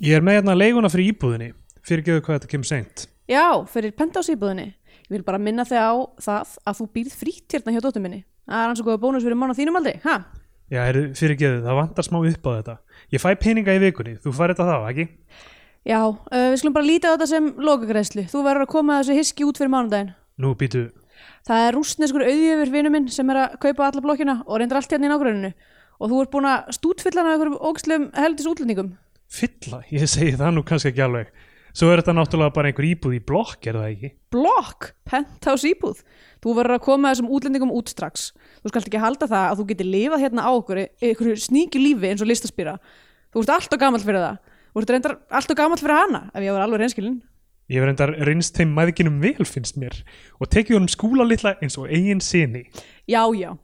Ég er með hérna leiguna fyrir íbúðinni Fyrirgeðu hvað þetta kemur seint Já, fyrir pentásýbúðinni. Ég vil bara minna þig á það að þú býrð frýtt hérna hjá dóttur minni. Það er hans og góða bónus fyrir á þínum aldrei, ha? Já, er, fyrirgeðu, það vantar smá upp á þetta Ég fæ peninga í vikunni, þú fær þetta þá, ekki? Já, uh, við skulum bara líta á þetta sem lokagreðslu. Þú verður að koma þessu hiski út fyrir mánudaginn. Nú býtu, Það er rústneskur auðjöfur vinnu minn sem er að kaupa alla blokkina og reyndar allt hérna í nágruninu. Og þú ert búin að stútfylla hann af einhverjum ógslum heldis útlendingum. Fylla, ég segi það nú kannski ekki alveg Svo er þetta náttúrulega bara einhver íbúð í blokk, er það ekki? Blokk, penthouse íbúð. Þú verður að koma þessum útlendingum út strax. Þú skalt ekki halda það að þú getur lifað hérna á okkur einhverju sníki lífi eins og listaspýra. Þú ert alltaf gamall fyrir það. Þú ert reyndar alltaf gamall fyrir hana, ef ég var alveg reynskilin. Ég verð endar reynst þeim mæðginum vel finnst mér og tekið honum skúla litla eins og eigin sinni. Já, já.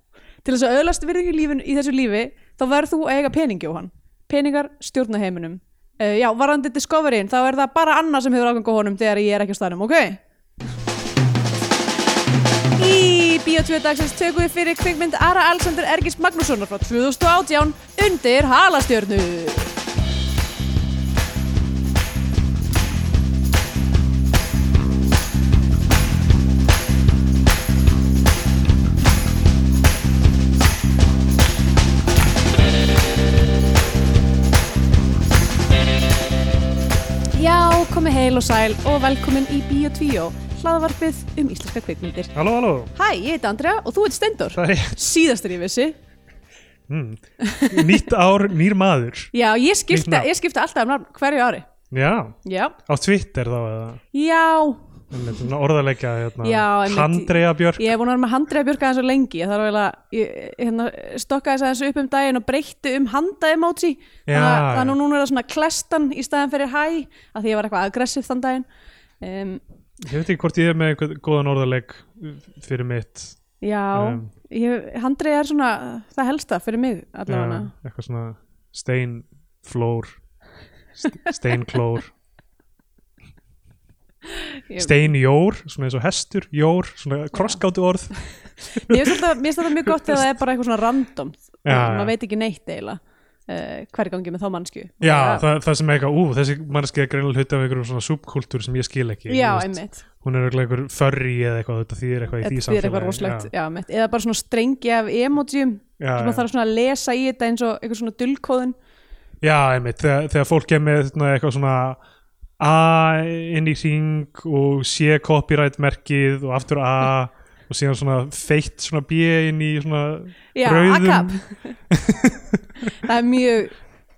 Til þess að öðlast virðingu í, í þessu lífi, þá verður þú að eiga peningi á hann. Peningar stjórna heiminum. Uh, já, varandi Discoveryin, þá er það bara Anna sem hefur ágang á honum þegar ég er ekki á staðnum, ok? Í Bíotvíu dagsins tökum við fyrir kvikmynd Ara Alexander Ergis Magnússonar frá 2018 undir halastjörnu. Komið heil og sæl og velkomin í Bíotvíu, hlaðvarpið um íslenska kvikmyndir. Halló, halló, Hæ, ég heiti Andrea og þú heit Steindor. það er Síðastur ég vissi. mm, nýtt ár, nýr maður. Já, ég skipta, ég skipta alltaf um hverju ári. Já, Já, á Twitter þá eða já, orðalegja hérna. Handrea Björk. ég hef búin að vera með handriða björka aðeins og lengi. Ég þarf að, hérna, stokkaði þess aðeins upp um daginn og breytti um handa emoji. Já, Þannig að- núna er það svona klestan í staðan fyrir hæ, að því ég var eitthvað aggressiv þann daginn. Um, Ég veit ekki hvort ég er með einhvern góðan orðaleg fyrir mitt. já, Um, ég, handriða er svona það helsta fyrir mig allavega. Eitthvað svona steinflór, st- steinklór, Ég- steinjór, svona eins og hestur, jór, svona krossgátu orð. Mér finnst þetta- mjög gott þegar það er bara eitthvað svona random Já, maður já. veit ekki neitt eiginlega uh, hver gangi með þá mannsku Já, það, það sem er eitthvað, ú, þessi mannski er greinilega hluti af einhverjum svona subkultúr sem ég skil ekki. já einmitt, Hún er eitthvað einhver furry eða eitthvað, þetta þýðir eitthvað í því samfélagi. er já, einmitt. eða bara svona strengi af emojum Já, sem já, maður þarf svona að lesa í þetta eins og eitthvað svona dullkóðun já, einmitt, þegar, þegar A inn í hring og C copyright merkið og aftur A og síðan svona feitt svona B inn í svona já, rauðum það er mjög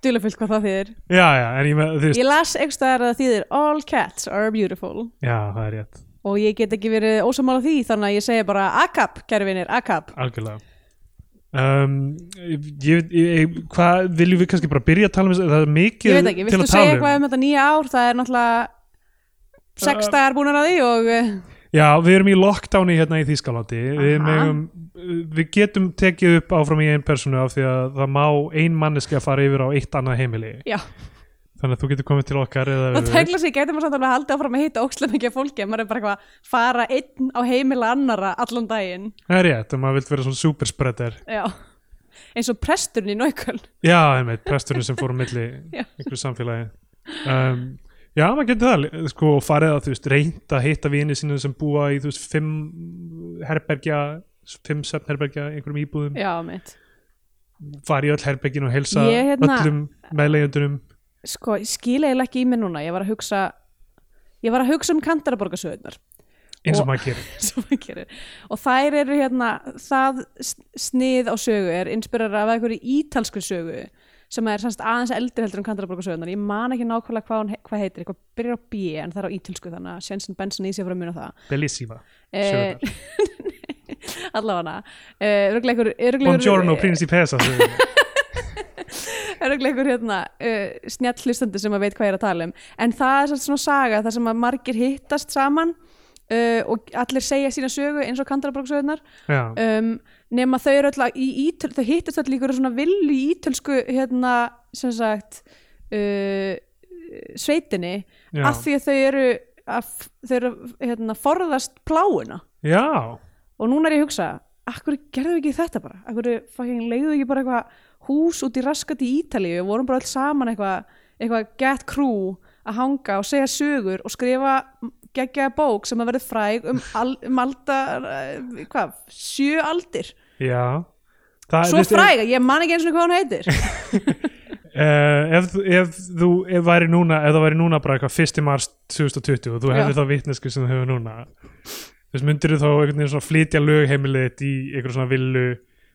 dullafullt hvað það þýðir. Já, já, en ég með, þú veist, ég las eitthvað staðar að það þýðir all cats are beautiful. Já, það er rétt, og ég get ekki verið ósamála því þannig að ég segi bara akab, kæri vinir, akab algjörlega. Um, ég, ég, ég, hvað viljum við kannski bara byrja að tala um það er mikið ég veit ekki, til viltu að segja tala eitthvað um þetta nýja ár? Það er náttúrulega sex Uh, dagar búin að því og uh, Já, við erum í lockdowni hérna í Þýskalandi. Við, við getum tekið upp áfram í einn personu af því að það má ein manneski að fara yfir á eitt annað heimili. Já, þannig að þú getur komið til okkar eða og tegla sig getur maður samt alveg að halda áfram að hitta ókslega mikið fólki maður er bara eitthvað að fara einn á heimila annara allan daginn. Það er rétt, ef maður vilt vera svona superspreader. Já, eins og presturinn í Nauköl Já, einmitt, presturinn sem fór á milli einhverju samfélagi. Um, Já, maður getur það sko, og farið að þú veist, reynt að hitta vini sínu sem búa í þú veist, fimm herbergja fimm svefnherbergja, einhverjum íbúðum. Já, fara í öll herbergin og heilsa Ég, hérna- öllum meðlegjandunum sko, ég skil eiginlega ekki í mér núna. Ég var að hugsa ég var að hugsa um kantaraborgarsöðunar eins og maður gerir. Gerir. Og þær eru hérna það snið á sögu er inspirar af einhverju ítalsku sögu sem er semst aðeins eldri heldur en kantaraborgarsögunar ég man ekki nákvæmlega hvað, hún, he- hvað heitir. Eitthvað byrjar á B en það er á ítalsku þannig að Jensen Benson í sig fyrir að muna það. Bellissima Eh, sögurnar. allavega uh, örugleikur Buongiorno Principessa sögurnar. örugleikur hérna uh, snjall hlustandi sem að veit hvað ég er að tala um. En það er svona saga þar sem að margir hittast saman uh, og allir segja sína sögu eins og kantaraborgarsögunar Já, um, nema þau eru alltaf í ítöl, þau hittast allir líkur svona villu í ítölsku hérna sem sagt uh, sveitinni já, af því að þau eru að, þau eru hérna forðast pláuna já. Og núna er ég að hugsa akkur gerðu ekki þetta bara? Akkur leiðu ekki bara eitthvað hús út í raskat í Ítalíu og vorum bara alls saman eitthvað eitthvað get crew að hanga og segja sögur og skrifa geggjaða bók sem að verði fræg um, al, um aldar eh, hvað, sjö aldir. Já. Það, svo fræg að ég man ekki eins og hvað hún heitir. Uh, ef, ef þú ef væri núna ef það væri núna bara eitthvað 1. mars 2020 og þú hefði þá vitnesku sem þú hefur núna. Veist, myndir þú þá einhvern veginn svona flytja lögheimilið í einhver svona villu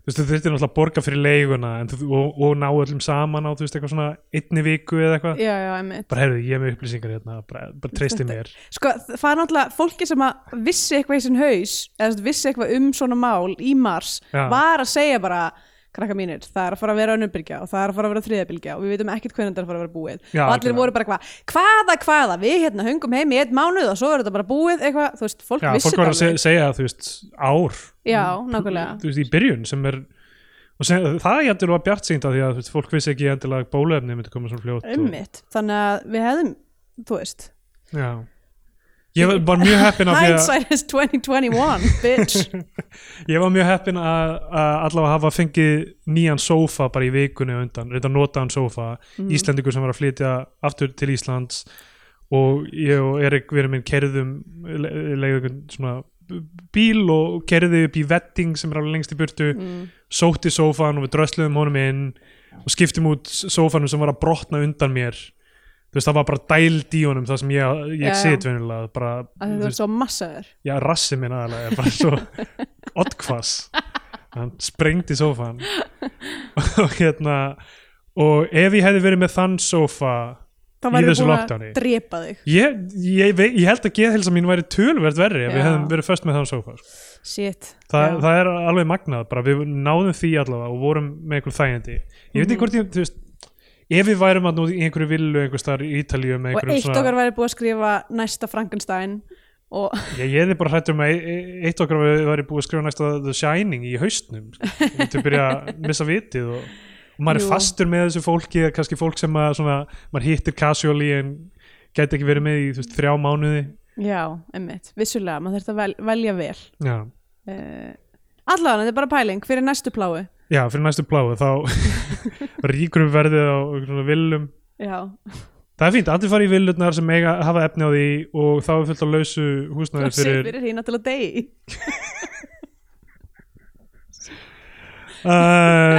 þú veist, þú þurftir náttúrulega að borga fyrir leiguna þú, og, og ná öllum saman á þú veist, eitthvað svona einni viku eða eitthvað. Já, já, einmitt. Bara heyrðu, ég er með upplýsingar hérna bara, bara treysti mér. Sko, það er náttúrulega fólki sem að vissi eitthvað í sinn haus eða vissi eitthvað um svona mál í mars Já. var að segja bara krakka mínir, það er að fara að vera önnubylgja og það er að fara að vera þriðabylgja og við veitum ekkert hvernig það er að fara að vera búið Já, og allir algjörlega. voru bara eitthvað, hvaða, hvaða við hérna hungum heim í einn mánuð og svo er þetta bara búið eitthvað, þú veist, fólk Já, vissi fólk var að se segja þú veist, ár Já, nákvæmlega. þú veist, í byrjun sem er og sem, það er jættur var bjart sýnda því að þú veist, fólk vissi ekki endilega að bóluefni myndi koma svona fljótt og, ummitt, þannig að við hefðum þú veist, já. ég var mjög heppin að hindsight is 2021 bitch, Ég var mjög heppin að, allavega hafa fengið nýjan sófa bara í vikunni undan, reynda notaðan sófa Mhm. Íslendingur sem var að flytja aftur til Íslands og ég og Erik verið minn kerðum einhvern svona bíl og kerði upp í vetting sem er alveg lengst í burtu mm. sótti sófan og við drösluðum honum inn og skiptum út sófanum sem var að brotna undan mér þú veist það var bara dæld í honum það sem ég, ég sit venilega bara, að þú ert svo massaður. Já, rassi minn aðalega er bara svo oddkvass hann sprengdi sófan og hérna og ef ég hefði verið með þann sófa þá Í væri þessu lockdowni. að drepa þig. Ég, ég, ég held að geðhelsa mín væri tölverð verri ef við hefðum verið föst með þann sófa sko. shit, Þa, það er alveg magnað, bara við náðum því allavega og vorum með einhver þægindi. Ég veit ekki hvort ég, þú veist ef við værum að nú í einhverju villu einhver staðar í Ítalíu og eitt okkar væri búið að skrifa næsta Frankenstein og Ég, ég hefði bara hrættur með e- e- eitt okkar væri búið að skrifa næsta The Shining í haustnum við myndum byrja að missa vitið og, og maður Jú. er fastur með þessu fólki kannski fólk sem að svona, maður hittir casually en gæti ekki verið með í veist, þrjá mánuði. Já, emmitt, vissulega, maður þurft að vel, velja vel. Já, uh, allavega, þetta er bara pæling fyrir næstu pláu Já fyrir næstu pláu þá ríkur við verðið á já, Það er fínt, allir fara í villurnar sem eiga hafa efni á því og þá er fullt á lausu það sé fyrir, fyrir hína til að degi uh,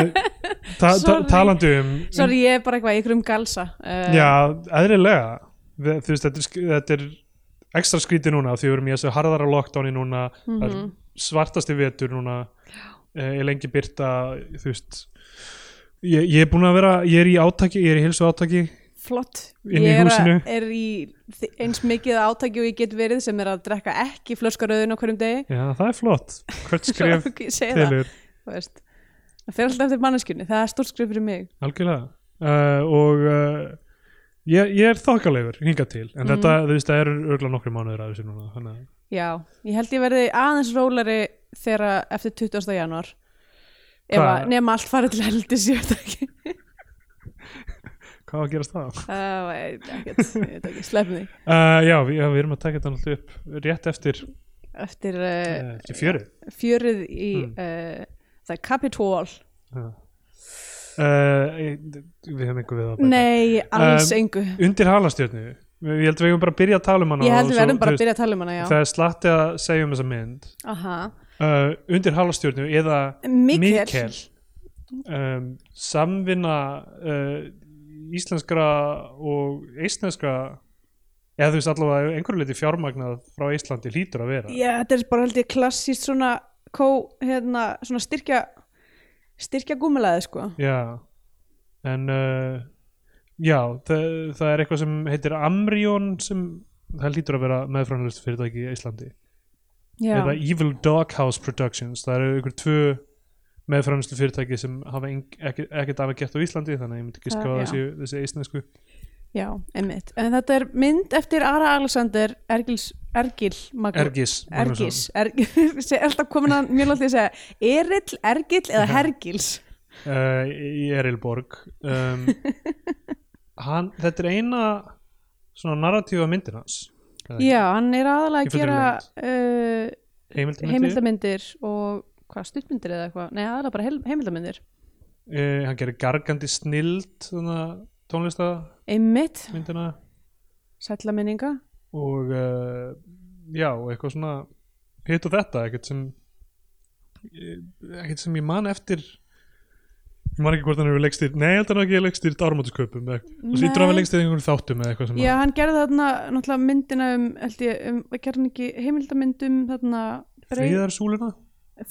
talandi um sorry, ég er bara eitthvað í ykkur um galsa. Uh, Já, eðrilega þú veist, þetta er, þetta er ekstra skríti núna því við erum í þessu harðara lockdowni núna. Það er svartasti vetur núna. Uh, ég lengi byrta þú veist ég, ég er búin að vera, ég er í átaki ég er í hilsu átaki flott ég er, að- er í eins mikið átaki og ég get verið sem er að drekka ekki flöskaröðun á hverjum degi. Já, það er flott, hvert skrif tilur, það. fer alltaf eftir manneskjunni, það er stórt skrif fyrir mig. Algjörlega. Uh, og uh, ég, ég er þokkalegur hingað til, en Mhm. þetta, þú veist, það er örgulega nokkri mánuður að þessu núna þannig já, ég held ég verði aðeins rólari þegar eftir 20. januar að nema allt farið til heldis ég veit ekki hvað á að gerast það? uh, ég veit ekki, sleppum því Uh, já, við, já, við erum að taka þetta alltaf upp rétt eftir eftir uh, fjörið fjörið í Mm. það er Capitol Já. Við hefum einhver við að bæta nei, alls engu undir halastjörnu, ég held við hefum bara að byrja að tala um hana ég held við svo, verðum bara að byrja að tala um hana, já það er slatti að segja um þessa mynd Aha. Uh, undir halastjörnu eða Mikkel, um, samvinna uh, íslenskra og eistneskra eða þú veist allavega einhverju leiti fjármagnað frá Íslandi hlýtur að vera. Já, þetta er bara held ég klassíst svona hérna, svona styrkja styrkja gúmulæði, sko. Já en uh, já, það, það er eitthvað sem heitir Amrion sem það lítur að vera meðframlust fyrirtæki í Íslandi Já, eða Evil Doghouse Productions. Það eru ykkur tvö meðframlust fyrirtæki sem hafa ekkert af að geta á Íslandi þannig að ég myndi ekki já. þessi, þessi eistnesku já, einmitt. En þetta er mynd eftir Ara Alexander Ergils, Ergil Magnú- Ergis. Ergis, Ergil sé alltaf komin að mjög lótt að segja Erill, Ergil eða Hergils. Uh, í Erilborg um, hann, þetta er eina svona narratífa myndin hans? Já, hann er aðalega að gera uh, heimildarmyndir? heimildamindir og hvað, stuttmyndir eða eitthvað? Nei, aðalega bara heimildamindir uh, hann gerir gargandi snild tónlistamyndina einmitt, sætla minninga. Og uh, já, eitthvað svona hitt og þetta, ekkert sem ekkert sem ég man eftir ég man ekki hvort hann hefur leikstýrt nei, ég held að hann hafi ekki leikstýrt áramótusköpum og svo lítur hann að leikstýrt einhvern þáttum eða eitthvað sem Já, hann gerði þarna náttúrulega myndina um, held ég, um, gerði hann ekki heimildamynd um þarna fríðarsúluna já,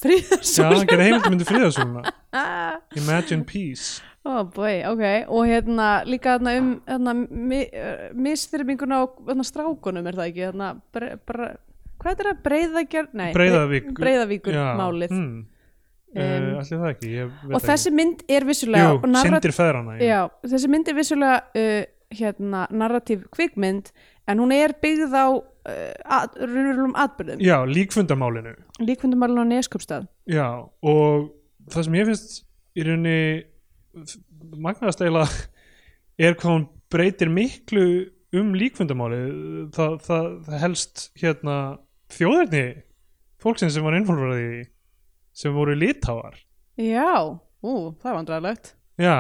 Fríðarsól hann gerði heimildamyndu fríðarsúluna Imagine Peace. Oh boy, ok, og hérna líka þarna um þarna, mi, uh, misþyrminguna á þarna strákunum er það ekki, þarna bre, bre, hvað er Breiðavík breiðavíkur Já, málið. mm. Um, uh, allir það ekki, ég veit og það þessi mynd er ekki. vissulega jú, og syndir feðrana já, þessi mynd er vissulega uh, hérna, narratív kvikmynd en hún er byggð á uh, að, raunverulegum atbyrðum já, líkfundamálinu. Líkvöndumálun á Neskupstað Já, og það sem ég finnst í rauninni magnaðast eiginlega er hvað hún breytir miklu um líkfundamáli það, það, það helst hérna þjóðarni fólksins sem var innfólfrað í því, sem voru litáar já, ú, það er vandræðilegt Já,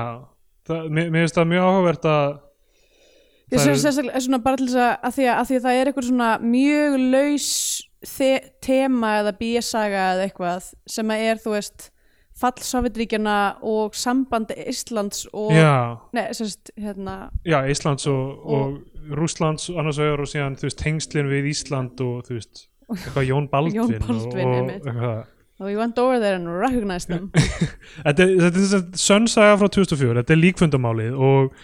það, mér, finnst það mjög áhugavert að Ég er- sérstaklega svona bara til þess að, að, því að, því að það er eitthvað svona mjög laus tema eða bísaga eða eitthvað sem að er þú veist fall Sovjetríkjana og samband Íslands og Já, nei, sérst, hérna, já, Íslands og, og, Rússlands annars vegar og síðan þú veist tengslin við Ísland og þú veist eitthvað Jón Baldvin, Jón Baldvin, og, og einmitt. Og we went over there and recognized them. Þetta, er- þess að sönnsaga frá 2004 þetta er líkfundamálið og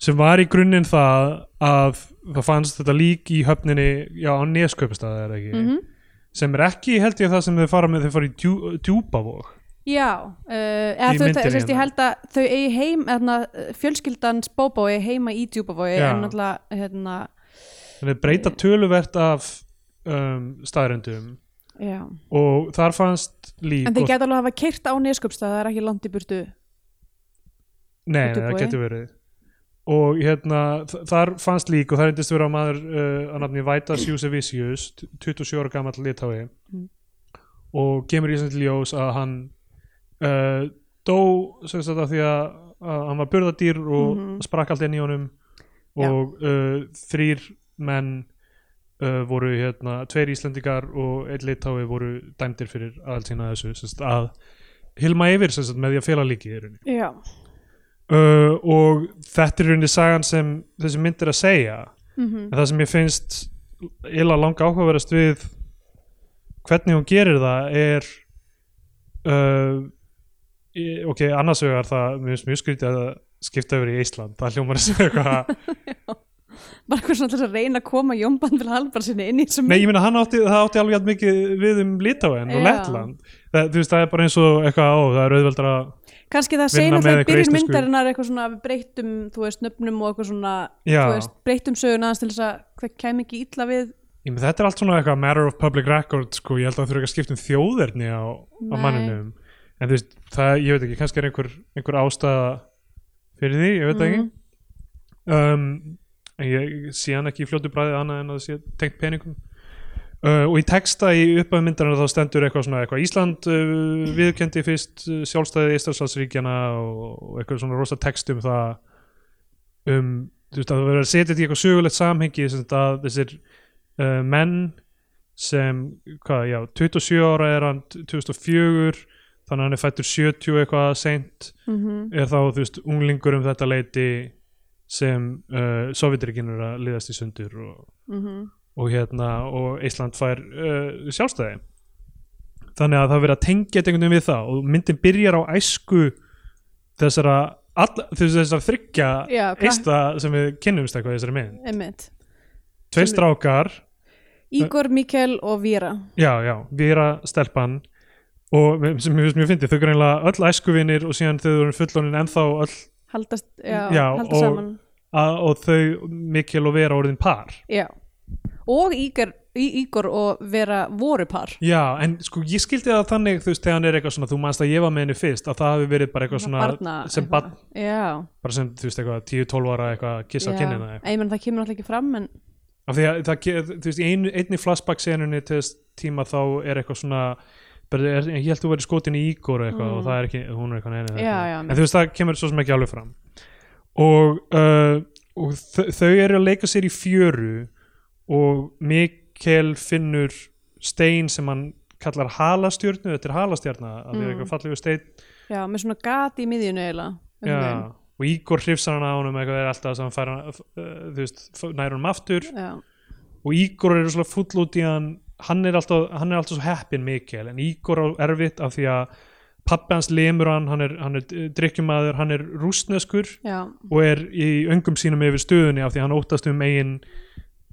sem var í grunninn það að það fannst þetta lík í höfninni já, á Nesköpustað er það ekki? Mm sem er ekki held ég það sem þau fara með þau fara í djú, djúpavog. Já, uh, eða þú myndinni veist, ég hérna. held að þau eigi heim, hérna, fjölskyldans Bóbó eigi heima í Djúbavogi Já. en náttúrulega, hérna, þannig breyta töluvert af um, staðrendum já. Og þar fannst lík En þeir geta alveg að hafa keirt á Neskupstað, það er ekki langt í burtu. Nei, í það getur verið. Og hérna þar fannst lík og það reyndist vera maður uh, að nafni Vætas Júsevicius 27 ára gamall litái Mm. og kemur í þessum til ljós að hann uh, dó sem sagt af því að, að hann var burðadýr og Mhm. sprakk allt inn í honum. Og uh, þrýr menn uh, voru hérna, tveir Íslendingar og einn litái voru dæmdir fyrir aðalt sína þessu sagt, að hilma yfir sagt, með því að fela líkið í rauninni uh, og þetta er rauninni sagan sem þessi mynd er að segja. Mm en það sem ég finnst illa langa áhugaverðast við hvernig hún gerir það er uh, ok, annars vegar það mjög skrítið að skipta yfir í Ísland. Það hljómar sem eitthvað bara eitthvað svona þess að reyna að koma Jónban til Halbar sinni inn í þessum nei, ég hann átti, það átti alveg jafn mikið við um Litáen og. Lettland. Það, þú veist, það er bara eins og eitthvað á það er auðveldar að kannski það segna þegar byrjun myndarinnar eitthvað svona við breyttum, þú veist, nöfnum og eitthvað svona Já. þú veist, breyttum söguna aðeins til þess að það kæmi ekki illa við. Ég með þetta er allt svona eitthvað matter of public record sko, ég held að það þurfa ekki að skipta um þjóðerni á, á manninum. En þú veist, það, ég veit ekki, kannski er einhver, einhver ástæða fyrir því, ég veit Mhm. ekki. Um, en ég sé hann ekki í fljótu bræði annað en að það sé tengt peningum. Uh, og í texta í upphæðu myndarinn þá stendur eitthvað svona eitthvað Ísland uh, viðkendi fyrst uh, sjálfstæði Íslandslandsríkjana og, eitthvað svona rosa text um það um, þú veist, að það verður að setja þetta í eitthvað sögulegt samhengi sem þetta að þessir uh, menn sem, hvað, já, 27 ára er hann 2004 þannig að hann er fættur 70 eitthvað seint mm er þá, þú veist, unglingur um þetta leiti sem uh, Sovjetrikinn er að liðast í sundur og, -hmm. og hérna og Ísland fær uh, sjálfstæði. Þannig að það er verið að tengja einhvern veginn við það og myndin byrjar á æsku þessara þessara þryggja Já, eista sem við kynnumst eitthvað þessari tveir Sem- strákar Ígor, Mikkel og Víra. Já, já, Víra stelpan. Og sem mér finnst mjög fyndið, þau greinlega öll æskuvinir og síðan þau eru fullónin ennþá öll haldast, já, Já, halda og- saman. að, og þau Mikkel og Vera orðin par. Já. og Ígor, Í- Ígor og Vera voru par. Já, en sko ég skildi það þannig þú veist, þegar hann er eitthvað svona, þú manst að ég var með henni fyrst að það hafi verið bara eitthvað svona Barna, sem barn, bara sem, þú veist, eitthvað 10-12 ára eitthvað að kissa á kinnina. Ég menn það kemur alltaf ekki fram en af því að það, þú veist, í einu, einni flashback senunni til þess tíma þá er eitthvað svona er, ég held þú verið skotin í Ígor eitthvað Mm. og það er ekki, hún er eitthvað neina Já, já, en þú veist, það kemur svo sem ekki alveg fram og, uh, og þau eru að leika sér í fjöru og Mikkel finnur stein sem hann kallar halastjörnu, þetta er því að Mm. eitthvað fallegu stein já, með svona gati í miðjunu eiginlega Já, veginn. og Ígor hrifsar hann á honum eitthvað er alltaf sem hann fær hann, uh, þú veist, nær honum aftur já, og Ígor er svona full út í hann hann er alltaf, hann er alltaf svo heppin Mikkel en Ígor á erfitt af því að pappi hans lemur hann, hann er, hann er drikkjumæður, hann er rústneskur já, og er í öngum sínum yfir stöðunni af því hann óttast um eigin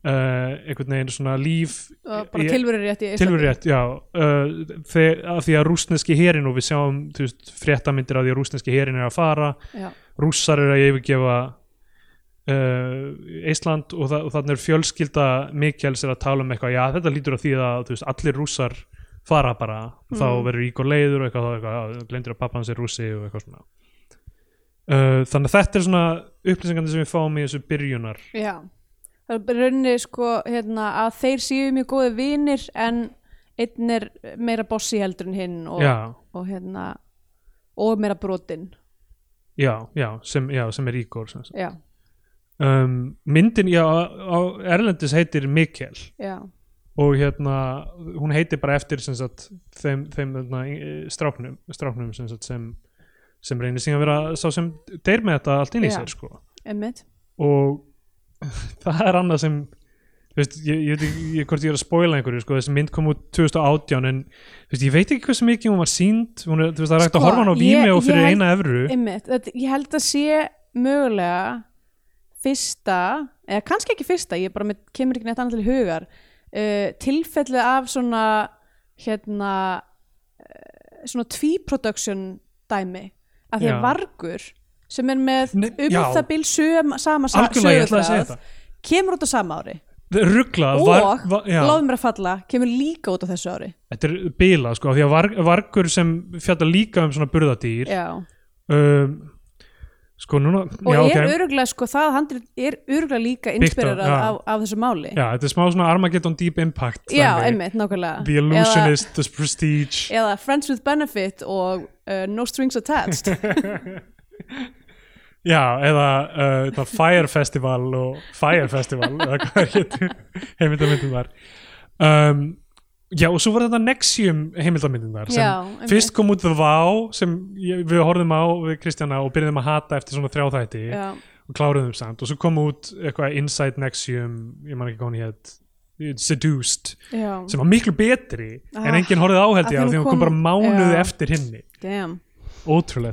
uh, einhvern veginn svona líf. Og bara Ég- tilverir rétt í tilverurétt, já. Uh, þegar, af því að rústneski herin og við sjáum veist, fréttamindir af því að rústneski herin er að fara. Já, rússar eru að yfirgefa uh, Ísland og, og þannig er fjölskylda Mikjels er að tala um eitthvað, já þetta lítur að því að veist, allir rússar fara bara. Þá Mm. verður Ígor leiður og eitthvað, þá eitthvað glendur að pappa hans er rússi og eitthvað svona. Uh, þannig að þetta er svona upplýsingandi sem við fáum í þessu byrjunar. Já það er rauninni sko hérna, að þeir séu mjög góði vinir en einn er meira bossi heldur en hinn og, og hérna og meira brotin. Já, já, sem, já, sem er sagt. já, um, myndin, já, á, Erlendis heitir Mikkel. Já, og hérna, hún heitir bara eftir sem sagt, þeim, þeim hérna, stráknum, stráknum sem, sagt, sem, sem reynir síðan að vera sá sem deyr með þetta allt inn í sér sko. og það er annað sem veist, ég, ég veit ekki ég- hvort ég er að spoila einhverju sko, þessi mynd kom út 2018 en veist, ég veit ekki hversu mikið hún var sínd hún er, veist, það er hægt Sko, að horfa hann á ég- ég fyrir held- eina þetta, ég held að sé mögulega fyrsta, eða kannski ekki fyrsta ég bara með, kemur ekki neitt annað til hugar uh, tilfelli af svona hérna uh, svona tvíproduction dæmi af því að vargur sem er með Nei, um já. það bil söm, sama sa- algjörlega, ég ætlaði að segja söguþráð kemur út á sama ári. Ruggla, og loðum mér að falla kemur líka út á þessu ári. Þetta er bila sko, því að var, vargur sem fjallar líka um svona burðadýr já. um, sko núna og já, er ok. öruglega sko það handrit er öruglega líka inspirerað já. af, af þessu máli. Já, þetta er smá svona Armageddon Deep Impact Já, einmitt, nákvæmlega. The Illusionist, The Prestige. Eða, eða Friends with Benefit og uh, No Strings Attached. Já, eða uh, Fire Festival og Fire Festival eða hvað hétur heimildamyndin var. Um, Já, og svo var þetta Nexium heimildamyndin þar sem Já, fyrst kom út The Vow sem við horfðum á við Kristjana og byrjuðum að hata eftir svona þrjáþætti Já, og kláruðum samt. Og svo kom út eitthvað Inside Nexium, ég man ekki hún hétt Seduced já, sem var miklu betri Ah, en enginn af því á því hún kom kom- bara mánuði já. eftir hinni.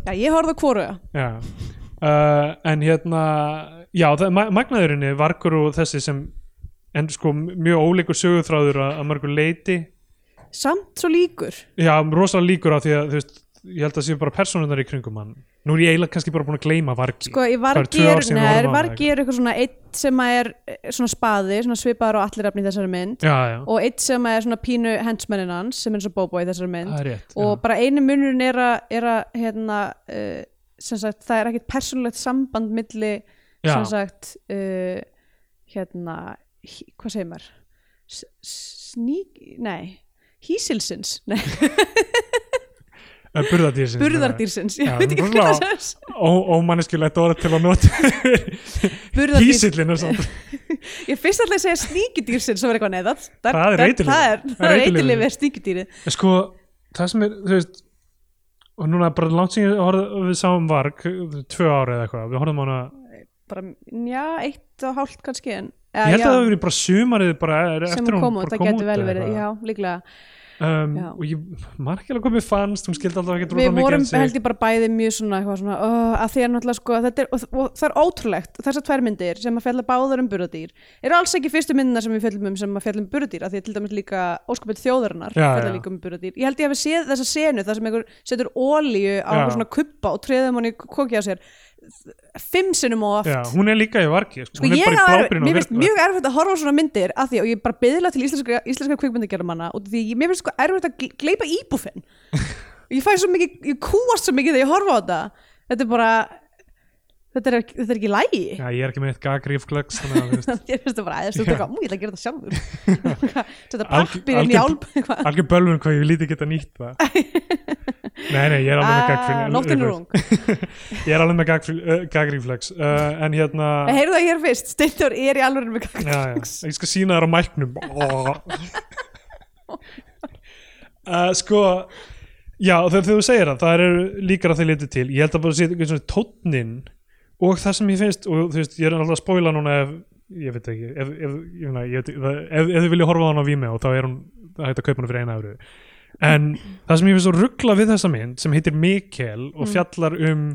Já, ég horfði hvoruga. Já. Uh, en hérna já, magnaðurinni vargur og þessi sem en sko mjög ólíkur sögutráður að, mörgur leiti Samt svo líkur. Já, rosalega líkur á því að þú veist, ég held að séu bara persónunar í kringum hann. Nú er ég eiginlega kannski bara búin að gleyma vargi. Sko, Það vargi er, vargi er eitthvað svona eitt sem er eh, svona spaði, svona svipaður og allir efni í þessari mynd. Já, já, og eitt sem er svona pínu hensmennin hans sem er svo bóbó í þessari mynd. Það er rétt og já. bara einu munurinn er að, er hérna, uh, sagt, það er ekkert persónulegt samband milli sem sagt uh, hérna, hvað segir maður? Sník, nei hísilsins, nei, Uh, burðardýrsins burðardýrsins ég veit ekki hvað það er. Ó- ómanneskjulegt orð til að nota hísillin er svona. Ég fyrst alltaf að segja sníkidýrsins sem er eitthvað neðat Það er það Það það sko, það sem er, þú veist og núna bara langt sem við sáum varg, tvö ára eða eitthvað við horfðum á hana, bara, já, eitt og hálft kannski en, ég held að það hafi verið bara sumarið bara er eftir hún kom út, það getur vel verið já, líklega. Um, Já. og ég hvað mér fannst hún skildi alltaf ekki við vorum held ég bara bæði mjög svona, svona uh, að því að náttúrulega sko er, og, og það er ótrúlegt þessar tvær myndir sem að fjalla báðar um burðardýr eru alls ekki fyrstu myndina sem við fjallum um sem að fjalla um burðardýr að því að til dæmis líka óskapið þjóðarinnar Já, fjalla já. líka um burðardýr. Ég held ég hafi séð þessa senu þar sem einhver setur ólíu á Fimm sinnum og oft. Já, hún er líka í vargi, sko, Sko er ég blábrinn mér finnst mjög erfitt að horfa á svona myndir að því og ég bara byðla til íslenska, íslenska kvikmyndagerðamanna og því mér finnst sko erfitt að gle- gleypa íbúfinn. Og ég fæ svo mikið, ég kúast svo mikið þegar ég horfa á þetta. Þetta er bara þetta er, þetta er ekki lægi Já, ég er ekki með eitt veist. Ég finnst það bara, ég ætla að gera þetta sjálfur. Þetta Alg- pappir inn í álp algjör bölvun hvað ég lítið geta nýtt það. Nei, nei, ég er alveg með Ah, gagfrí- nóttin er ung Ég er alveg með gagfrí- uh, en hérna heyrðu það hér fyrst, Steindor er í alveg með já, ég skal sína þér á mæknum. Uh, sko já, þegar þú segir það það er líkar að þeir litið til. Ég held að bara sé og það sem ég finnst, og þú veist, ég er alltaf að spóila núna ef, ég veit ekki ef, ef, ég, meina, ég, veit, ef, ef þið vilja horfa á hann á Vimeo þá er hún, það hægt að kaupa hann fyrir eina efru en það sem ég finnst svo ruggla við þessa mynd sem heitir Mikkel og fjallar um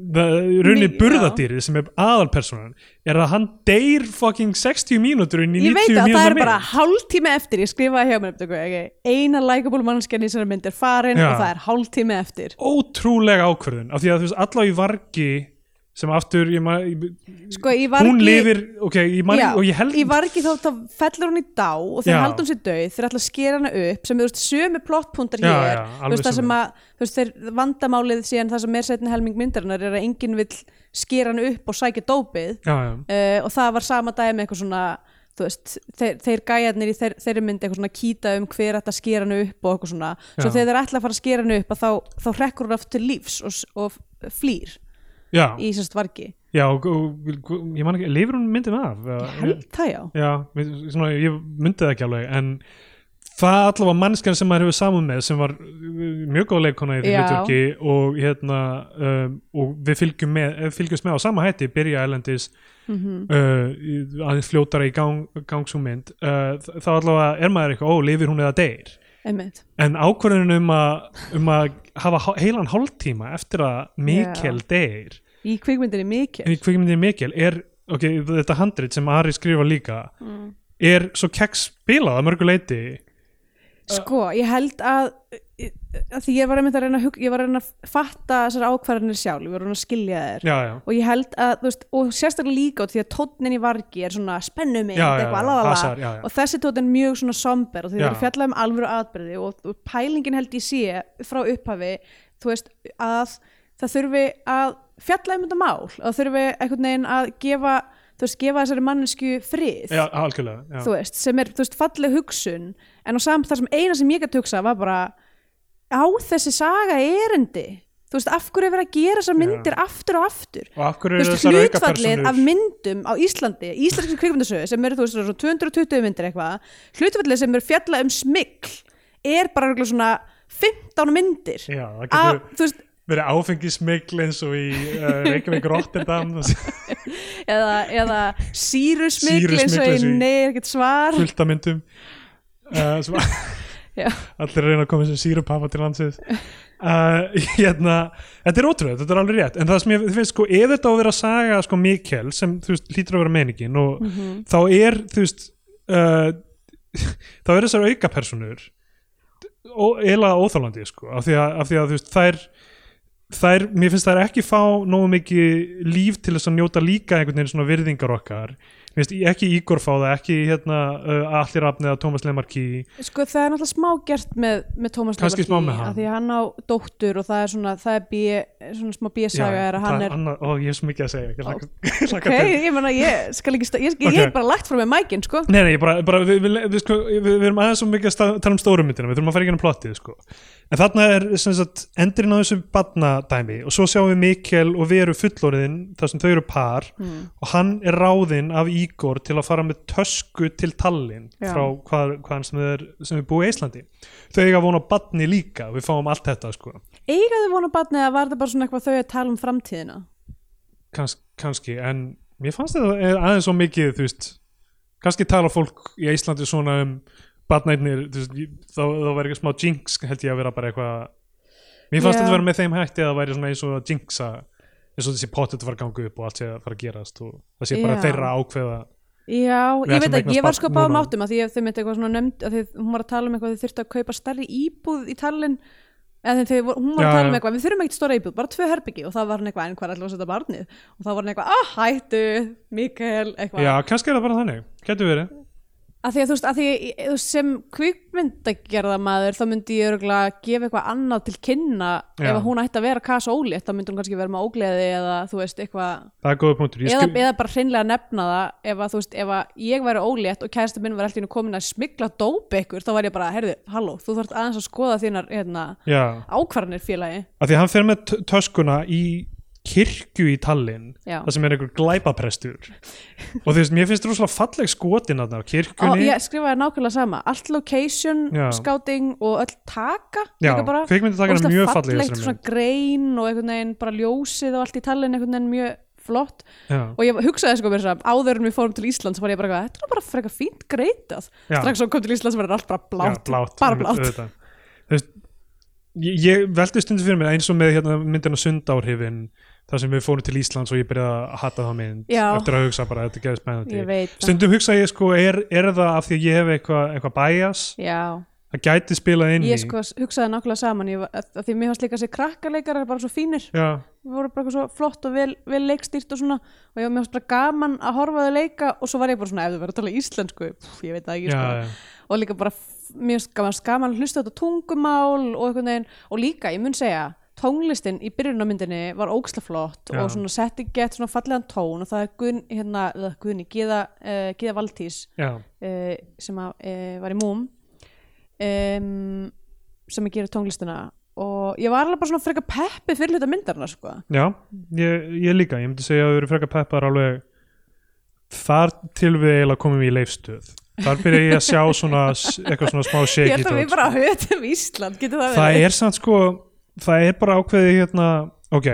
runni burðadýrið sem er aðalpersonan er að hann deyr fucking 60 mínútur inn í ég 90 veit að það mínútur er bara hálftími eftir ég skrifaði hjá mér okay. eina likeable mannskjarni mynd er farin Já. og það er hálftími eftir ótrúlega ákvörðun af því að þú veist allavega í vargi sem aftur ég ma, ég, sko, vargi, hún lifir ok, ég man, já, og ég held í vargi þá, þá fellur hún í dá og þeir hún sér döið þeir ætla að skera hana upp sem er veist, sömu plottpuntar hér þú veist, það sem að þú veist, þeir, vandamálið síðan það sem er setni helming myndarinnar er að enginn vill skera hana upp og sækja dópið já, já, uh, og það var sama dæmi eitthvað svona veist, þeir, þeir gæjarnir í þeir, þeirri myndi eitthvað svona kýta um hver ætti að skera hana upp og eitthvað svona, svo Já. þegar þeir ætla að fara að skera hana upp að þá, þá hrekkur hún aftur lífs og, og flýr já, í sérst vargi. Já og, og, ég man ekki, lifir hún myndin af? Ég held það já. Já, svona, ég myndi það ekki alveg en það allavega mannskan sem maður hefur saman með sem var uh, mjög góð leikona í því hlutverki og hérna um, og við fylgjum með, eh, fylgjumst með á sama hætti byrja elendis mm uh, í- aðeins fljótara í gang, gangsúmynd uh, þá allavega er maður eitthvað, ó, lifir hún eða deyr einmitt. En ákvörðunum um að um að hafa heilan hálftíma eftir að Mikkel deyr. Í kvikmyndinni mikil? Í kvikmyndin Mikkel er, ok, þetta handrit sem Ari skrifa líka mm. er svo keks spilað að mörgu leiti Sko, ég held að, að því ég var einmitt að reyna að, hug, ég var að, reyna að fatta þessar ákvarðanir sjálf, ég var að reyna að skilja þær. Já, já, og ég held að, þú veist, og sérstaklega líka út því að tónnin í vargi er svona já, eitthvað, já. og þessi tónn er mjög svona somber og því það er fjallað um alvöru atbyrði og, og pælingin held ég sé frá upphafi, þú veist, að það þurfi að fjalla um þetta mál og þurfi einhvern veginn að gefa, þú veist, gefa þessari mannesku frið. Já, algjörlega já. þú veist, sem er, þú veist, falleg hugsun en á samt það sem eina sem ég gæti hugsa var bara á þessi saga erindi þú veist, af hverju er verið að gera þessar myndir aftur og aftur? Og af hverju eru þessar hlutfallið af myndum á Íslandi, íslenski kvikmyndasögu sem eru, þú veist, svona 220 myndir eitthvað hlutfallið sem eru fjalla um smikl er bara svona 15 myndir já, það getur veist, verið áfengismikl eins og í uh, Reykjavík Rotterdam. Eða, eða sírusmikl eins og í nei, er ekkert svar. fullt af myndum uh, sem allir reyna að koma sem sírupappa til landsins. Uh, hérna, þetta er ótrúlega, þetta er alveg rétt. En það sem ég finnst sko, ef þetta á að vera að saga sko Mikkel sem þú veist hlýtur að vera meiningin og Mhm. þá er þú veist uh, þá er þessar auka personur eila óþálandi sko af því að, af því að þú veist þær þær, mér finnst þær ekki fá nógu mikið líf til þess að njóta líka einhvern veginn svona virðingar okkar finnst ekki Ígor fá það, ekki hérna uh, Allir Rafni eða Tómas Lemarki Sko það er náttúrulega smá gert með, með Tómas Lemarki af því að hann á dóttur og það er svona það er bí, svona smá bísaga er að hann er annað, ó, ég er svo mikið að segja hlakka ok, ég menna ég skal ekki sta- ég, ég, Ok. ég er bara lagt frá með mækin sko Nei, nei, ég bara, bara við, við, við, sko, við, við erum aðeins svo mikið að sta- tala um stóru myndina, við þurfum að fara inn á plottið, sko. En þarna er sagt, endurinn á þessu badnadæmi og svo sjáum við Mikkel og Veru fullorðin þar sem þau eru par mm. og hann er ráðinn af Ígor til að fara með tösku til Tallinn Já. frá hvað, hvaðan sem þau er, sem er búið í Íslandi. Þau eiga vona badni líka, við fáum allt þetta, sko. eigaðu vona barni eða var það bara svona eitthvað þau að tala um framtíðina Kans, kannski, en mér fannst þetta aðeins svo mikið, þú veist, kannski tala fólk í Íslandi svona um barnætnir, þá, þá væri smá jinx held ég að vera bara eitthvað mér fannst Já. þetta vera með þeim hætti að það væri svona eins og að jinxa eins og þessi pottet var að ganga upp og allt sé að fara að gerast og það sé bara Já. þeirra að ákveða Já, ég veit að ekki, ég var sko núna. áttum að því að þau myndi eitthvað svona nefnd að því hún var að tala um eitthvað að þau þurftu að kaupa stærri íbúð í Tallinn. Eða þegar hún var að tala um eitthvað, við þurfum ekkert stóra íbúð, bara tvö herbyggi. Og þá var hann eitthvað, en hvað er alltaf að setja barnið? Og þá var hann eitthvað, ah, hættu, Mikael eitthvað, já, kannski er það bara þannig, getur verið að því að þú veist, að því að, sem kvikmyndagerða maður þá myndi ég örgulega gefa eitthvað annað til kynna Já. ef að hún ætti að vera kasa ólétt þá myndi hún kannski vera með ógleði eða þú veist, eitthvað eða, eða bara hreinlega nefna það ef að þú veist, ef að ég væri ólétt og kærasta minn var alltaf komin að smigla dóp ykkur þá væri ég bara, heyrðu, halló, þú þarft aðeins að skoða þínar hérna, Já, ákvarðanir félagi. Af því að hann fer með töskuna í kirkju í Tallinn Já. það sem er einhver glæpaprestur. Og þú veist, mér finnst rosalega falleg skotin þarna á og kirkjunni ég skrifaði nákvæmlega sama. Allt location, Já. scouting og öll taka Já, kvikmyndatakan er mjög falleg fallegt, svona grein og einhvern veginn bara ljósið og allt í tallinn einhvern veginn mjög flott. Já, og ég hugsaði sko mér að áður en við fórum til Íslands var ég bara, þetta er bara frekar fínt greitað. Já. strax svo kom til Íslands var þetta allt bara blátt, Já, blátt bara blátt. Þú veist, ég, veldi stundu fyrir mér eins og með hérna, myndina sundárhifin þar sem við fórum til Íslands og ég byrjaði að hata þá mynd Já. eftir að hugsa bara, þetta geði spennandi. Það, stundum hugsa ég sko, er, er það af því að ég hef eitthvað eitthva já. Það gæti spilað inn í. Ég sko hugsaði nákvæmlega saman. Ég, að, að því mér fannst líka þessi krakkaleikar bara svo fínir. Já, við vorum bara svo flott og vel, vel leikstýrt og svona. Og ég var mér fannst bara gaman að horfa þau leika og svo var ég bara svona ef þau verður að tala íslensku pff, ég veit það ekki já, sko. og líka bara mér finnst gaman, að hlusta þetta tungumál og og líka ég mun segja tónlistin í byrjun á myndinni var ógislega flott Já. og svona setti gett svona fallegan tón og það er Guðn, hérna, eða Guðni, Gíða, uh, Gíða Valtís uh, sem að, uh, var í Múm um, sem að gera tónlistina og ég var alveg bara svona frekar peppi fyrir hluta myndarna sko. já ég, ég líka, ég myndi segja að við erum frekar peppar alveg þar til við eiginlega komum í leifstöð þar byrja ég að sjá svona eitthvað svona smá ég shaky held að við bara höfum Ísland getur það, það verið? er samt sko það er bara ákveðið hérna ok,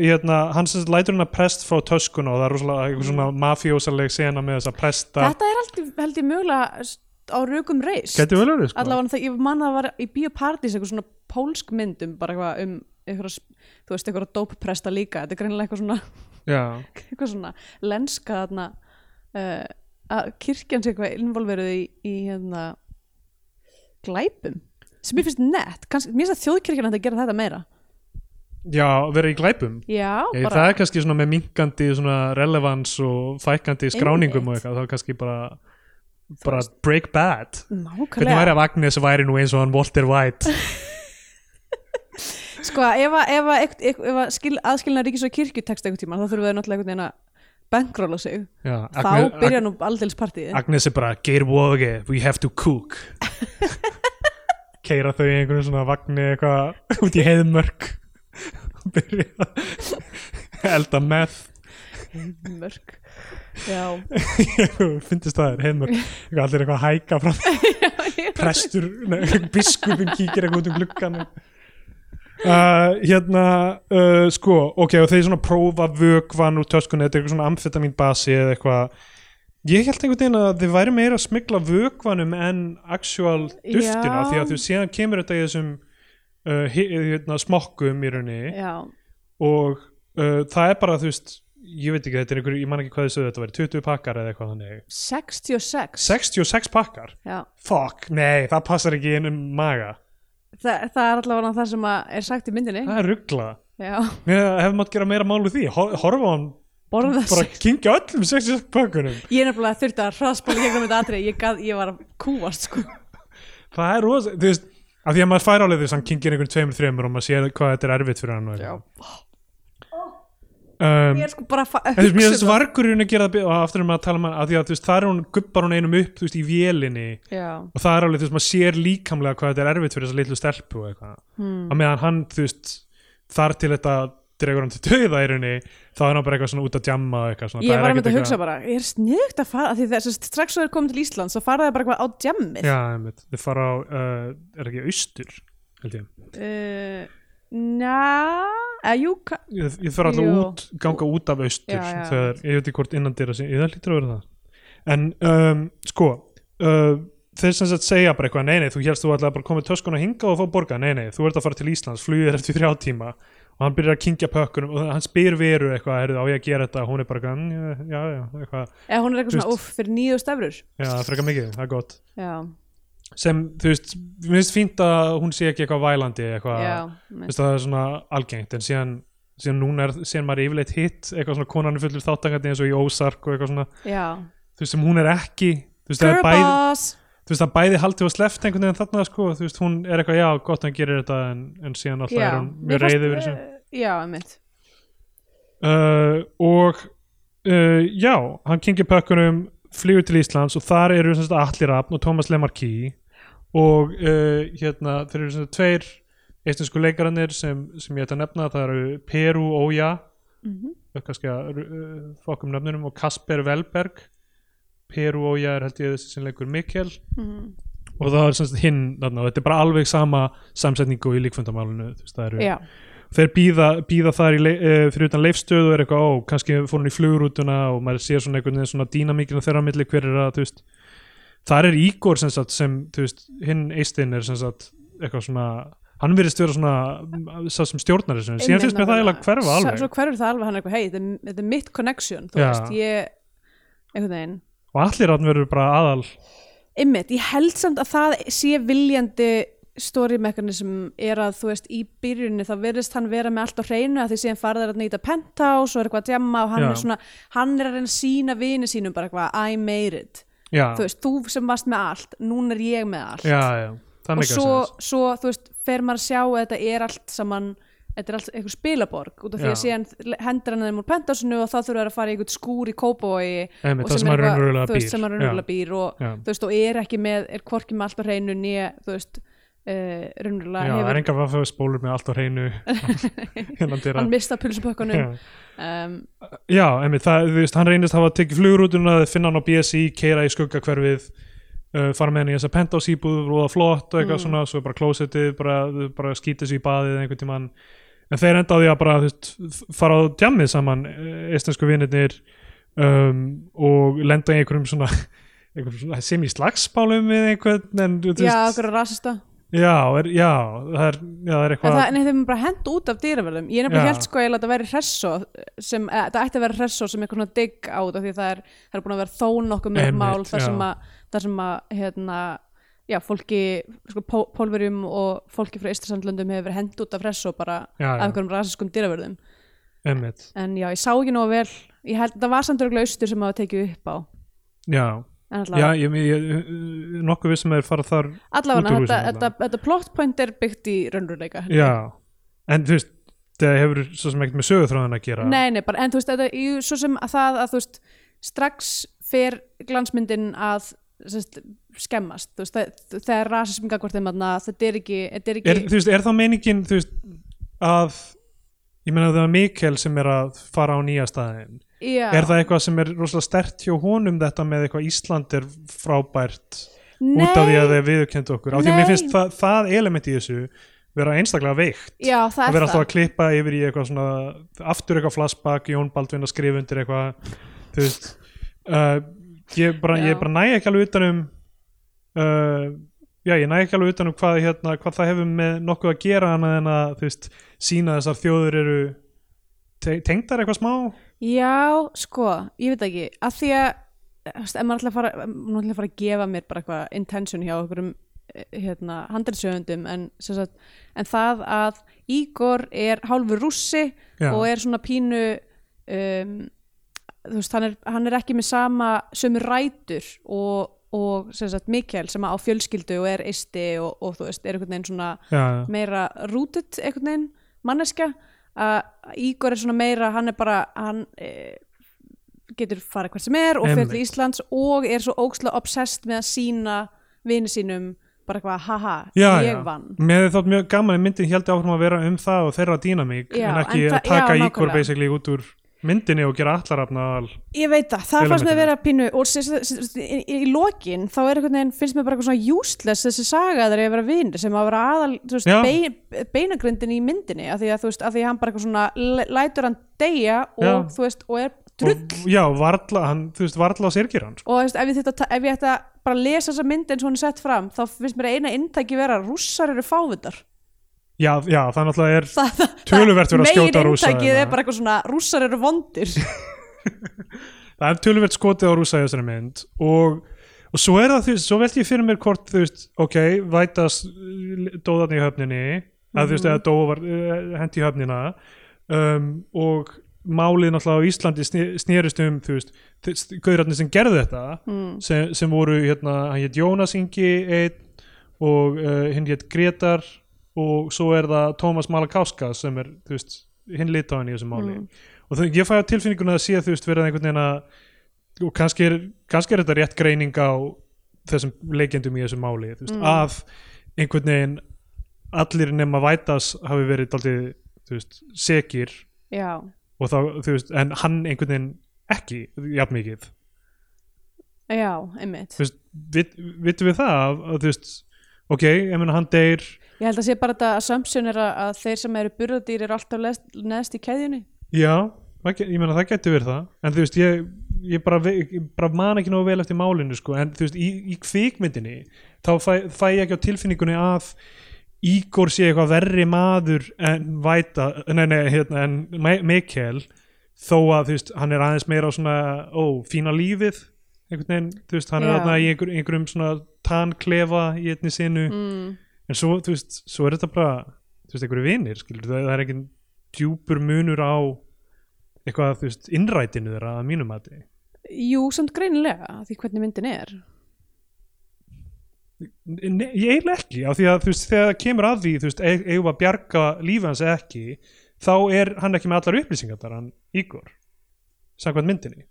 hérna, sagt lætur hann að prest frá töskuna og það er rosalega eitthvað svona mafjósaleg sena með þess að presta. Þetta er ég- held ég mögulega á rökum reist geti vel verið sko. Allavega það, ég man að það var í biopartís eitthvað svona pólsk mynd um bara eitthvað um eitthvað, þú veist, eitthvað dóppresta líka. Þetta er greinilega eitthvað svona, eitthvað svona lenska þarna uh, að kirkjan sé eitthvað involveruð í, í hérna glæpum sem mér finnst nett, kannski, mér finnst að þjóðkirkjan ætti að gera þetta meira. Já, vera í glæpum. Já, Ég, bara það er kannski svona með minkandi relevans og fækandi skráningum og eitthvað, þá er kannski bara bara break bad. Hvernig væri nákvæmlega að Agnes væri nú eins og hann Walter White? Sko, ef að, aðskilna ríkis og kirkju tekst einhvern tíma, þá þurfum við náttúrulega einhvern veginn að bankróla sig, já, þá Agnes, byrja nú aldeilis partíð Agnes er bara Geirvoge, we have to cook keira þau í einhvern svona vagni eitthvað út í heiðmörk. Og byrja að elda meth. Mörg já. Finnst það er heiðmörk. Eitthvað allir eitthvað að hæka frá prestur, biskupin kíkir eitthvað út um gluggan Uh, hérna uh, sko, ok, og þeir svona prófa vökvan úr töskunni, þetta er eitthvað svona amfetamin basi eða eitthvað ég held einhvern veginn að þið væri meira að smigla vökvanum en actual duftina Já. því að þú síðan kemur þetta í þessum uh, hi- hérna, smokkum í rauninni. Já, og uh, það er bara þú veist ég veit ekki, þetta er einhver, ég man ekki hvað þessu þetta væri 20 pakkar eða eitthvað þannig. 66 66 pakkar, já. fuck, nei, það passar ekki inn um maga, Þa, það er allavega það sem að er sagt í myndinni. Það er ruggla já, Mér hefði mátt gera meira mál úr því Hor- horfa á hann borða bara sig kingja öllum 66 pakkunum ég er nefnilega þurfti að hraðspóla gegnum þetta atrið ég, gat, ég var að kúast sko. það er rosa, þú veist af því að maður fær álega þess að hann kingir einhvern tveimur þreimur og maður séð hvað þetta er erfitt fyrir hann og Já. eitthvað. um, ég er sko bara að fa- en þú veist, mér hugsa finnst vargurinn að gera það be- og aftur um að tala um hann, að því að þú veist, það er hún gubbar hún einum upp, þú veist, í vélinni já, og það er alveg, þú veist, maður sér líkamlega hvað þetta er erfitt fyrir þessa litlu stelpu og eitthvað hmm. og meðan hann, þú veist, þar til þetta dregur hann til döða í rauninni þá er hann bara eitthvað svona út að jamma eitthvað svona, ég var að mynda að hugsa bara ég er sniðugt að fara því þess að strax svo er komið til Íslands þá fara það bara eitthvað á jammið Já, einmitt, þið fara á, uh, er ekki austur, held ég. uh, na eða jú, ka- Ég, ég þarf alltaf Jú. út, ganga út af austur Já, já. þegar, ég veit ekki hvort innan sem, ég það lítur að vera það. En, um, sko, uh, þeir sem sagt segja bara eitthvað, nei, nei, þú hérst þú ætlaði bara að koma í töskun og hinga og fá borga, nei, nei, þú ert að fara til Íslands, flugið er eftir þrjá tíma og hann byrjar að kingja pökkunum og hann spyr veru eitthvað, heyrðu, á ég að gera þetta? Og hún er bara, "Mm, já, já, já, eitthvað, eða hún er eitthvað svona, uff, fyrir nýju stefrur já, frekar mikið, það er gott. já, Sem, þú veist, mér finnst fínt að hún sé ekki eitthvað vælandi, eitthvað, Þú veist, það er svona algengt en síðan, síðan núna er síðan maður er yfirleitt hitt eitthvað svona konan er fullur þáttangandi eins og í Ósark og eitthvað svona. Já. Þú veist sem hún er ekki. Þú veist, það er boss þú veist, það bæði haldið og sleft einhvern veginn þarna, sko, þú veist, hún er eitthvað, já, gott hann gerir þetta, en, en síðan alltaf er hún mjög fannst- reyði yfir þessu. eh, já, einmitt. Uh, og uh, já, hann kynki pökkunum flýgur til Íslands og þar eru sem sagt, Atli Rafn og Thomas Lemarquis og uh, hérna þeir eru sem sagt, tveir eistensku leikarannir sem, sem ég ætla að nefna það eru Peru Ója mm kannski að uh, fokkum nöfnunum og Kasper Velberg Peru Ója er held ég þessi sem leikur Mikkel. -hmm. og það er sem sagt hinn þarna, og þetta er bara alveg sama samsetningu í líkfundamálinu þeir býða, þar í, uh, fyrir utan leifstöð og er eitthvað, ó, kannski fór hann í flugurútuna og maður sér svona einhvern veginn svona dýnamíkina þeirra á milli hver er að, veist. Þar er Ígor sem sagt, sem, veist hinn eistinn er sem sagt, eitthvað svona hann virðist vera svona sá sem stjórnar þessu, en síðan finnst mér það eiginlega hverfa alveg. svo hverfur það alveg hann eitthvað, hei, þetta er- mitt connection þú veist, ég einhvern veginn og allir áttum verður bara aðal Einmitt, ég held samt að það sé viljandi story mechanism er að þú veist í byrjunni þá verðist hann vera með allt á hreinu að því síðan farið er að nýta penthouse og er eitthvað að djamma og hann Já. er svona hann er að reyna sína vini sínum bara eitthvað I made it, já, þú veist, þú sem varst með allt núna er ég með allt. Já, já, það og svo, svo þú veist, fer maður að sjá að þetta er allt saman þetta er allt eitthvað spilaborg út af því að síðan hendur hann þeim úr penthouse-unu og þá þurfa þær að fara í eitthvað skúr í Kópavogi Einmitt, og það sem er raunverulega býr. og, veist, og er ekki með, er hvorki með allt á hreinu nýja, þú veist uh, raunverulega já, það er enga vaffið spólur með allt á hreinu dyra hann mista pulsupökkunum um, Já, einmitt, það, þú veist, hann reynist hafa tekið flugurútuna, finna hann á BSI, keira í skuggakverfið, uh, fara með hann í þessa penthouse íbúð, róða flott og eitthvað Mm. svona, svo bara klósettið, bara, bara skýta sig í baðið einhvern tímann. En þeir enda á því að bara, veist, fara á djammið saman, eistensku vinirnir um, og lenda í einhverjum svona, svona sem í slagsbálum við einhvern, en já, okkur rasista. Já, er, já, það er, já, það er en eitthvað, það, nei, þeim er bara hent út af dýraverðum ég er nefnilega held sko að þetta væri hressó sem, eða, þetta ætti að vera hressó sem eitthvað svona digg af því það er, það er búin að vera þó nokkuð Einmitt, mál þar sem að, þar sem að hérna, já, fólki sko, pó, pólverjum og fólki frá Íslasandlöndum hefur verið hent út af hressó bara já, af einhverjum rasiskum dýraverðum en já, ég sá ekki nógu vel. Ég held, það var samt örgulega austur sem að tekið upp á. Já, en já, allavega, ég, ég, ég nokkuð vissum að þeir fara þar allavega þetta, þetta, þetta plot point er byggt í ég. Já, en þú veist það hefur svo sem ekkert með sögutráðin að gera. Nei, nei, bara, en þú veist, þetta, jú, svo sem að það að þú veist, strax fer glansmyndin að sest, skemmast, þú veist, það, það er rasism gagvart þeim að þetta er ekki, þetta er ekki er, þú veist, er þá meiningin þú veist, að ég meina það er Mikkel sem er að fara á nýja staðin já, er það eitthvað sem er rosalega stert hjá honum þetta með eitthvað Ísland er frábært nei, út af því að þeir viðurkendu okkur? Af því að mér finnst það, það element í þessu vera einstaklega veikt. Já, það að er vera alltaf það. að klippa yfir í eitthvað svona aftur eitthvað flashback, Jón Baldvin að skrifa undir eitthvað þú veist uh, ég bara, bara næ ekki alveg utanum uh, já, ég næ ekki alveg utanum hvað, hérna, hvað það hefur með nokkuð að gera annað en að þú veist, sína þessar þjóður eru te tengdar eitthvað smá? Já, sko, ég veit ekki. Að því að, þú veist, ef maður ætla að fara maður ætla að fara að gefa mér bara eitthvað intention hjá okkur um hérna, handelsöfundum en, sagt, en það að Ígor er hálfur rússi já, og er svona pínu um, þú veist, hann er, hann er ekki með sama sömu rætur og, og sem sagt Mikael sem á fjölskyldu og er eisti og, og þú veist, er einhvern veginn svona já, meira rooted einhvern veginn, manneska að Ígor er svona meira, hann er bara hann e, getur farið hvert sem er og fyrir. Íslands og er svo ókslega obsessed með að sína vini sínum bara eitthvað, haha, Já, ég já. vann með þátt mjög gaman að myndin held áfram að vera um það og þeirra dýnamík Já, en ekki en að taka já, nákvæmlega. basically út úr myndinni og gera allarafna al Ég veit það, það fannst mér Elementinu. vera pínu og í, í, lokin þá er veginn, finnst mér bara eitthvað svona useless þessi saga þegar ég að vera vinir sem að vera aðal þú veist, bein, beinagrindin í myndinni af því að þú veist, af því að hann bara eitthvað svona læ- lætur hann deyja og Já. þú veist, og er drull. og, já, varla, hann, þú veist, varla á sérkir hans og þú veist, ef ég, þetta, ef ég ætta bara að lesa þessa mynd eins og hún er sett fram þá finnst mér eina inntæki vera að rússar eru fávindar já, já, það náttúrulega er Töluvert verið að skjóta megin Rússa inntækið hérna. er bara eitthvað svona rússar eru vondir það er töluvert skotið á rúsa í þessari mynd og, og svo er það, þú veist, svo velti ég fyrir mér hvort, þú veist, ok, vætas dóðan í höfninni að þú veist, Mhm. eða dóa var uh, hent í höfnina um, og málið náttúrulega á Íslandi snerist um, þú veist, gauðratni sem gerðu þetta mm. sem, sem voru hérna, hann hétt Jónas Ingi einn og uh, hinn hétt Gretar og svo er það Tómas Malakauska sem er þú veist, hinn litáin í þessu máli Mm. og það, ég fæ á tilfinninguna að sé þú veist verið einhvern veginn að og kannski er, kannski er þetta rétt greining á þessum leikendum í þessu máli þú veist, Mm. að einhvern veginn allir nema vætas hafi verið daldið, þú veist, sekir já, og þá, þú veist, en hann einhvern veginn ekki, jafn mikið já, einmitt þú veist, vit, vitum við það að, þú veist, ok, ég meina hann deyr ég held að sé bara þetta assumption er að, að þeir sem eru burðadýr eru alltaf neðst í keðjunni já, ég meina það getur verið það en þú veist, ég, ég, bara, ég bara man ekki nógu vel eftir málinu, sko en þú veist, í, í kvikmyndinni þá fæ, fæ ég ekki á tilfinningunni að Ígor sé eitthvað verri maður en Væta, nei, nei, hérna en Mi- Mikkel, þó að þú veist, hann er aðeins meira á svona ó, fína lífið, einhvern veginn þú veist, hann er Já. þarna í einhver, einhverjum svona tanklefa í einni sinu mm. En svo, þú veist, svo er þetta bara þú veist, einhverju vinir, skilur það, það er ekki djúpur munur á eitthvað, þú veist, innrætinu þeirra að mínum að jú, samt greinilega því hvernig myndin er. Nei, ég eiginlega ekki, af því að þú veist, þegar það kemur að því, þú veist, eig- eigum að bjarga lífi hans ekki, þá er hann ekki með allar upplýsingar þar, hann Ígor samkvæmt myndinni.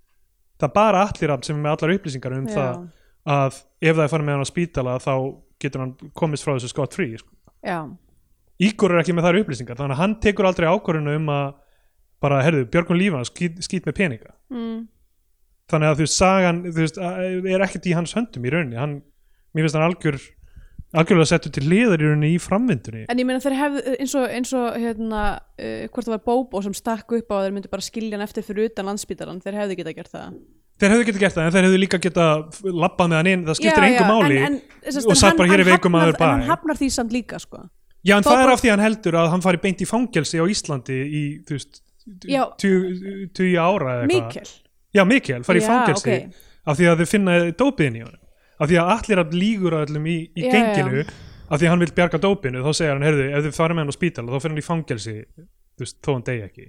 Það er bara allir sem er með allar upplýsingar um það. já, að ef það er farið með hann á spítala þá getur hann komist frá þessu scot free sko. Ígor er ekki með þær upplýsingar þannig að hann tekur aldrei ákvörðinu um að bara, herðu, björgun lífan skýt, skýt með peninga. Mm. þannig að þú sagan þú veist, er ekkert í hans höndum í rauninni. Hann, mér finnst hann algjör algjörlega settur til liðar í rauninni í framvindunni. En ég meina þeir hefðu eins og, eins og hérna, uh, hvort það var Bobo sem stakk upp á að þeir myndu bara skilja hann eftir fyrir utan landspítalan, þeir hefðu geta gert það þeir hefðu getið gert það, en þeir hefðu líka getað labbað með hann inn, það skiptir engu máli en, en, og hann- bara, hér er hann hafnar- maður bæ. en hann hafnar því samt líka sko. já, en Þó það er af því hann heldur að hann fari beint í fangelsi á Íslandi í, þú veist Já. tugi ára eða eitthvað Mikkel já, Mikkel, fari í Já, fangelsi ok. af því að þau finna dópiðin í honum af því að allir að lígur að öllum í, í Já, genginu af því að hann vil bjarga dópinu þá segir hann, heyrðu, ef hann hann í hann ekki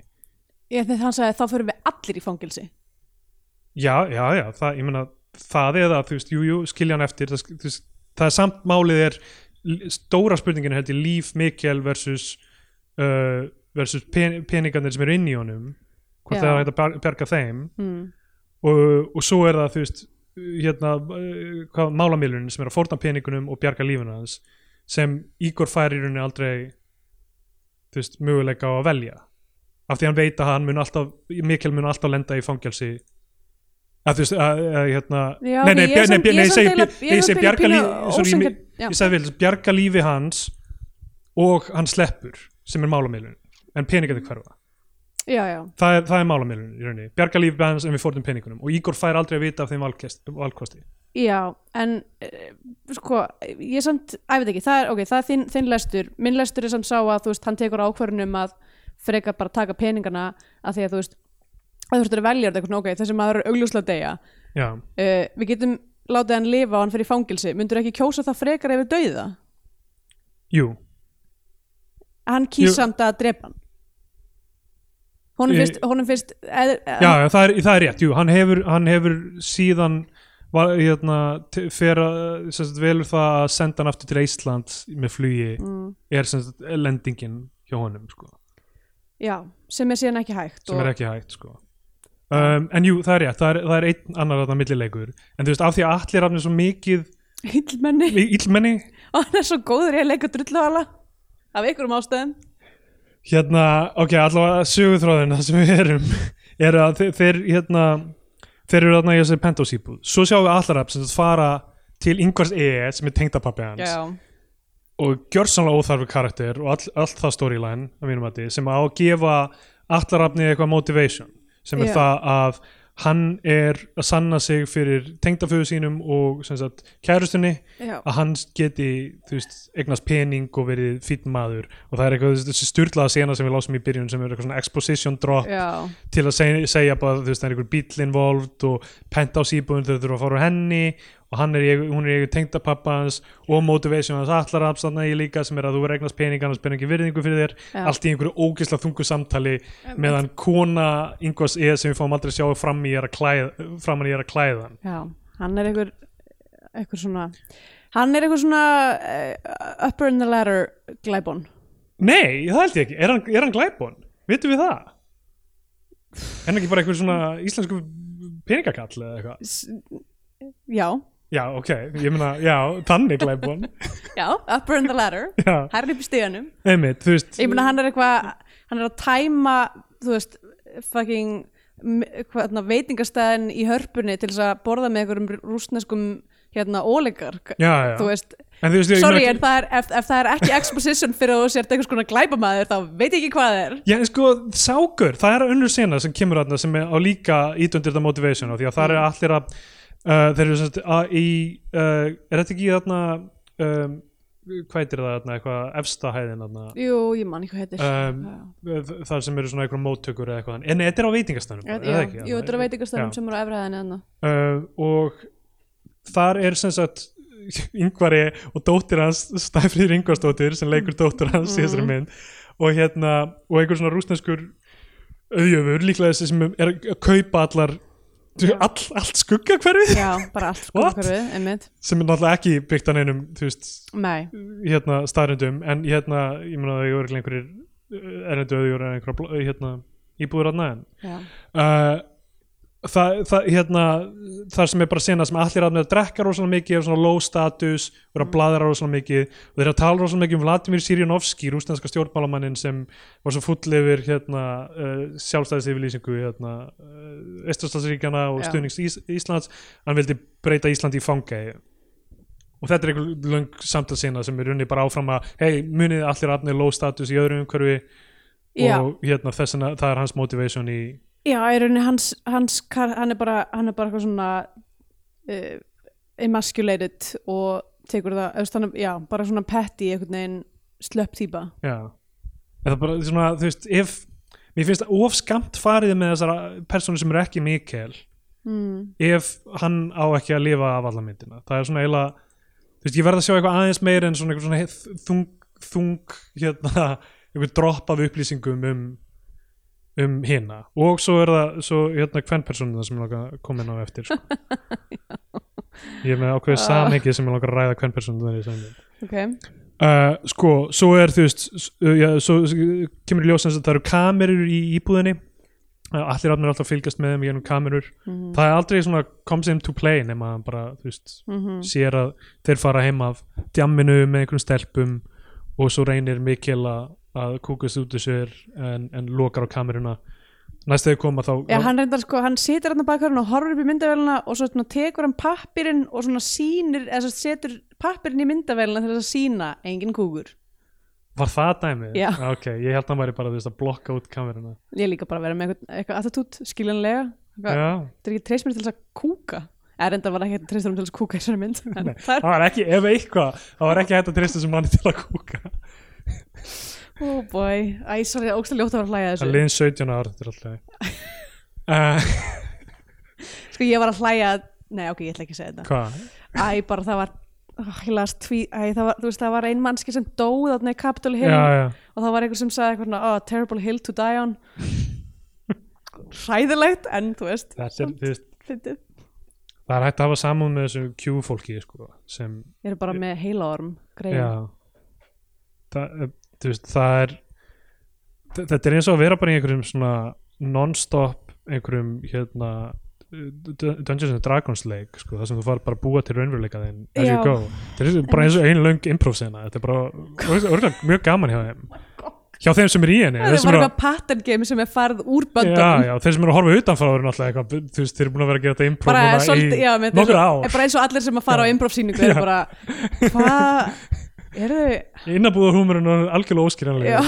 ég, hann sagði þá fyrir við allir í fangelsi já, já, já, það, ég meina það eða, þú veist, jú, jú, skilja hann eftir það, veist, það er samt málið er stóra spurningin held ég líf Mikkel versus uh, versus pen, peningarnir sem eru inn í honum hvort Já. það er hægt að bjarga þeim mm. og, og svo er það þú veist hérna, uh, hvað, málamílunin sem er að fórna peningunum og bjarga lífinu hans sem Ígor fær í rauninni aldrei þú veist, möguleika á að velja af því hann veit að hann mun alltaf Mikkel mun alltaf lenda í fangelsi að þú veist, að, að, hérna nei, nei, ég segi- eiginlega- ég segi vel, bjarga lífi hans og hann sleppur sem er málamílun en peningarnir hverfa. Já, já, það er, er málamilun í rauninni. Bjarga lífi hans en við fórtum peningunum. Og Ígor fær aldrei að vita af þeim valkosti, já en uh, sko, ég samt ég veit ekki, það er, ok, það er þinn, þinn lestur. Minn lestur er samt sá að, þú veist, hann tekur ákvörðunum að frekar bara taka peningana að því að, þú veist, að þú veist að velja þetta eitthvað, ok, þessi maður er augljóslega já, uh, við getum látið hann lifa og hann fyrir fangilsi myndur ekki kjósa það frekar ef við dauða? Jú. Hann Jú. samt að drepa hann. Honum finnst, honum finnst eð, já, já það, er, það er rétt, jú, hann hefur, hann hefur síðan var, hérna, fer að velur það að senda hann aftur til Ísland með flugi. Mm, er sagt, lendingin hjá honum sko, já, sem er síðan ekki hægt sem er ekki hægt sko. Um, en jú, það er rétt það er, það er einn annar þarna millileikur. En þú veist, af því að allir rafnir svo mikið hillmenni illmenni. Og hann er svo góður í að leika drulluhala af einhverjum ástæðum. Hérna, ok, allavega söguþráðin það sem við erum er að þeir, þeir hérna þeir eru þarna í þessi pentosíbúð svo sjáum við allarab sem sagt fara til yngvars E sem er tengdapappi hans. Já, og gjörsamlega óþarfi karakter og all, allt það storyline sem á að gefa allarabni eitthvað motivation sem er Já. það að hann er að sanna sig fyrir tengdaföðu sínum og sagt kærustunni já, að hann geti veist, eignast pening og verið fýtt maður. Og það er eitthvað þessi styrlaða sena sem við lásum í byrjun sem er eitthvað svona exposition drop já, til að segja, segja bara þú veist það er einhver bíl involved og pent á síbúin þau þurfa að fara úr henni og hann er, í hún er í eigu tengdapappa hans og motivation hans allar afstanna í líka sem er að þú verður eignast pening annars ekki virðingu fyrir þér Já. allt í einhverju ógeðslega þungu samtali meðan kona Ingvars E sem við fáum aldrei sjá fram í er að klæða fram í er að klæða hann Já, hann er einhver einhver svona hann er einhver svona uh, upper in the ladder glæbon Nei, það held ég ekki, er hann, er hann glæbon? Vitum við það? Er hann ekki bara einhver svona íslensku peningakall eða eitthvað? Já, Já, ok, ég meina, já, þannig glæbon já, upper in the ladder. Herri upp í stíðanum einmitt, þú veist Ég meina hann er eitthvað hann er að tæma, þú veist fucking þarna, veitingastæðin í hörpunni til þess að borða með einhverjum rústneskum hérna óleikar Já, já, þú veist, en þú veist sorry meina- en það er, ef, ef það er ekki exposition fyrir að þú sért einhvers konar glæpamaður þá veit ég ekki hvað það er. Já, en sko, sákur, það er önnur sena sem kemur þarna sem er á líka ítundir þetta motivation og því að það er allir að uh, þeir eru semst að í uh, er þetta ekki þarna um, hvað heitir það þarna, eitthvað efsta hæðin þarna? Jú, ég man ekki hvað heitir. Um, Já. þar sem eru svona eitthvað móttökur eða eitthvað, en þetta er á veitingastænum Já, jú, þetta er veitingastæðum sem eru á þarna. uh, og þar er sem sagt yngvari og dóttir hans Stæfrýr Ingvarsdóttir sem leikur dóttir hans í þessari mynd. Og hérna og einhver svona rúsneskur auðjöfur líklega þessi sem er að kaupa allar all, allt skuggakverfið Já, bara allt What? hverfið, einmitt. Sem er náttúrulega ekki byggt á neinum þú veist, hérna staðrendum en hérna, ég meina það eru einhverjir erendu auðjur en einhverja hérna, íbúður að næðan já, uh, það, það, hérna, það sem er bara sena sem allir að með að drekka rosalega mikið og svona low status og er að bladra rosalega mikið. Og þeir að tala rosalega mikið um Vladimir Sirjanovski rúsnenska stjórnmálamannin sem var svo full yfir hérna, uh, sjálfstæðisifilýsingu hérna, uh, Estrastadsríkjana og Já. stuðnings Ís Íslands. Hann vildi breyta Íslandi í fangæði og þetta er einhver löng samtalsina sem er unni bara áfram að hei, munið allir aðnir low status í öðru umhverfi og hérna, þess vegna það er hans motivation í já í rauninni hans, hans hann er bara hann er bara eitthvað svona uh, emasculated og tekur það, eða þannig, já, bara svona petty einhvern veginn slöpp típa. Já, eða bara svona, þú veist, ef mér finnst það of skamt farið með þessara persónu sem eru ekki Mikael mm. ef hann á ekki að lifa af alla myndina, það er svona eiginlega þú veist, ég verð að sjá eitthvað aðeins meir en svona eitthvað svona þung, þung hérna, eitthvað dropp af upplýsingum um um hina og svo er það svo hérna hvern persónu sem að koma inn á eftir sko. ég er með ákveðið Ah. samhengi sem ég langa að ræða hvern persónu það er í saman ok, Uh, sko, svo er þú veist uh, já, svo kemur í ljós sem sagt, það eru kamerur í íbúðinni uh, allir átnir alltaf að fylgjast með þeim gennum kamerur mm það er aldrei svona comes into play nema bara, þú veist, -hmm. sér að þeir fara heim af djamminu með einhverjum stelpum og svo reynir Mikkel að, að kúkast út úr sér en, en lokar á kameruna næst þegar koma þá Já, hann reyndar sko, hann situr hann bakarinn og horfir upp í myndavélina og svo svona, tekur hann pappirinn og svona sýnir, eða svo setur pappirinn í myndavélina til að sína engin kúkur. var það dæmið? Já. ok, ég held að hann væri bara veist, að blokka út kameruna Ég líka bara að vera með eitthvað, eitthvað attitút, skiljanlega. Þetta er ekki treyst mér til þess að kúka. Eða reyndar var ekki treyst mér til þess að kúka í þessari mynd. Það það var ekki, ef eitthvað það var ekki hægt að treysta sem manni til að kúka oh boy, æ, sorry, ógstlega ljótt að vera að hlæja að Það þessu. liðin 17 ára, þetta er alltaf uh, Sko, ég var að hlæja, nei, ok, ég ætla ekki að segja þetta. Hvað? Æ, bara það var, oh, ég las tví, æ, það var, þú veist, það var ein mannski sem dóð í Capitol Hill. Já, já, og það var einhver sem sagði eitthvað oh, terrible hill to die on hræðilegt en þú veist, það er hægt að hafa samúð með þessu Q-fólki sko, sem, ég er bara með heilaorm greið já það, þú veist, það er þetta er eins og að vera bara í einhverjum svona non-stop einhverjum hérna Dungeons and Dragons leik sko, það sem þú fara bara að búa til raunveruleika þinn as Já. you go, þetta er bara eins og ein löng improv sena, þetta er bara örgulega mjög gaman hjá þeim hjá þeim sem er í henni það er bara eitthvað pattern game sem er farið úr já, böndunum já, þeir sem eru að horfa utanfra eru náttúrulega eitthvað, þú veist, þeir eru búin að vera að gera þetta improv bara svolítið, í já, nokkur ár bara eins og allir sem að fara á Já. improv síningu er Já. bara, hvað þau innabúða húmurinn er algjörlega óskiljanlega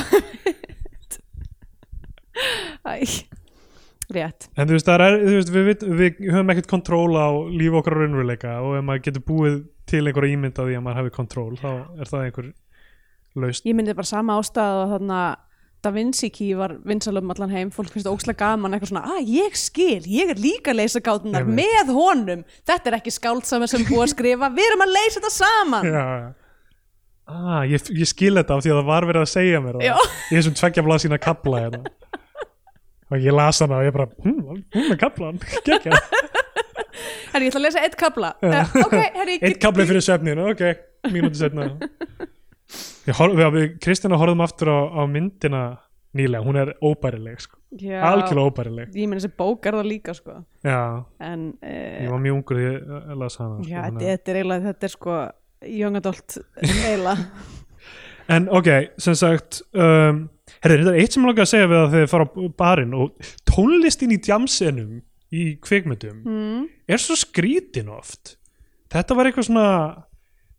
rétt. En þú veist, er, þú veist við, við, við höfum ekkert kontról á líf okkar og raunveruleika og ef maður getur búið til einhverja ímynd af því að maður hafi kontról þá er það einhver laust ég myndi bara sama ástæð og þarna Da Vinci Key var vinsalum allan heim, fólk finnst ókslega gaman eitthvað svona, að ég skil, ég er líka að leysa gátunar með honum. Þetta er ekki skáldsama sem búið að skrifa við erum að leysa þetta saman. Já, já. Ah, ég, ég skil þetta af því að það var verið að segja mér það. Já. í þessum tveggja blað sína kapla hérna. og ég las hana og ég bara hm, hún er kaplan, gekkja. Herri, ég ætla að lesa eitt kabla Já. uh, ok, herri, eitt kapli fyrir svefninu, ok mínúti setna Kristina horfðum aftur á, á myndina nýlega, hún er óbærileg sko. Já, algjörlega óbærileg. Ég menn þessi bók er það líka sko. Já, en ég uh, var mjög ungur ég las hana já, sko, þetta, þetta er eiginlega þetta er sko young adult eiginlega En ok, sem sagt um, herri, þetta er eitt sem ég langar að segja við að þið fara á barinn og tónlistin í djamsenum í kvikmyndum mm. er svo skrítin oft. Þetta var eitthvað svona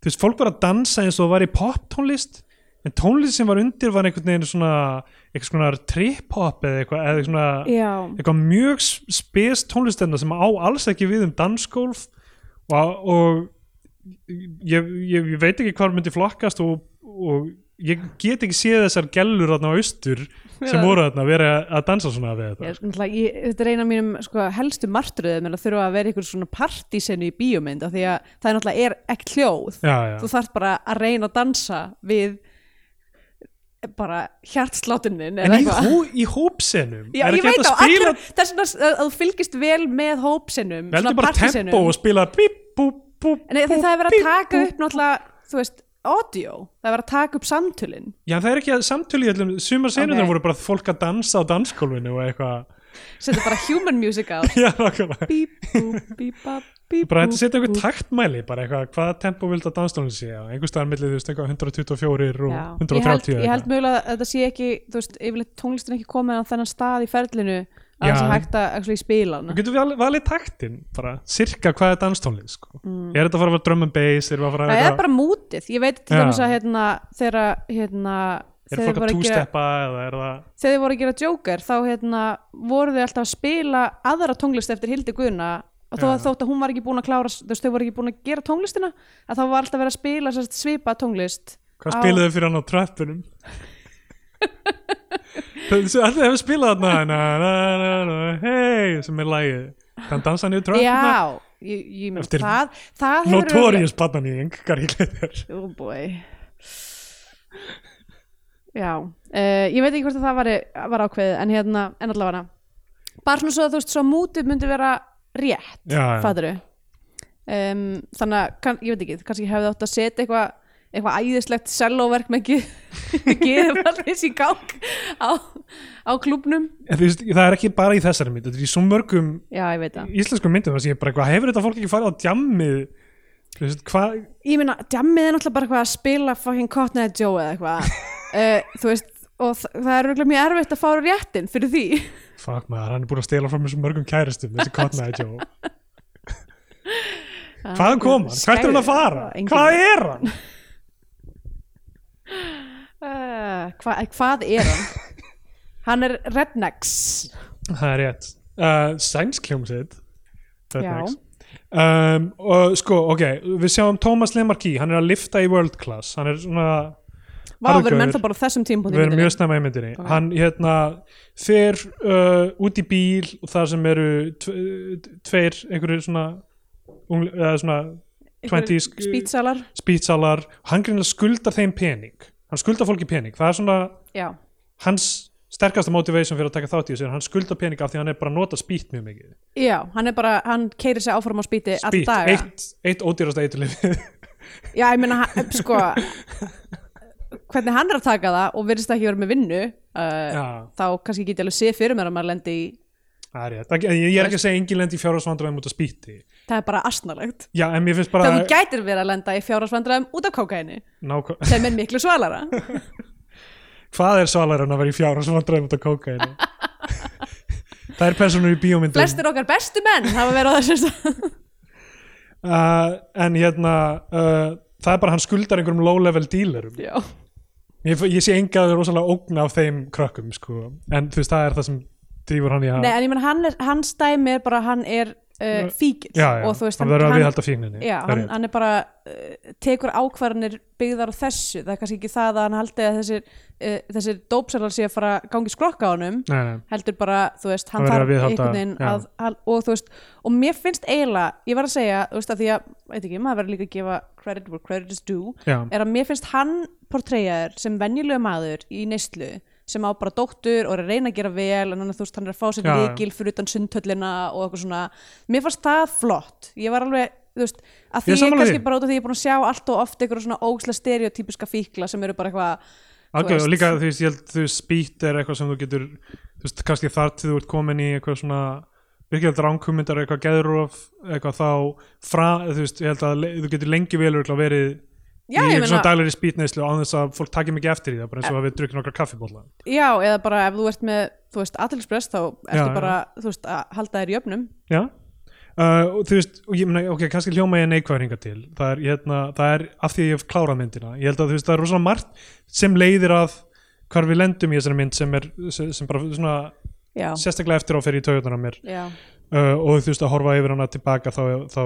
þú veist, fólk var að dansa eins og var í poptónlist en tónlist sem var undir var einhvern veginn svona eitthvað svona trip-hop eða eitthvað, eða svona eitthvað mjög spes tónlistina sem á alls ekki við um dansgólf og, og ég, ég, ég veit ekki hvað myndi flokkast og, og ég get ekki séð þessar gellur á austur sem voru að vera að dansa svona við ég, þetta sko, náttúrulega- ég, þetta er eina af mínum sko, helstu martröðum er að þurfa að vera einhver svona partísenu í bíómynd af því að það er náttúrulega er ekki hljóð. Já, já. þú þarf bara að reyna að dansa við bara hjartsláttunin en í, hó, í hópsenum? Já, er ég ekki á, að spila allir, þess vegna að þú fylgist vel með hópsinnum, veldu bara tempo og spila bíp, bú, bú, Nei, bú, það er verið að taka bú. upp náttúrulega, þú veist, audio. Það er verið að taka upp samtölin. Já, það er ekki að samtölu í öllum sumar senundar Ok. voru bara fólk að dansa á dansgólfinu og eitthvað. Setja bara human music á. Já, nákvæmlega. Bara þetta setja eitthvað taktmæli bara eitthvað, hvaða tempo vildu að danstónu sé? Einhver staðar millið, þú veist, eitthvað 124 og Já. 130 ég held, ég held mögulega að þetta sé ekki þú veist, yfirleitt tónlistin ekki komið á þennan stað í ferlinu að það sé hægt að actually spila Þú hana getur við valið taktin bara, sirka hvað er danstónlið sko. er þetta að fara að vera drum and bass er, að Mm. það er bara mútið, ég veit til dæmis að hérna, þegar hérna, er þegar fólk að að það þegar þið voru að gera Joker þá hérna, voru þið alltaf að spila aðra tónlist eftir Hildi Guðna. Og þó að þótt að hún var ekki búin að klára þú veist, þau voru ekki búin að gera tónlistina að þá var alltaf verið að spila svipa tónlist hvað Á- spiluðu fyrir hann á tröppunum? þessu allir hefur spilað þarna na, na, na, na, hey, sem er lagið. Þann dansa niður tröppuna Já, ég, ég menn Eftir það, það Notorious gleðir Oh boy. Já, uh, ég veit ekki hvort að það var, var ákveðið en hérna, en allavega. Bara svona svo að þú veist, svo mútið myndi vera rétt, fattur um, þannig að, kann, ég veit ekki kannski hefði átt að setja eitthvað eitthvað æðislegt selloverk með geðvallis í gang á, á veist, það er ekki bara í þessari mynd þetta er í svo mörgum Já, það. íslenskum myndum þar sem ég bara eitthvað, hefur þetta fólk ekki farið á djammið? Ég meina, djammið er náttúrulega bara eitthvað að spila fucking Cotton Eye Joe eða eitthvað. Uh, þú veist, og þ- það er örugglega mjög erfitt að fá réttin fyrir því. Fuck maður, hann er búin að stela frá svo mörgum kæristum þessi Cotton Eye Joe. Hvaðan kom hann? hvert er hann að fara? Hvað er hann? Uh, hva, hvað er hann? hann er Rednecks það er rétt. Uh, sænskjómsitt Já. um, og sko, ok við sjáum Thomas Lemarquis, hann er að lifta í world class. Hann er svona Vá, við erum ennþá bara þessum tímpúndi við erum mjög snemma í myndinni. Ok. hann hérna fer uh, út í bíl og það sem eru tve, tveir einhverju svona, ungl, eða svona 20s Spítsalar spýtsalar hann greinlega skuldar þeim pening. Hann skuldar fólki pening. Það er svona Já, hans sterkasta motivation fyrir að taka þátt í þessu hann skuldar pening af því hann er bara að nota spýt mjög mikið. Já hann er bara, hann keirir sig áfram á spíti all spýt, eitt, eitt ódýrasta eiturlif Já, ég meina, sko hvernig hann er að taka það og virðist ekki vera með vinnu uh, þá kannski get ég alveg sé fyrir mér að maður lendi í það er rétt. Ég er ekki að segja engin lend í fjárhagsvandræðum út af spýti það er bara asnalegt. Já, bara þegar þú gætir verið að lenda í fjárhagsvandræðum út af kókaini nákvæm, sem er miklu svalara. Hvað er svalar en að vera í fjárhagsvandræðum út af kókaini það er personur í bíómyndum. Flestir okkar bestu menn hafa verið á þessum stað. Uh, en hérna uh, það er bara hann skuldar einhverjum low level dealerum. Já, ég, ég sé enga rosalega ógn af þeim krökkum sko. en þú veist það er það sem drífur hann í að Nei, en ég menn hann hans dæmi er bara hann er uh, fíkil já, já, og þú veist hann fíkninni já, hann, hann er bara uh, tekur ákvarðanir byggðar á þessu. Það er kannski ekki það að hann haldi að þessir, uh, þessir dópsalar sé að fara gangi skrokka á honum nei, nei. heldur bara, þú veist, hann Hann þarf einhvern veginn að, að, og þú veist, og mér finnst eiginlega, ég var að segja, þú veist, að því að veit ekki, maður verður líka að gefa credit where credit is due, er að mér finnst hann portreyjaður sem venjulega maður í neyslu, sem á bara dóttur og er að reyna að gera vel, en hann, þú veist, hann er að fá sér líkil fyrir utan sundhöllina og eitthvað svona, mér fannst það flott. Ég var alveg, þú veist, að því er ég, sammála kannski bara út af því ég er búin að sjá allt og oft eitthvað svona ógsla stereotypiska fíkla sem eru bara eitthvað veist. og líka þú veist, ég held þú spýt er eitthvað sem þú getur þú veist, kannski þar til þú ert komin í eitthvað svona virkilega dránkumyndar eitthvað geðurof, eitthvað þá fra, þú veist, Já, í svona meina- daglegri spýtneislu á þess að fólk takir mikið eftir í það, bara eins og að við drukkið nokkra kaffibólla Já, eða bara ef þú ert með, þú veist, aðtilsprest þá ertu Já, já. bara, þú veist, að halda þér í jöfnum Já. Uh, og þú veist, og ég meina, ok, kannski hljóma ég neikvæður hingað til, það er, hérna, það er af því að ég hef klárað myndina, ég held að þú veist, það er rosalega margt sem leiðir að hvar við lendum í þessari mynd sem er sem bara svona, Já, sérstaklega eftir á fyrir í taugunar mér. Já, uh, og þú veist að horfa yfir hana tilbaka þá, þá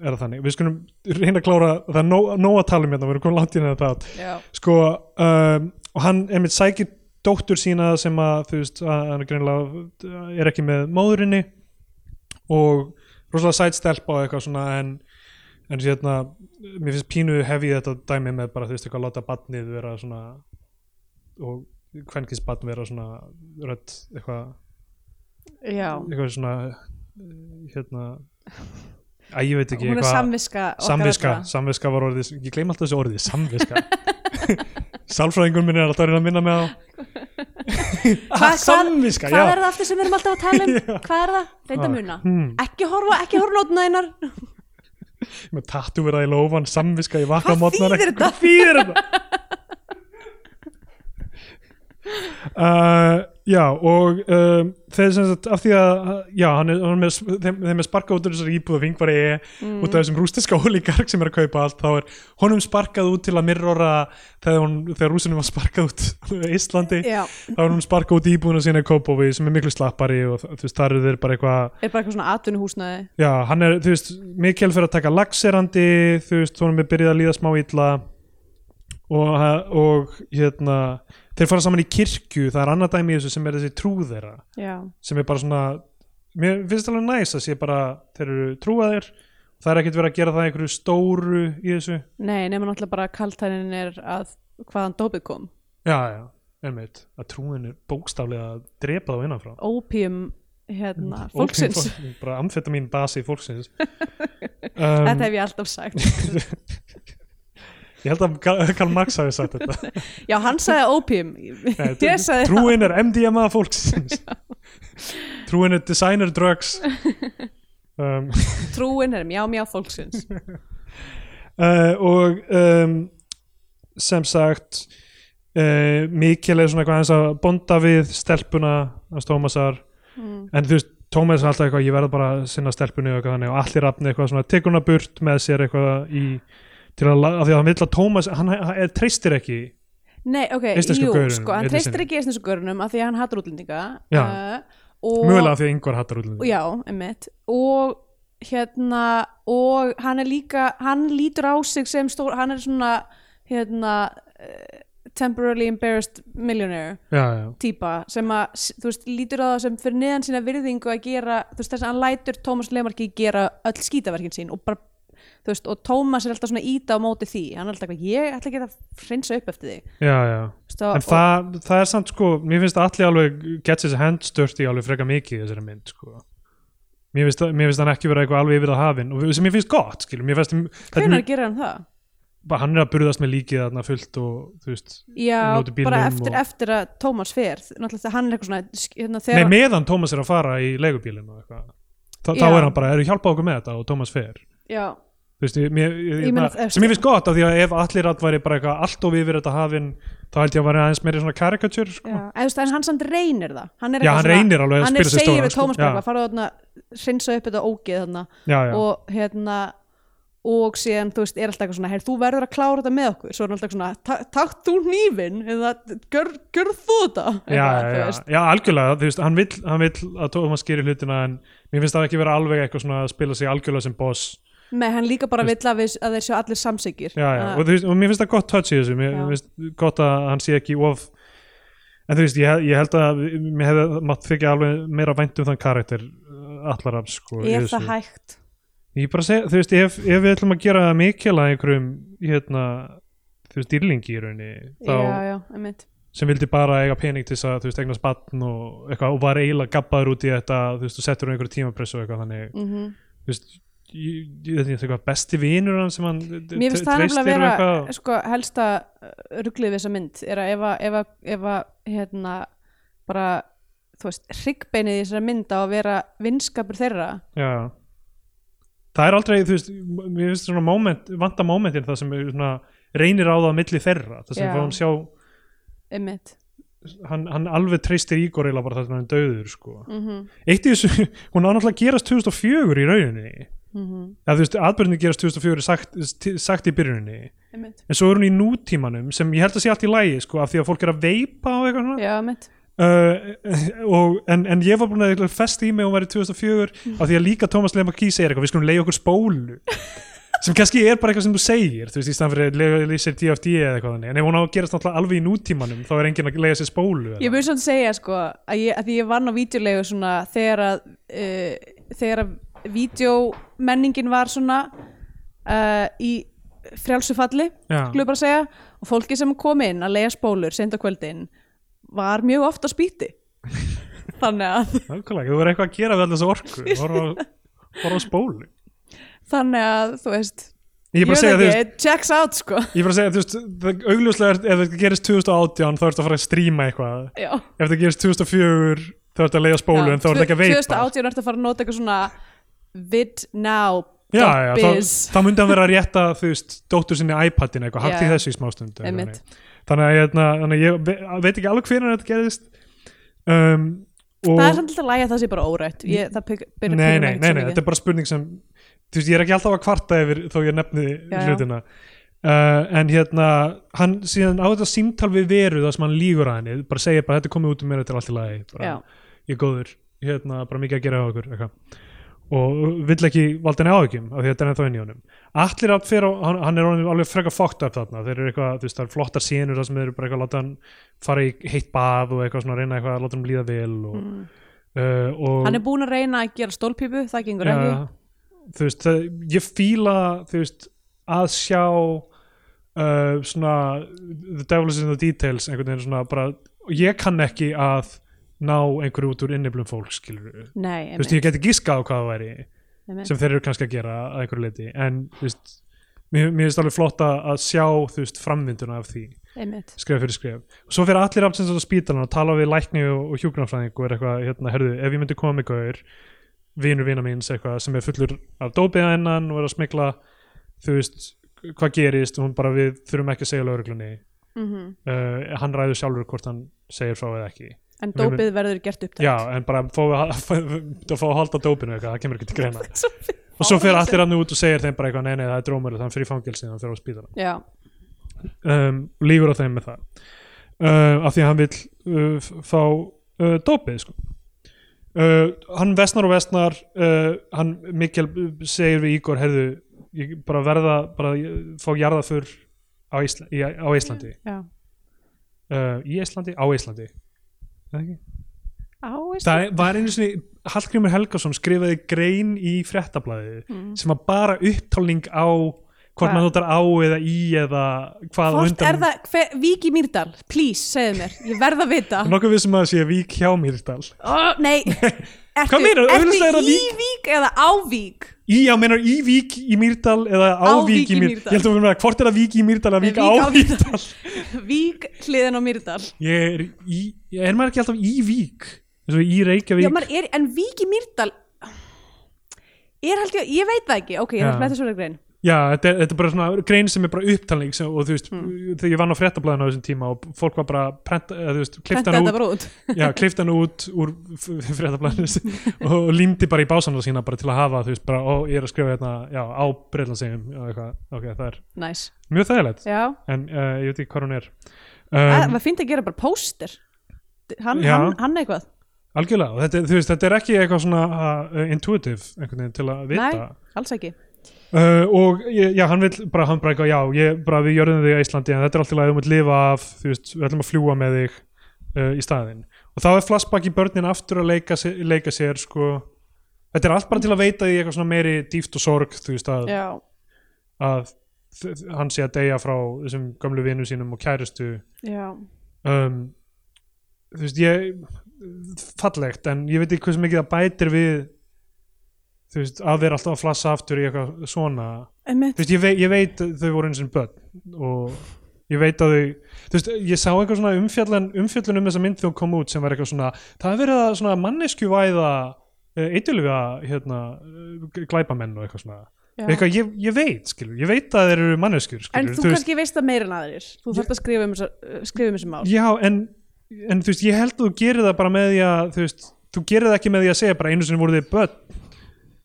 er það þannig, við skulum reyna að klára, það er nóg, nóg að tala um hérna, við erum komin langt í þetta át já, sko, um, og hann einmitt sækir dóttur sína sem að þú veist, að hann er greinilega er ekki með móðurinni og rosalega sætstelpa og eitthvað svona en, en hérna mér finnst pínu hefði þetta dæmi með bara þú veist eitthvað að láta badnið vera svona og kvenkins badn vera svona rödd eitthvað, já. eitthvað svona hérna að ég veit ekki Hún er samviska samviska, samviska var orðið ég gleym alltaf þessu orðið, samviska sálfræðingur minn er alltaf að reyna að minna mig á Ah, samviska, Hvað er það aftur sem við erum alltaf að tala um? Hvað er það? Reynda Ah, muna hmm. Ekki horfa, ekki horfa nótuna einar með tattu verað í lófan, samviska ég vakna þetta? hvað þýðir þetta Uh, já og um, þeir sem sagt af því að já, hann er, hann er með, þeim, þeim er sparkað út úr þessari íbúð og fingvar e Mm. út af þessum rústiska ólíkark sem er að kaupa allt þá er honum sparkað út til að mirrora þegar, hún, þegar rúsinum var sparkað út í Íslandi. Já, þá er hún sparkað út í íbúðuna sína í Kópóvi sem er miklu slappari og þú veist, þar eru þeir bara eitthvað er bara eitthvað svona atvinnuhúsnaði já, hann er, þú veist, Mikael fyrir að taka lagserandi, þú veist, honum er byrjað að líða smá illa og, og hérna þeir fara saman í kirkju, það er annað dæmi í þessu sem er þessi trú þeirra. Já, sem er bara svona, mér finnst alveg næs að sé bara, þeir eru trúaðir. Það er ekkert verið að gera það einhverju stóru í þessu, nei, nema náttúrulega bara kaltænin er að hvaðan dópið kom. Já, já einmitt, að trúin er bókstaflega að drepa þá innanfrá. Ópíum, hérna, fólksins. Ópíum fólk- bara amfetamin basi fólksins. Þetta um, hef ég alltaf sagt ég held að Karl- Marx hafi sagt þetta. Já, hann sagði sagði trúin er MDMA fólksins. Trúin er designer drugs. Um, Trúin er mjá mjá fólksins. Uh, og um, sem sagt uh, Mikkel er svona eitthvað aðeins að bonda við stelpuna hans Tómasar. Mm. en þú veist Tómas er alltaf eitthvað, ég verð bara að sinna stelpunni og og allir rafni eitthvað svona, tekur hana burt með sér eitthvað í til að, af því að hann vill að Tómas hann, hann treystir ekki Nei, ok, jú, gaurunum, sko, hann treystir ekki eistnesku görunum af því að hann hattar útlendinga Já. uh, og, mögulega af því að yngvar hattar útlendinga. Já, emmitt og hérna og hann er líka, hann lítur á sig sem stór, hann er svona hérna uh, temporarily embarrassed millionaire já, já, típa sem að, þú veist, lítur á það sem fyrir neðan sína virðingu að gera þú veist þess að hann lætur Tómas Lemarki gera öll skítaverkin sín og bara veist, og Tómas er alltaf svona íta á móti því. Hann er alltaf eitthvað, ég ætla ekki að hreinsa upp eftir því já, já. Og, en það, það er samt sko mér finnst allir alveg gets his hand dirty alveg freka mikið í þessari mynd sko. Mér finnst, mér finnst hann ekki vera eitthvað alveg yfir það hafinn og sem mér finnst gott skilur, mér finnst er mjög- gerir hann það? bara hann er að burðast með líkið þarna fullt og þú veist, Já, bara eftir, og- eftir að Tómas fer. Náttúrulega hann er eitthvað svona hérna, nei þegar, meðan Tómas er að fara í eitthvað Þa, þá er hann bara, eru hjálpa okkur með þetta og Tómas fer. Já, veist, mér, ég, eftir- sem ég finnst gott af því að ef allir að væri bara eitthvað allt of yfir þetta hafinn þá held ég að væri aðeins meiri svona karikatur sko. En, hann samt reynir það hann er Já, hann reynir alveg að hann er segir við sko. Tómas Já. bara, farðu þarna hreinsa upp þetta ógeð þarna já, já. og hérna og síðan þú veist er alltaf eitthvað svona hey, þú verður að klára þetta með okkur svo er alltaf svona "Ta- takk þú hnífin eða gjör, gjör þú þetta já, já, já, algjörlega þú veist, hann, vill, hann vill að Thomas gerir hlutina en mér finnst það ekki vera alveg eitthvað svona að spila sig algjörlega sem boss Nei, hann líka bara vill að, að þeir séu allir já, og, og mér finnst það gott touch í þessu. Mér Já. finnst gott að hann sé ekki of en þú veist, ég, ég held að mér hefði mátt þykja alveg meira vænt um þann karakter allar af sko, er það hægt? Ég bara seg, þú veist, ef, ef við ætlum að gera mikil að einhverjum hérna, þú veist, dýrlingi í rauninni þá, já, já, sem vildi bara eiga pening til þess að, þú veist, eignast batn og eitthvað, og var eiginlega gabbaður út í þetta þú veist, og settur um einhverju tímapressu og eitthvað þannig, mm þú veist eitthvað, besti hann sem hann Mér finnst það nefnilega að vera sko, helsta rugglið við þessa mynd er að ef að, ef að, ef að hérna, bara þú veist, hryggbeinið í þessara mynd á að vera vinskapur þeirra. Já. Það er aldrei, þú veist, mér finnst svona moment, vanta momentin það sem svona reynir á það á milli þeirra, það sem fáum sjá einmitt. Hann, hann alveg treystir Ígor eða bara það sem hann döður sko. mm eitt í þessu, hún á náttúrulega að gerast 2004 í rauninni -hmm. eða þú veist, atbyrðin gerast 2004 sagt, sagt í byrjuninni. Einmitt. En svo er hún í nútímanum sem ég held að sé allt í lægi sko, af því að fólk er að veipa og eitthvað svona. Já, einmitt. Uh, og, en, en ég var búin að festa í mig og var í 2004 af því að líka Thomas Lemaki segir eitthvað við skulum leiða okkur spólu. Sem kannski er bara eitthvað sem þú segir þú veist, í staðan fyrir að leiða sér DFD eða eitthvað þannig. En ef hún á að gerast náttúrulega alveg í nútímanum þá er enginn að leiða sér spólu Ég mun svona segja sko að, ég, að því ég vann á vídeolegu svona þegar að uh, þegar að vídeomenningin var svona uh, í frjálsu falli Já. skulum við bara segja. Og fólki sem kom inn að leiða spólur senda kvöldin var mjög ofta spýti. Þannig að þú verður eitthvað að gera við alltaf þessu orku. Horfa á- spólu. Þannig að þú veist Ég er bara að segja, it checks out sko. Ég er bara að segja, þú veist, það augljóslega ef þetta gerist 2018 þá ertu að fara að stríma eitthvað. Já. ef þetta gerist 2004 þá ertu að leiða spólu en þá ertu ekki að veipa. 2018 ertu að fara að nota eitthvað svona vid now Já, já, þá, þá myndi hann vera að rétta þú veist, dóttur sinni iPadin eitthvað, hægt í þessu í smástund Einmitt. þannig. Hérna, þannig að ég ve- veit ekki alveg hvernig þetta gerist um, og það er samt að það sé bara órætt. Ég, það pek, nei, nei, nei, nei, þetta er bara spurning sem þú veist, ég er ekki alltaf að kvarta yfir þó ég nefni Já, hlutina. Uh, en hérna, hann síðan á þetta símtal við veru það sem hann lígur að henni bara segir bara þetta er komið út um mér, þetta er allt í lagi bara, ég er góður, hérna, bara mikið að gera á okkur eitthvað og vill ekki valda henni áhyggjum af því að þetta er ennþá inn í honum. Allir átt fyrir, hann, hann er alveg frekar fokkt upp þarna, þeir eru eitthvað, þú veist, það er flottar sínur það sem þeir eru bara eitthvað að láta hann fara í heitt bað og eitthvað svona reyna eitthvað að láta hann líða vel og, Mm. uh, og hann er búinn að reyna að gera stólpípu það gengur ekki. Þú veist, það, ég fíla þú veist, að sjá uh, svona the devil is in the details einhvern veginn svona bara, ég kann ekki að ná einhverju út úr inniblum fólk skilur nei, þú veist, ég geti giskað á hvað það væri einmitt, sem þeir eru kannski að gera að einhverju leiti en þú veist, mér, finnst alveg flott að sjá, þú veist, framvinduna af því. Einmitt. skref fyrir skref. Og svo fyrir allir aftsins á spítalan og tala við lækni og, og hjúgrunafræðing og er eitthvað, hérna, herðu, ef ég myndi koma með gaur vinur vina míns eitthvað sem er fullur af dópiða hennan og er að smikla þú veist, hvað gerist og hún bara við þurfum ekki að segja lauruglunni Mm uh, hann ræður sjálfur hvort hann segir frá eða ekki en Við dópið verður gert upp já, en bara að fá að halda dópinu eitthvað, það kemur ekki til greina. Og svo fyrir allir hann út og segir þeim bara eitthvað, nei, nei, það er drómur þannig fyrir fangelsi, þannig fyrir á spítalan já, um, lífur á þeim með það. Uh, af því að hann vill uh, fá uh, dópið sko. uh, hann vestnar og vestnar uh, hann Mikkel segir við Ígor heyrðu, ég bara verða bara ég- fá jarðafur á, Ísla, í, á Íslandi. Já. Uh, í Íslandi, á Íslandi það var einu sinni Hallgrímur Helgason skrifaði grein í fréttablaði Mm. sem var bara upptálning á hvort maður notar á eða í eða hvað undan er Vík í Mýrdal please, segðu mér, ég verð að vita. Nokkuð við sem að sé vík hjá Mýrdal. Oh, nei ertu, Hvað meinarðu? Augljóslega er ertu það í Vík eða á Vík? Í, já, meinar í vík í Mýrdal eða á, Á vík í Mýrdal. Ég held að við með að hvort er það vík í Mýrdal eða vík á Vík Mýrdal Vík hliðin á Mýrdal. Ég er í, ég er maður ekki alltaf í vík? Og í Reykjavík. Já, maður er, en Vík í Mýrdal er held ég, ég veit það ekki. Ok, ég er Já. að fletta svo grein Já, þetta er, þetta er bara svona grein sem er bara upptalning sem, og þú veist, Mm. þegar ég vann á fréttablaðinu á þessum tíma og fólk var bara prenta, þú veist, klifta hann út, út. Já, klifta hann út úr fréttablaðinu og, og límdi bara í básana sína bara til að hafa, þú veist, bara, ó, ég er að skrifa hérna, já, á breyðlansegjum, já, eitthvað, ok, það er Næs, mjög þægilegt, já. En uh, ég veit ekki hvað hún er. Það Um, var fínt að gera bara póster. Hann, hann, hann eitthvað. Algjörlega, og þetta, þú veist, þetta er ekki eitthvað svona uh, intuitive, einhvern veginn, til að vita. Nei. alls ekki Uh, og ég- já, hann vil bara, hann bara eitthvað, já, ég, bara við gjörðum þig í Íslandi en þetta er alltaf að þú munt lifa af þú veist, við ætlum að fljúa með þig uh, í staðinn. Og þá er flashback í börnin aftur að leika, leika sér sko, þetta er allt bara til að veita því eitthvað svona meiri dýft og sorg þú veist að, að þ- hann sé að deyja frá þessum gömlu vinnu sínum og kærustu. Um, þú veist, ég fallegt, en ég veit ekki hversu mikið það bætir við þú veist, að vera alltaf að flassa aftur í eitthvað svona. Einmitt. Þú veist, ég, vei, ég veit þau voru eins og börn og ég veit að þau þú veist, ég sá eitthvað svona umfjallan umfjallun um þessa mynd þegar hún kom út sem var eitthvað svona það er verið að svona manneskjuvæða eitthvað hérna eh, glæpamenn og eitthvað svona. Eitthvað, ég, ég veit, skilur, ég veit að þeir eru manneskjur, En skilur, þú, kannski veist það meira en aðrir. Þú þarft að skrifa um, þessa- uh, skrifa um þessi mál. Já, en, en þú veist, ég held að þú gerir það bara með því að þú veist, þú gerir það ekki með því að segja bara einu sinni voru þið börn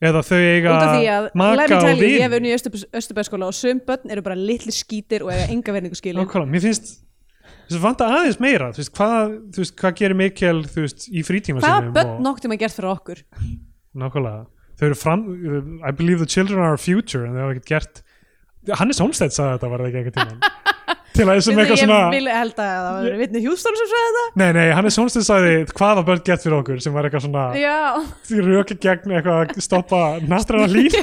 eða þau eiga að, maka og tell you, vin ég hef unni í Östubæðskóla og sum börn eru bara litli skítir og eiga enga verningu skilin Nákvæmlega, mér finnst þess að vanta aðeins meira þú veist, hvað, þú veist, hvað gerir Mikkel þú veist, í frítíma sínum börn og, nokk tíma gert fyrir okkur? nákvæmlega, þau eru fram I believe the children are our future en þau hafa ekkert gert Hannes Holmstedt sagði þetta var það ekki eitthvað tíma til að þessum eitthvað Ég svona vil held að það var Vitni Hjúston sem sagði þetta nei, nei, Hannes Holmstedt sagði hvað hafa börn gert fyrir okkur? sem var eitthvað svona því röki gegn eitthvað að stoppa nastrana lín.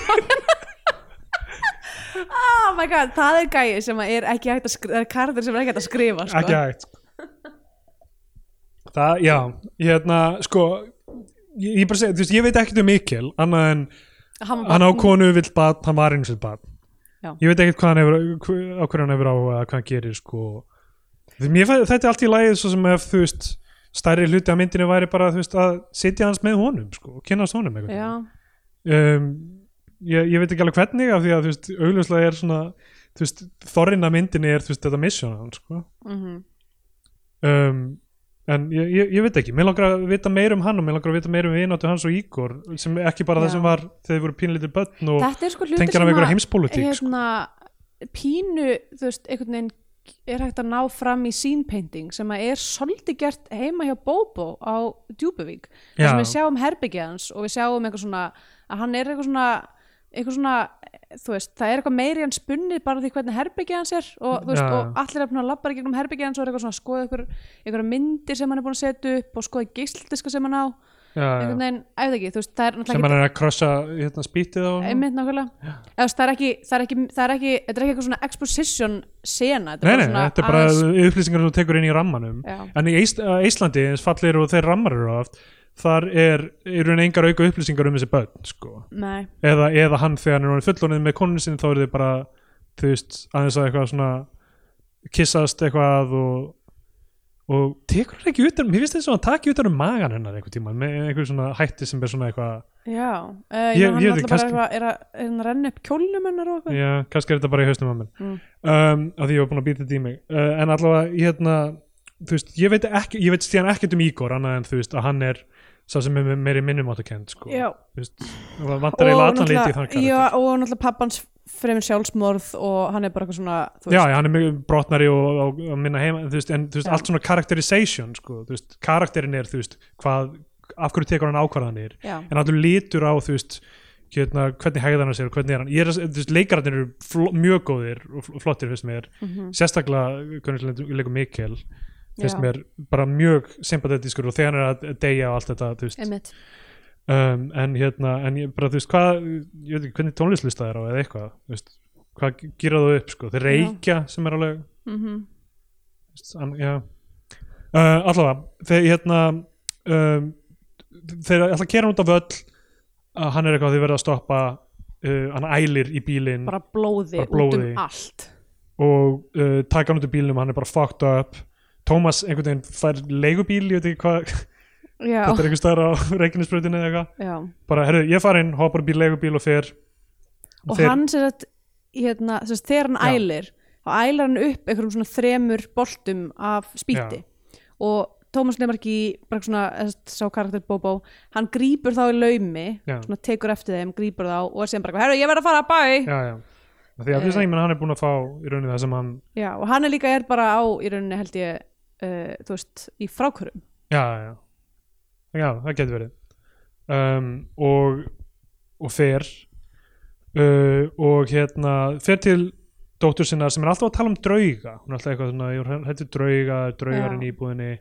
Oh my god, það er gæi sem er ekki hægt að skrifa, það er karður sem er ekki hægt að skrifa sko. ekki hægt. Það, já, hérna sko ég, ég bara segi, þú veist, ég veit ekkert um Mikkel annað en Hann, á konu vill bad, hann var eins og bad Já. ég veit ekkert hvað hann hefur á hverju hann hefur á eða hvað hann gerir sko. Þetta er allt í lagið svo sem ef þú veist stærri hluti af myndinu væri bara veist að sitja hans með honum sko og kynast honum um, ég, ég veit ekki alveg hvernig af því að augljóslega er svona veist þorrin af myndinni er veist þetta hann sko. Mhm. Um, en ég, ég, ég veit ekki mér langar að vita meir um hann og mér langar að vita meir um vináttu hans og Ígor sem ekki bara Já. það sem var þegar þið voru pínlítið börn og Þetta er sko hluti tengja hann af einhverja heimspólitík sko. hérna, pínu, þú veist, einhvern veginn er hægt að ná fram í scene painting sem að er svolítið gert heima hjá Bobo á Djúbuvík þar sem við sjáum herbyggið hans og við sjáum eitthvað svona að hann er eitthvað svona eitthvað svona, þú veist, það er eitthvað meiri hann spunnið bara því hvernig herbyggið hans er og, þú veist, Já. og allir er að labba í gegnum herbyggið hans og er eitthvað svona að skoða eitthvað, eitthvað myndir sem hann er búin að setja upp og skoða geisldiska sem hann á. Já, einhvern veginn, veit ekki, þú veist, það er sem hann er að krossa hérna, spýtið á einmitt nákvæmlega. Veist, það er ekki, það er ekki, það er ekki þetta er ekki eitthvað svona exposition sena nei, nei, þetta er bara upplýsingar sem þú tekur inn í rammanum Þar er, eru engar auka upplýsingar um þessi börn sko. eða, eða hann þegar hann er orðinn fullorðinn með konun sinni þá eru þið bara þú veist, aðeins að eitthvað svona kissast eitthvað og og tekur hann ekki utan, mér finnst þess að hann taki utan um magan hennar einhvern tíma með einhver svona hætti sem er svona eitthvað já uh, Ég- hann er alltaf bara eitthvað, er, að, hann að renna upp kjólnum hennar og eitthvað Já, kannski er þetta bara í hausnum mér Mm. um, af því ég var búin að býta þetta í mig uh, en allavega, ég hérna veist, ég veit ekki, ég veit þú veist sá sem er meiri minnumáttakend sko. Þú veist, vantar eiginlega allan liti í þann karakter. já, og náttúrulega pappans fremur sjálfsmorð og hann er bara eitthvað svona þú Já, veist, já, hann er mjög brotnari og, og, og minna heima, þú veist, en þú veist, allt svona characterization, sko, þú veist, karakterin er, þú veist, hvað, af hverju tekur hann ákvarðanir, já, en allur litur á, þú veist, hérna, hvernig hegðan hann sér og hvernig er hann, ég er, að- þú veist, leikararnir eru mjög góðir og fl- flottir, finnst mér, mhm, sérstaklega, hvernig leikur Mikkel, finnst mér bara mjög sympathetískur og þegar hann er að deyja og allt þetta, þú veist, um, en hérna, en ég bara, þú veist, hvað, ég veit ekki, hvernig tónlistlista er á eða eitthvað, þú veist, hvað gera þú upp, sko, þeir reykja sem er alveg, mhm, Veist, hann, já. Uh, allavega, þeir hérna um, þeir ætla að kera út af völl uh, hann er eitthvað, þeir verða að stoppa uh, hann ælir í bílinn. Bara blóði, Bara blóði. út um allt. Og uh, taka hann út af bílnum, hann er bara fucked up Tómas einhvern veginn fær leigubíl, ég veit ekki hvað já, þetta er einhver staðar á reikinnisbröðinu eða eitthvað. Já. Bara, herru, ég far inn, hoppar í leigubíl og fer. Og fer- hann sér að hérna, þess, þegar hann Já. ælir þá ælir hann upp einhverjum svona þremur boltum af spýtti og Tómas Lemarki bara svona, sá karakter Bobo hann grípur þá í laumi Já. svona tekur eftir þeim, grípur þá og er sem bara, herru, ég verð að fara að bæ. Já, já. Því að þess að ég menn hann er búin að fá í rauninni það sem hann Já, og hann er líka er bara á í rauninni held ég, uh, þú veist, í frákvörum já, já, já, það getur verið. Um, og og fer uh, og hérna fer til dóttur sinna sem er alltaf að tala um drauga. Hún er alltaf eitthvað svona, ég hætti drauga draugarinn í íbúðinni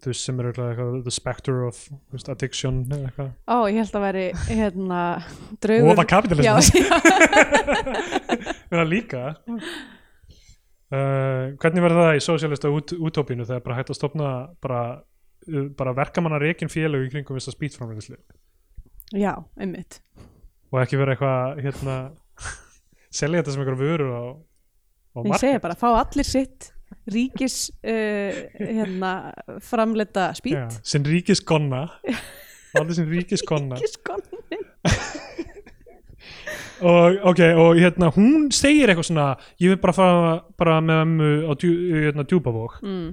þú veist sem er eitthvað, the spectre of veist, addiction eða eitthvað. Ó, ég held að veri, hérna, og draugur það Já, kapitalism já, það líka uh, hvernig verður það í sosialista út, útópínu þegar bara hægt að stopna bara, uh, bara verkamanna reikin félög í kringum þess að spýtframleyslu já, einmitt. Og ekki vera eitthvað hérna, selja þetta sem einhverjum vörur á, á Ég markað. segi bara, fá allir sitt ríkis uh, hérna, framleita spýt sinn ríkis gonna allir sinn ríkis gonna Ríkiskonni og, okay, og hérna, hún segir eitthvað svona ég vil bara fara bara með ömmu á djú, hérna, djúpavók mm.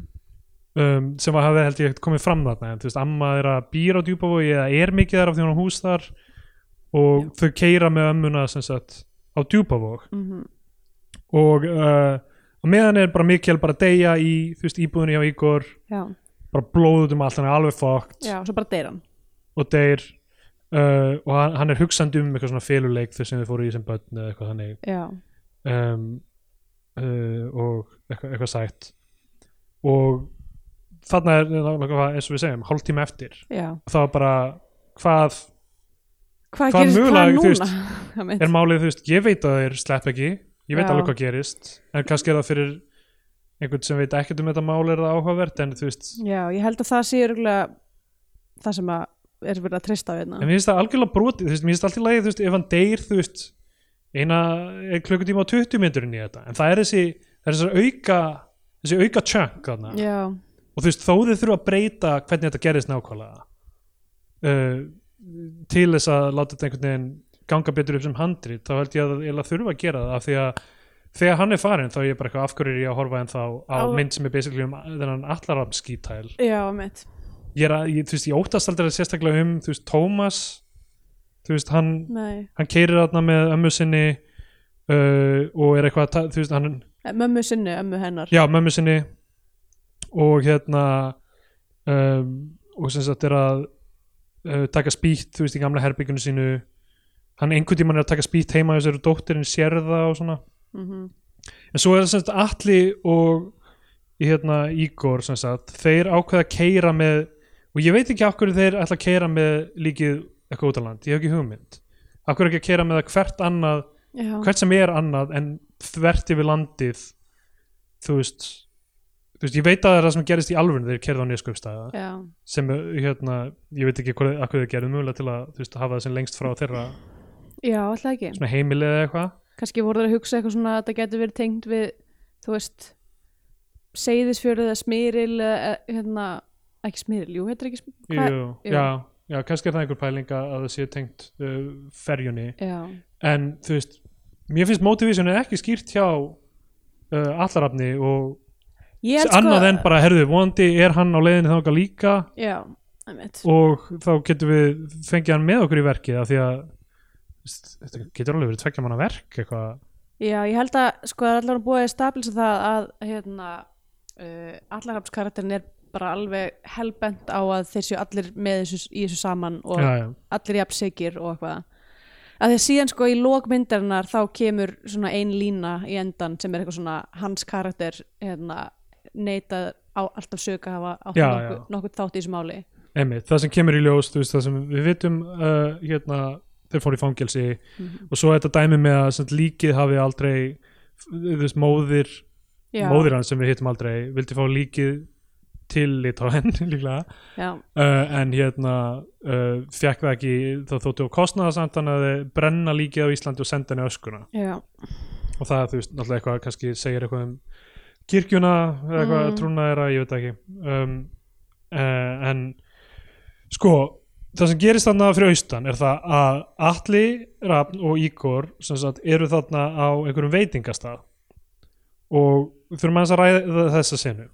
um, sem var hafði held ég komið fram þarna en veist, amma er að býra á djúpavogi eða er mikið þar af því hún á hús þar og þau keira með ömmuna sagt á djúpavog. Mm og uh, meðan er bara Mikkel bara að deyja í veist, íbúðinni á Ígor. Já, bara blóðut um allt, hann er alveg fókt já, og deyr uh, og hann, hann er hugsandi um eitthvað svona féluleik þess sem þið fóru í sem börn eða eitthvað þannig. Um, uh, og eitthvað, eitthvað sætt. Og þarna er eins og við segjum hálftíma eftir. Já. Þá bara hvað Hvað Hvað gerist, hvað núna? Einmitt. er málið, þú veist, ég veit að þeir slepp ekki. Ég veit Já. alveg hvað gerist. En kannski er það fyrir einhvern sem veit ekkert um þetta mál er það áhugavert en þú veist, Já, ég held að það sé örgulega það sem að er verið að treysta á hérna. En mér finnst það algjörlega brotið þú veist, mér finnst alltaf lagi, þú veist, ef hann deyr þú veist, eina er klukkutíma á 20 myndurinn í þetta, en það er þessi það er þessi auka þessi auka chunk þarna, Já, og þú veist, þó þið þurfa að breyta hvernig þetta gerist nákvæmlega uh, til þess að láta þetta einhvern veginn ganga betur upp sem handrit, þá held ég að ég þurfa að gera það. Af því að þegar hann er farin þá er ég bara eitthvað af hverju er ég að horfa en þá á Á- mynd sem er basically um þennan allaram skítæl? Já, mitt ég er að, ég, veist, ég óttast aldrei sérstaklega um, þú veist, Tómas þú veist, hann, hann keirir þarna með ömmu sinni uh, og er eitthvað að, þú veist, hann Eh, mömmu sinni, ömmu hennar. Já, mömmu sinni. Og hérna um, og sem sagt er að uh, taka spýtt, þú veist, í gamla herbyggjunu sínu. Hann einhvern tímann er að taka spýtt heima sér og dóttirinn sér það og svona. Mm en svo er það sem sagt Atli og hérna Ígor sem sagt, þeir ákveða að keira með og ég veit ekki af hverju þeir ætla að keira með líkið eitthvað út á land, ég hef ekki hugmynd. Af hverju ekki að keira með það hvert annað Já, hvert sem er annað en þvert yfir landið þú veist þú veist, ég veit að það er það sem gerist í alvörinu þegar kerði á nýskupstæða já, sem hérna, ég veit ekki hvað, að hvað þið gerðu mögulega til að veist, hafa það sem lengst frá þeirra já, alltaf ekki. svona heimilið eða eitthvað. Kannski voru þeir að hugsa eitthvað svona að þetta getur verið tengt við, þú veist seyðisfjörð eða smyril eða hérna, ekki smyril, jú, heitir ekki smyril Jú, Jú. já, já, kannski er það einhver pæling að að það sé tengt uh, ferjunni. Já, en þú veist, mér finnst motivation ekki skýrt hjá uh, allarafni og held annað sko en bara, herðu, vonandi er hann á leiðinni þangað líka. Já, og þá getum við fengið hann með okkur í verkið af því að þetta getur alveg verið tveggja manna verk eitthvað, Já, ég held að sko það er allavega búið að stabilsa það að hérna uh, allarhafskarakterin er bara alveg helbent á að þeir séu allir með þessu, í þessu saman og já, já, allir jafn sigir og eitthvað. Að því að síðan sko í lók myndarinnar þá kemur svona ein lína í endan sem er eitthvað svona hans karakter hérna neitað á alltaf sög að hafa átt nokkuð, nokkuð þátt í þessu máli. Einmitt, það sem kemur í ljós veist, það sem við vitum uh, hérna, þeir fóru í fangelsi. Mhm. og svo þetta dæmi með að líkið hafi aldrei veist, móðir, Já, móðir hans sem við hittum aldrei vildi fá líkið til Litáen líklega. Já, uh, en hérna uh, fekk það ekki, þá þóttu á hann að brenna líkið á Íslandi og senda henni öskuna. Já, og það, þú veist, náttúrulega eitthvað kannski segir eitthvað um kirkjuna eða eitthvað Mm. trúna þeirra, ég veit það ekki. Um, uh, en sko það sem gerist þarna fyrir austan er það að Atli, Rafn og Ígor sem sagt, eru þarna á einhverjum veitingastað. Og þurfum að ræða þessa senu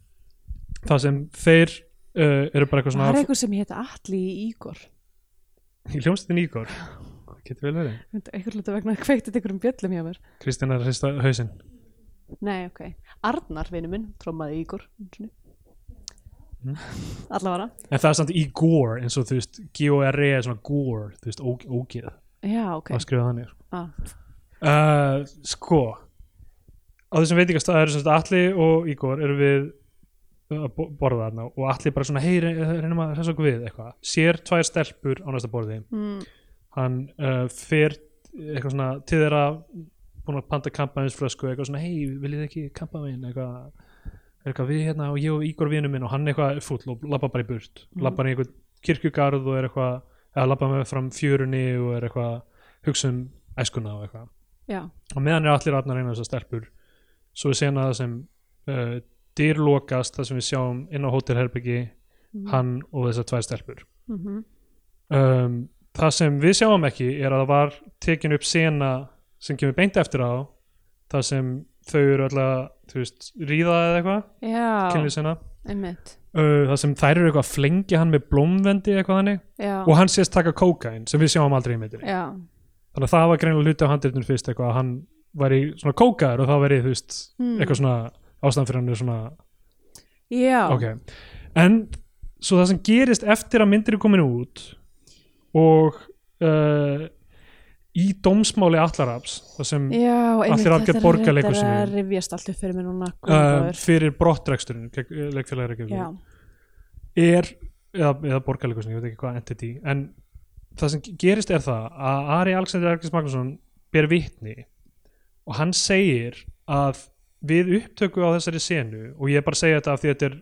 það sem þeir uh, eru bara eitthvað það er svona eitthvað sem hétt Atli í Ígor. Í hljómsveitin Ígor? Getur vel verið. Eitthvað hluta vegna kveiktið einhverjum bjöllum hjá mér. Kristján er að hrista hausinn. Nei, ok, Arnar vinur minn trómaði Ígor Mm. allavega. En það er samt Ígor eins og þú veist G-O-R-E er svona Gore þú veist ógeð. Já, ok. Að skrifa þannig ah. uh, sko. Á þessum sagt Atli og Ígor eru við borða þarna og Atli bara svona hei, re- reynum að þess okkur við eitthvað. Sér tvær stelpur á næsta borði. Mm, hann uh, fer eitthvað svona til þeirra búin að panta kampaðinsflösku eitthvað svona hei, viljið ekki kampaðin eitthvað, eitthvað við hérna? Og ég og Ígor vinur minn og hann eitthvað fúll og labba bara í burt. Mhm. labba í einhvern kirkjugarð og er eitthvað eða labba með fram fjörunni og er eitthvað hugsa um æskuna og eitthvað. Já, og meðan er allir aðna reyna þessar stelpur svo er sena það sem uh, dyrlokast það sem við sjáum inn á hótelherbyggi Mhm. hann og þessar tvær stelpur. Mm um, það sem við sjáum ekki er að það var tekin upp sena sem kemur beint eftir á það sem þau eru alltaf þú veist, ríða eða eitthvað einmitt. Uh, það sem þær eru eitthvað að flengja hann með blómvendi eitthvað þannig. Já, og hann sést taka kókain sem við sjáum aldrei í já, þannig að það var greinilega hluti á handritinu fyrst eitthvað að hann var í svona kókaður og þá verið þú veist Mm. eitthvað svona ástæðan fyrir hann er svona já. Ok, en svo það sem gerist eftir að myndir er komin út og uh, í dómsmáli Allaraps það sem Allir algjör er- borgarleikur Þetta er allt upp fyrir mér núna uh, fyrir brottreksturinn leikfélagir Já, er eða, eða borgarleikursin, ég veit ekki hvað entity en það sem gerist er það að Ari Alexander Erkis Magnússon ber vitni og hann segir að við upptöku á þessari senu og ég er bara að segja þetta af því að þetta er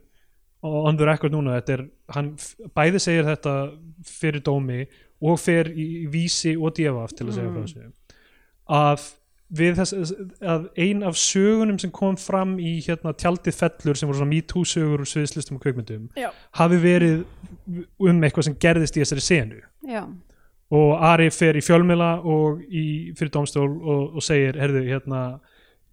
on the record núna þetta er, hann bæði segir þetta fyrir dómi og fer í, vísi og djefaf til að segja Mm. frá þessu að við þess að ein af sögunum sem kom fram í hérna tjaldið fellur sem voru svona MeToo sögur úr sviðslistum og kveikmyndum Já. hafi verið um eitthvað sem gerðist í þessari senu já, og Ari fer í fjölmila og í, fyrir dómstól og, og segir, herðu, hérna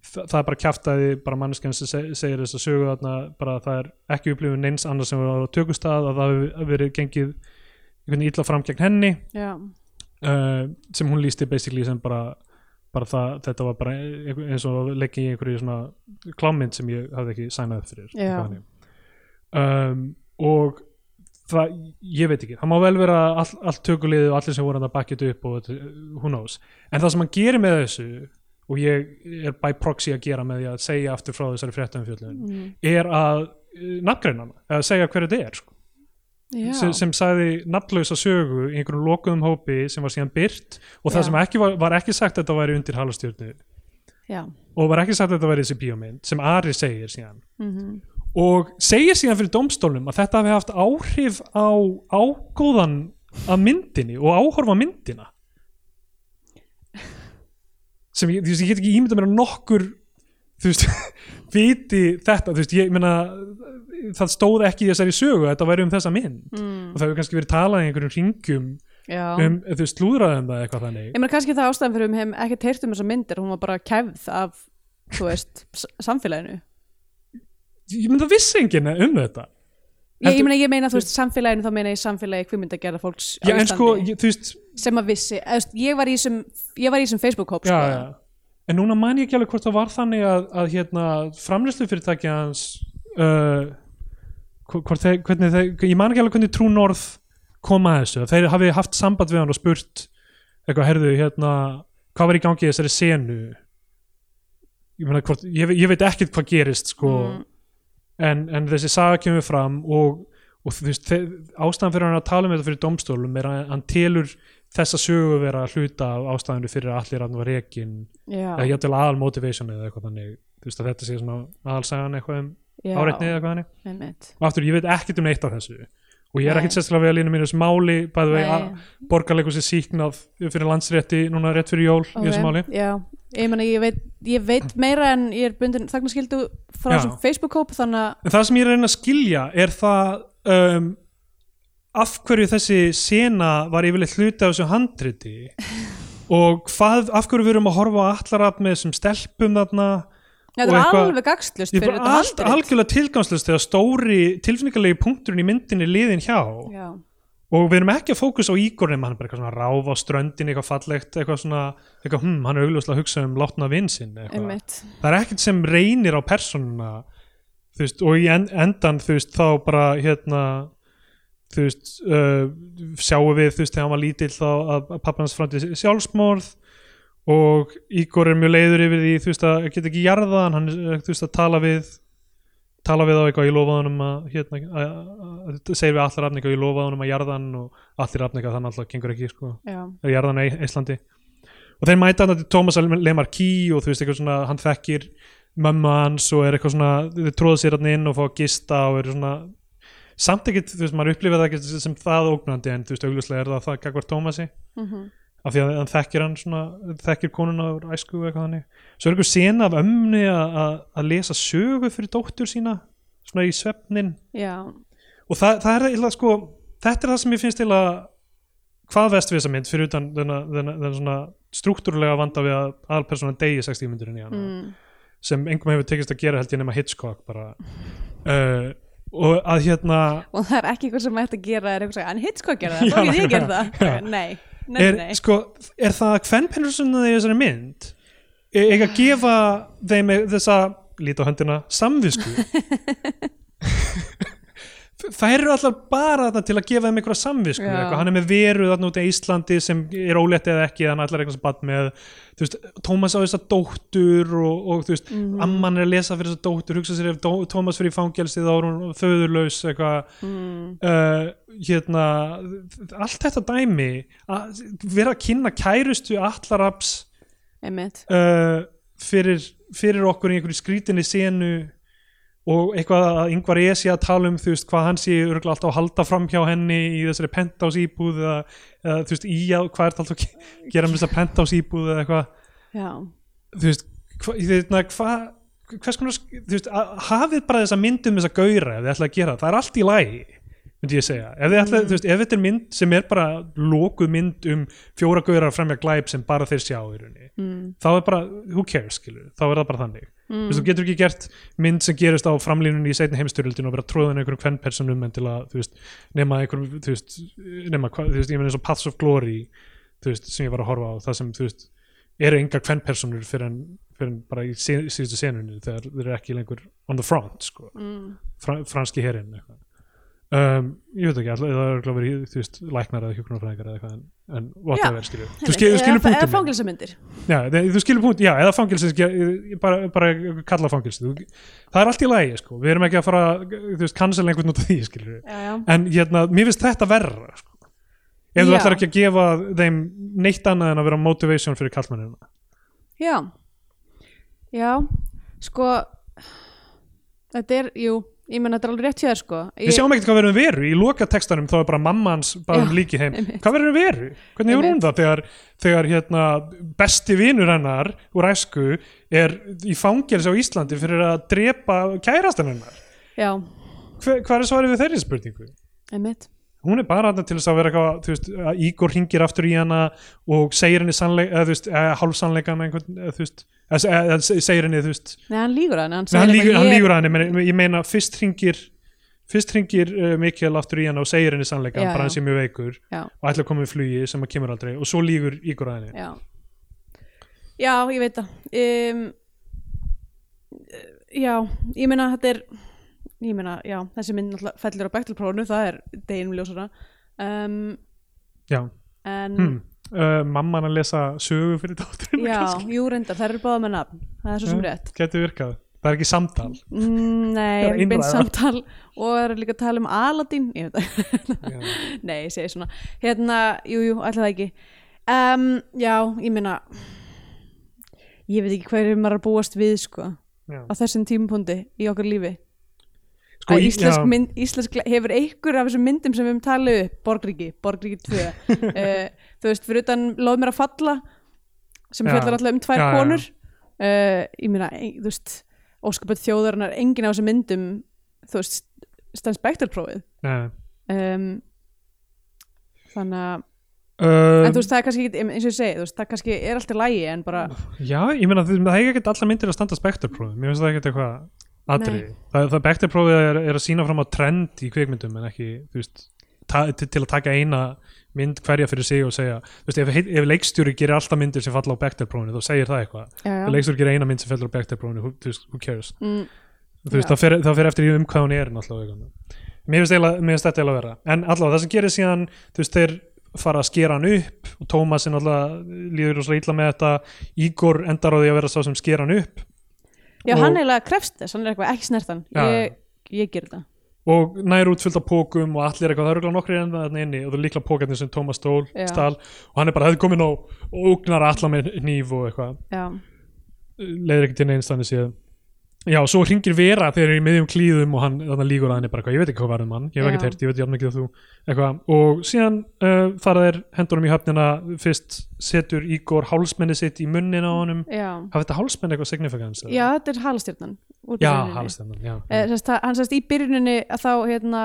það er bara kjaftaði, bara manneskjan sem seg, segir þess að sögu þarna, bara það er ekki upplifun neins annars sem var á tökustað að það hefur verið gengið illa fram gegn henni. Uh, sem hún lísti basically sem bara, bara það, þetta var bara eins og leggja í einhverju svona klámynd sem ég hafði ekki sænað upp fyrir um, og það, ég veit ekki, það má vel vera all, allt tökuliðið og allir sem voru hann að bakka þetta upp og þetta, who knows, en það sem hann gerir með þessu og ég er by proxy að gera með því að segja aftur frá þessari fréttumfjöldun mm, er að nafngreina hana, eða segja hver þetta er sko. Sem, sem sagði nafnlausa sögu í einhverjum lokuðum hópi sem var síðan byrt og það Já. sem ekki var, var ekki sagt að þetta væri undir halastjörnu. Og var ekki sagt að þetta væri þessi bíómynd sem Ari segir síðan. Mm og segir síðan fyrir dómstólnum að þetta hafi haft áhrif á ágóðan af myndinni og áhorfa myndina sem ég, þú veist, ég get ekki ímynda mér að nokkur þú veist, viti þetta, þú veist, ég meina það stóð ekki í þessari sögu að þetta væri um þessa mynd mm, og það hefur kannski verið talað í einhverjum ringum já. um, þú veist, slúðraðum það eitthvað þannig Ég meina kannski það ástæðan fyrir um heim ekki teirt um þessa myndir, hún var bara kæfð af, þú veist, samfélaginu. ég myndi að vissi enginn um þetta Ég, ég meina, ég meina, þú veist, samfélaginu, þá meina ég samfélagi kvikmyndagerða fólks á já, en Íslandi. sko, ég, veist, sem að vissi, eða, þú veist, ég var í þessum, Facebook-hóp, sko. en núna man ég ekki alveg hvort það var þannig að, að hérna, framlýslu fyrirtæki hans uh, þeir, hvernig þeir, ég man ekki alveg hvernig True North kom að þessu, þeir hafi haft samband við hann og spurt eitthvað, herðu, hérna hvað var í gangi þessari senu? Ég, meina, hvort, ég, ég veit ekkert hvað gerist sko, Mm. En, en þessi saga kemur fram og, og þú veist, ástæðan fyrir hann að tala um þetta fyrir domstólum er að hann telur þessa sögu vera hluta af ástæðinu fyrir að allir hann var Já, eða jættil aðal motivation eða eitthvað þannig. Þú veist að þetta sé svona aðalsagan eitthvað um áreitni eða eitthvað þannig. Og aftur ég veit ekkert um neitt af þessu. Og ég er ekkert sérstaklega vel inn í mínu þessu máli bæðu Nei. að borgarleikur sér síknað fyrir landsrétti núna rétt fyrir jól í þessu máli. Já, ég meina, ég veit, ég veit meira en ég er bundin þagnaskildu frá Já. þessum Facebook-hóp, þannig að, það sem ég er að reyna að skilja er það um, af hverju þessi sena var yfirleitt hluti af þessu handriti og hvað, af hverju við erum að horfa á allarab með þessum stelpum þarna og er eitthvað- alveg gagslust Ég fyrir þetta handrit. algjörlega tilgangslust þegar stóri tilfinningarlegi punkturinn í myndinni liðin hjá. Já, og við erum ekki að fókus á Ígor nema hann er bara eitthvað svona ráf á ströndin eitthvað fallegt, eitthvað svona eitthvað, hm, hann er augljóslega að hugsa um látna vinsinn það er ekkert sem reynir á persónuna þú veist, og í en, endan þú veist, þá bara hérna þú veist uh, sjáum við, þú veist, þegar hann var lítill þá að, að pappa hans framti sjálfsmorð og Ígor er mjög leiður yfir því, þú veist, að geta ekki jarða hann, er, þú veist, að tala við tala við á eitthvað, ég lofa honum að hérna, að, að, að, segir við allir rafninga ég lofa honum að jarða hann og allir rafninga þannig alltaf gengur ekki, sko. Er jarðan í Íslandi. Og þeir mæta hann til Thomas Lemarki og þú veist eitthvað svona, hann þekkir mömmu hans og er eitthvað svona þau tróða sér hann inn og fá að gista og er svona samt ekkert, þú veist, maður upplifir það ekki sem það ógnandi en þú veist, augljóslega er það það gagvar Thomasi. Mhm af því að hann þekkir hann svona þekkir konuna úr æsku eitthvað þannig. Svo er eitthvað sena af ömni að- að að lesa sögu fyrir dóttur sína svona í svefnin já, og það, það er eiginlega sko þetta er það sem ég finnst eiginlega hvað vest við þessa mynd fyrir utan þennan, svona struktúrulega vanda við að aðalpersonan degi 60 myndurinn í hana. Mm, sem engum hefur tekist að gera held ég nema Hitchcock bara. Uh, og að hérna og það er ekki eitthvað sem ætti að gera er eitthvað að en Hitchcock gera það, þá get ég gera það. Nei, nei, er, nei. sko, er það að hvern pennarsuna í þessari mynd? Er ekki að gefa þeim þessa lít á höndina samvisku þær eru allar bara þarna til að gefa þeim einhverja samvisku hann er með veru þarna út í Íslandi sem er ólétt eða ekki þannig allar eitthvað sem bad með veist, Tómas á þessa dóttur og, og veist, Mhm. amman er að lesa fyrir þessa dóttur hugsa sér ef Dó- Tómas fyrir í fangelsi þá er hún eitthvað. Mm, uh, hérna allt þetta dæmi að vera að kynna kærustu allaraps uh, fyrir, fyrir okkur í einhverju skrítinni senu og eitthvað að yngvar Esi að tala um þú veist hvað hann sé örgulega alltaf að halda fram hjá henni í þessari penthouse íbúð eða, eða þú veist í að hvað er þetta alltaf að gera með þessa penthouse íbúð eða eitthvað? Já, þú veist hvað hva, hva, hvers konar þú veist, hafið bara þessa mynd um þessa gauðra ef þið ætla að gera það, það er allt í lagi myndi ég segja, ef ætla, þú veist, ef þetta er mynd sem er bara lokuð mynd um fjóra gauðra fremja glæp sem bara þeir sjá í rauninni, mm, þá er bara who cares, skilur, þá er það bara þannig. Mm, þú veist, þú getur ekki gert mynd sem gerist á framlínunni í seinni heimstyrjöldinu og vera tróðan einhverjum kvennpersonum en til að, veist, nema einhverjum, þú veist, nema, þú veist, ég meina eins og Paths of Glory, þú veist, sem ég var að horfa á, það sem, þú veist, eru engar kvennpersonur fyrir en, bara í sí- síðustu senunni þegar þeir eru ekki lengur on the front, sko, mm, fra, franski herinn eitthvað. Um, ég veit ekki, alltaf, það er örugglega verið, þú veist, læknar eða hjúknarfræðingar eða eitthvað en, en whatever, skilju. Þú skilur, skilur eða, þe- þú skilur punkt, já, eða fangilsi bara, bara kalla fangilsi þú, það er allt í lagi, sko, við erum ekki að fara þú veist, cancel einhvern út af því, já, en hérna, mér finnst þetta verra sko. ef þú Já. ætlar ekki að gefa þeim neitt annað en að vera motivation fyrir kallmennina já. Já, sko þetta er, jú ég menn þetta er alveg rétt þér sko. Við sjáum ekkert hvað verður um veru, í loka textanum þá er bara mamma hans bara um líki heim. einmitt. hvað verður um veru, hvernig hefur hún það þegar, þegar hérna, besti vinur hennar úr æsku er í fangelsi á Íslandi fyrir að drepa kærastan hennar? Hvað er svarið við þeirri spurningu? einmitt hún er bara þarna til þess að vera eitthvað þú veist, að Ígor ringir aftur í hana og segir henni sannleik, eða þú veist, eða hálfsannleikan einhvern, þú veist, eða, segir henni þú veist, Nei, hann lígur hann, hann, hann lígur, hann ég- lígur henni menn, ég meina fyrst ringir fyrst ringir uh, Mikael aftur í hana og segir henni sannleikan, bara hann sé mjög veikur Já, og ætla að koma við flugi sem að kemur aldrei. Og svo lígur Ígor að henni. Já. Já, ég veit það. Um, Já, ég meina þetta er ég meina, já, þessi mynd náttúrulega fellur á Bechtelprófunu, það er deginum ljósara. Um, já, en hm. uh, mamman að lesa sögu fyrir dótturinn já, jú reyndar, þær eru báða með nafn það er svo sem rétt. getur virkað, það er ekki samtal. Mm, Nei, Það einræða. samtal. Og er líka að tala um Aladdin ég veit það. Nei, ég segi svona. Hérna, jú, jú, það ekki. Um, Já, ég meina Ég veit ekki hverju maður að búast við sko, Já. á þessum tímapunkti í okkar lífi Sko, að íslensk, mynd, íslensk hefur einhver af þessum myndum sem við höfum talið upp Borgríki, Borgríki 2 uh, þú veist, fyrir utan Lóð mér að falla sem Já. fjallar alltaf um tvær Já, konur. Uh, ég meina, ein- þú veist óskapet þjóðarinnar, engin af þessum myndum þú veist, stans Bechtelprófið Nei, um, þannig að, um, en þú veist það er kannski eins og ég segi, þú veist það kannski er alltaf lægi en bara, Já, ég meina það er ekkert allar myndir að standa spektarprófið, mér finnst það ekkert eitthvað atrið, það, það spektarprófið er, er að sína fram á trend í kvikmyndum en ekki, veist, ta, til, til að taka eina mynd hverja fyrir sig og segja, veist, ef, ef leikstjóri gerir alltaf myndir sem falla á spektarprófinu, þá segir það eitthvað, ef leikstjóri gerir eina mynd sem fellur á spektarprófinu, who, who cares? Mm, veist, það fer, það fer eftir um hvað hún er náttúrulega mér finnst, þetta eiginlega vera. En allavega það sem gerir síðan þeir fara að skera hann upp og Tómas er náttúrulega líður rosalega illa með þetta. Ígor endar á því að vera sá sem skera hann upp já Og- hann eiginlega krefst þess, hann er eitthvað ekki snertan, Já, ég, ég ger þetta, og nær út fullt af pókum og allir eitthvað, það eru nokkri enda þarna inni og það er líkla pókarnir sem Tómas stól, Já. stál og hann er bara, hefði komin á og ógnar alla með hníf og eitthvað. Já, leiðir ekki til neinstanni síðan já, svo hringir Vera þegar þeir eru í miðjum klíðum og hann líkur að henni bara eitthvað, ég veit ekki hvað varðum hann ég hef ekki heyrt, ég veit jafn mikið að þú eitthvað, og síðan uh, fara þeir hendunum í höfnina fyrst setur Ígor hálsmenni sitt í munnin á honum. Hafa þetta hálsmenni eitthvað significance? eða? já, þetta er halastjörnan úr já hálsmenni, já, eh, hann sérst í byrjuninni að þá hérna,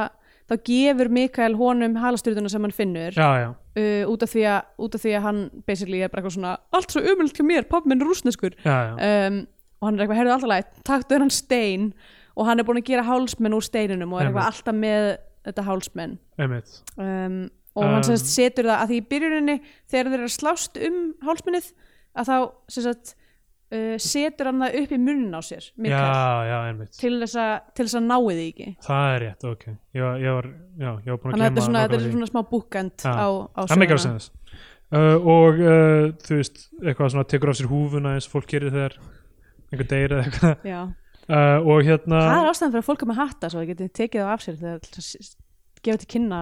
þá gefur Mikael honum halastjörnuna sem hann finnur já, já, uh, út, af því að, út af því að hann basically er bara eitthvað svona allt svo umöld hjá mér, pappi minn er rúsneskur já. um, og hann er eitthvað, heyrðu alltaf lægt taktu þennan stein. Og hann er búin að gera hálsmenn úr steininum og er eitthvað alltaf með þetta hálsmenn um, og Um. hann sérst setur það að því í byrjuninni þegar þeir eru að slást um hálsmennið að þá sérst uh, setur hann það upp í munnin á sér já, já, til þess að til þess að náið því ekki. Það er rétt, ok. Ég, var- ég var, já, ég var búin að að þetta er svona, er svona smá bookend Já. á, á söguna. uh, og uh, þú veist eitthvað svona tekur af sér húfuna eins og fólk gerir þegar einhver deyr eða eitthvað. Uh, og hérna það er ástæðan fyrir að fólk er með hatta svo það geti tekið það af sér þegar að gefa til kynna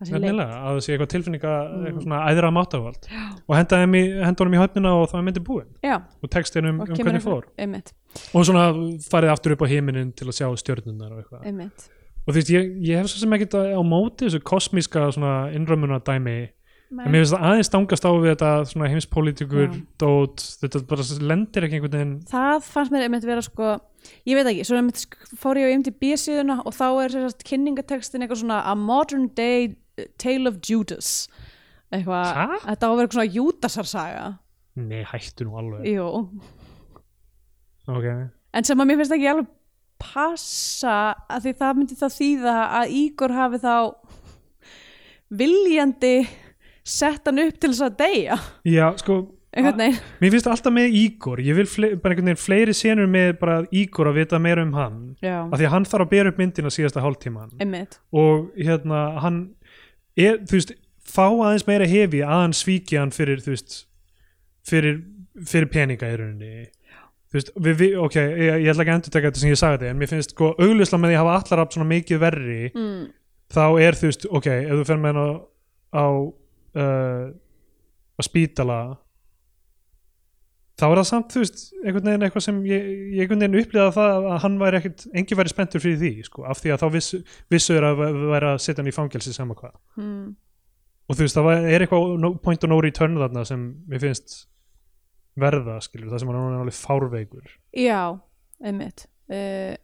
það sé nefnilega, að það sé eitthvað tilfinninga Mm. eitthvað svona æðra mátavald og henda honum í höfnina og það er myndi búin Já, og textin um, og um hvernig fór. einmitt, og svona farið aftur upp á heiminin til að sjá stjörnunar og eitthvað. Og þú veist, ég, ég hef svo sem ekkert á á móti þessu kosmíska svona innrömmuna dæmi Nei. En mér finnst það aðeins stangast á við þetta heimspolítikur dót, þetta bara lendir ekki einhvern veginn. Það fannst mér einmitt vera sko ég veit ekki, svo einmitt fór ég á IMDb síðuna og þá er sérst kynningatextin eitthvað svona a modern day uh, tale of Judas. Eitthvað, þetta á að vera eitthvað svona Júdasarsaga Nei, hættu nú alveg. Jú, Ok, en sem að mér finnst ekki alveg passa að því það myndi þá þýða að Ígor hafi þá viljandi sett hann upp til þess að deyja. Já, sko Mér finnst alltaf með Ígor. Ég vil fle bara einhvern veginn fleiri senur með bara Ígor að vita meira um hann. Já, af því að hann þarf að bera upp myndina síðasta hálftíman og hérna hann er, þú veist, fá aðeins meira hefi að hann svíki hann fyrir þú veist, fyrir, fyrir peninga í rauninni. Veist, við, við, ok, ég, ég ætla ekki að endur taka þetta sem ég sagði en mér finnst sko auglisla með því að hafa allar af svona mikið verri mm, þá er þú veist, ok, ef þú fer með hann á á, uh, á spítala þá er það samt, þú veist, einhvern veginn eitthvað sem ég, ég einhvern veginn upplýða það að hann væri ekkert, engin væri spenntur fyrir því sko, af því að þá vissu, vissu er að væri að setja hann í fangelsi sama hvað. Mm, og þú veist, það er eitthvað no, point of no return þarna sem mér finnst verða, skilur, það sem hann er alveg fárveikur. Já, einmitt. Uh,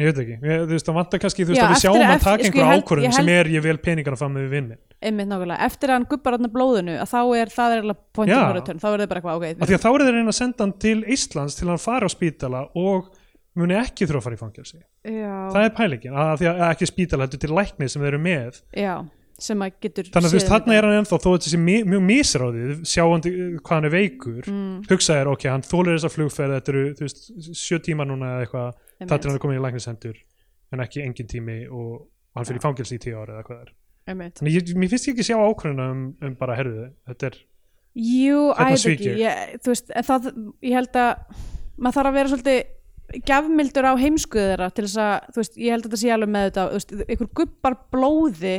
ég veit ekki, ég, þú veist, það vantar kannski þú veist Já, að við eftir- sjáum hann eftir- taka sko, ég held- ákvörðun ég sem held- er ég vil peningana fram með vinnin einmitt nákvæmlega, eftir að hann gubbar hann blóðinu að þá er það er alveg point Já. return þá er það bara eitthvað, ok, af því að þá er þeir reyna að senda hann til Íslands til að hann fara á spítala og muni ekki þurfa að fara í fangelsi. Já, það er pælingin, að, því að að ekki spítala þetta er til lækni sem þeir eru með. Já, sem að getur þannig að þú veist, þarna er hann ennþá þó þetta sé mi- mjög misráðið, sjáandi uh, hvað hann er veikur, mm, hugsa þér ok, hann þólir þessa flugferð, þetta eru þú veist, sjö tíma núna eða eitthvað, það til hann er komin í læknishendur en ekki engin tími og hann fyrir í fangelsi í tíu ári eða hvað það er. Einmitt. Þannig ég, mér finnst ég ekki sjá ákvörðuna um, um bara herðu, þetta er Jú, ekki ég. veist, það, ég held að maður þarf að vera svolítið gjafmildur á heimskuðu þeirra til þess að, þú veist, ég held að þetta sé alveg með þetta veist, ykkur gubbar blóði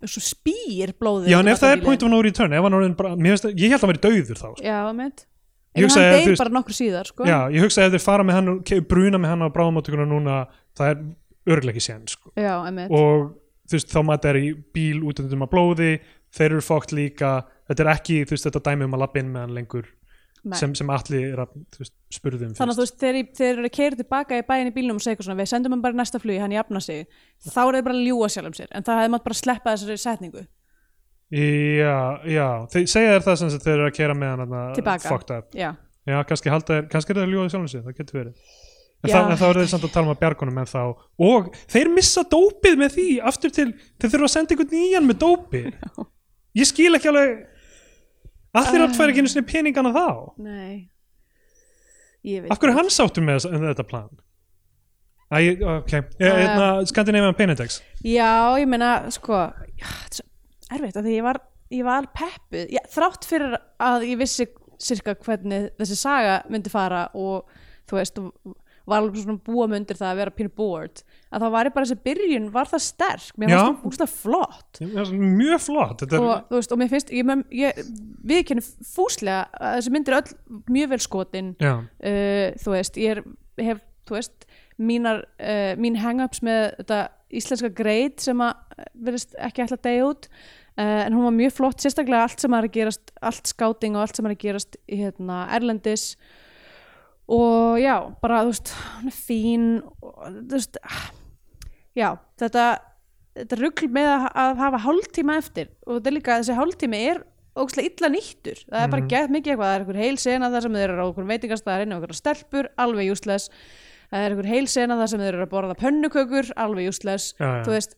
spýr blóði já, en ef það er point of no return ef hann orðin bara, ég held að hann væri dauður þá sko. Já, mitt En hann veist- bara nokkur síðar, sko. Já, ég hugsa að ef þeir fara með hann bruna með hann á bráðumáttökuna núna það er örglega ekki sen sko. Já, og þú veist, þá maður er í bíl út um að blóði, þeir eru fókt líka. Þetta er ekki, þú veist, þetta dæmi um að lappa inn með hann lengur sem, sem allir er að veist, spurðum þannig að þú veist, þegar þeir eru að keira tilbaka í bæinn í bílnum og segja svona, við sendum hann bara næsta flugi, hann jafna sig. Þá er þeir bara að ljúga sjálfum sér en það hefði maður bara að sleppa þessari setningu Já, já, þeir segja þér það sem þeir eru að kera með hann Tilbaka. fucked up. Já, Já, kannski halda kannski er það að sjálfum sér, það getur verið. En, það, þá eru þeir samt að tala um að bjargunum en þá og þeir missa dópið með því aftur til, þeir þurfa að senda einhvern nýjan með dópið. Ég skil ekki alveg að færa ekki einu sinni peningana þá. Nei. Af hverju er hann sáttur með þetta plan? Æ, ok, ég, hérna, Scandinavian Penindex. Já, ég meina, sko já, svo erfitt af því ég var, ég var peppuð já, þrátt fyrir að ég vissi sirka hvernig þessi saga myndi fara og þú veist og var alveg svona búa mig undir það að vera pínu bored að þá var ég bara þessi byrjun var það sterk, mér Já. fannst það úrslega flott Mjög flott er, og þú veist, og mér finnst ég, ég, við kennum fúslega að þessi myndir öll mjög vel skotin. Uh, þú veist, ég er, hef þú veist, mínar uh, mín hang-ups með þetta íslenska greit sem að verðist ekki ætla að deyja út uh, en hún var mjög flott, sérstaklega allt sem er að gerast allt skáting og allt sem er að gerast í hérna, Erlendis og já, bara þú veist hún er fín og, þú veist, já, þetta þetta rugl með að, að hafa hálftíma eftir og þetta er líka, þessi hálftími er ógæslega illa nýttur það er bara Mhm. gett mikið eitthvað, það er einhver heil sena þar sem þeir eru á einhver veitingastæðar inn og einhver stelpur, alveg useless það er einhver heil sena þar sem þeir eru að borða pönnukökur, alveg já. þú veist,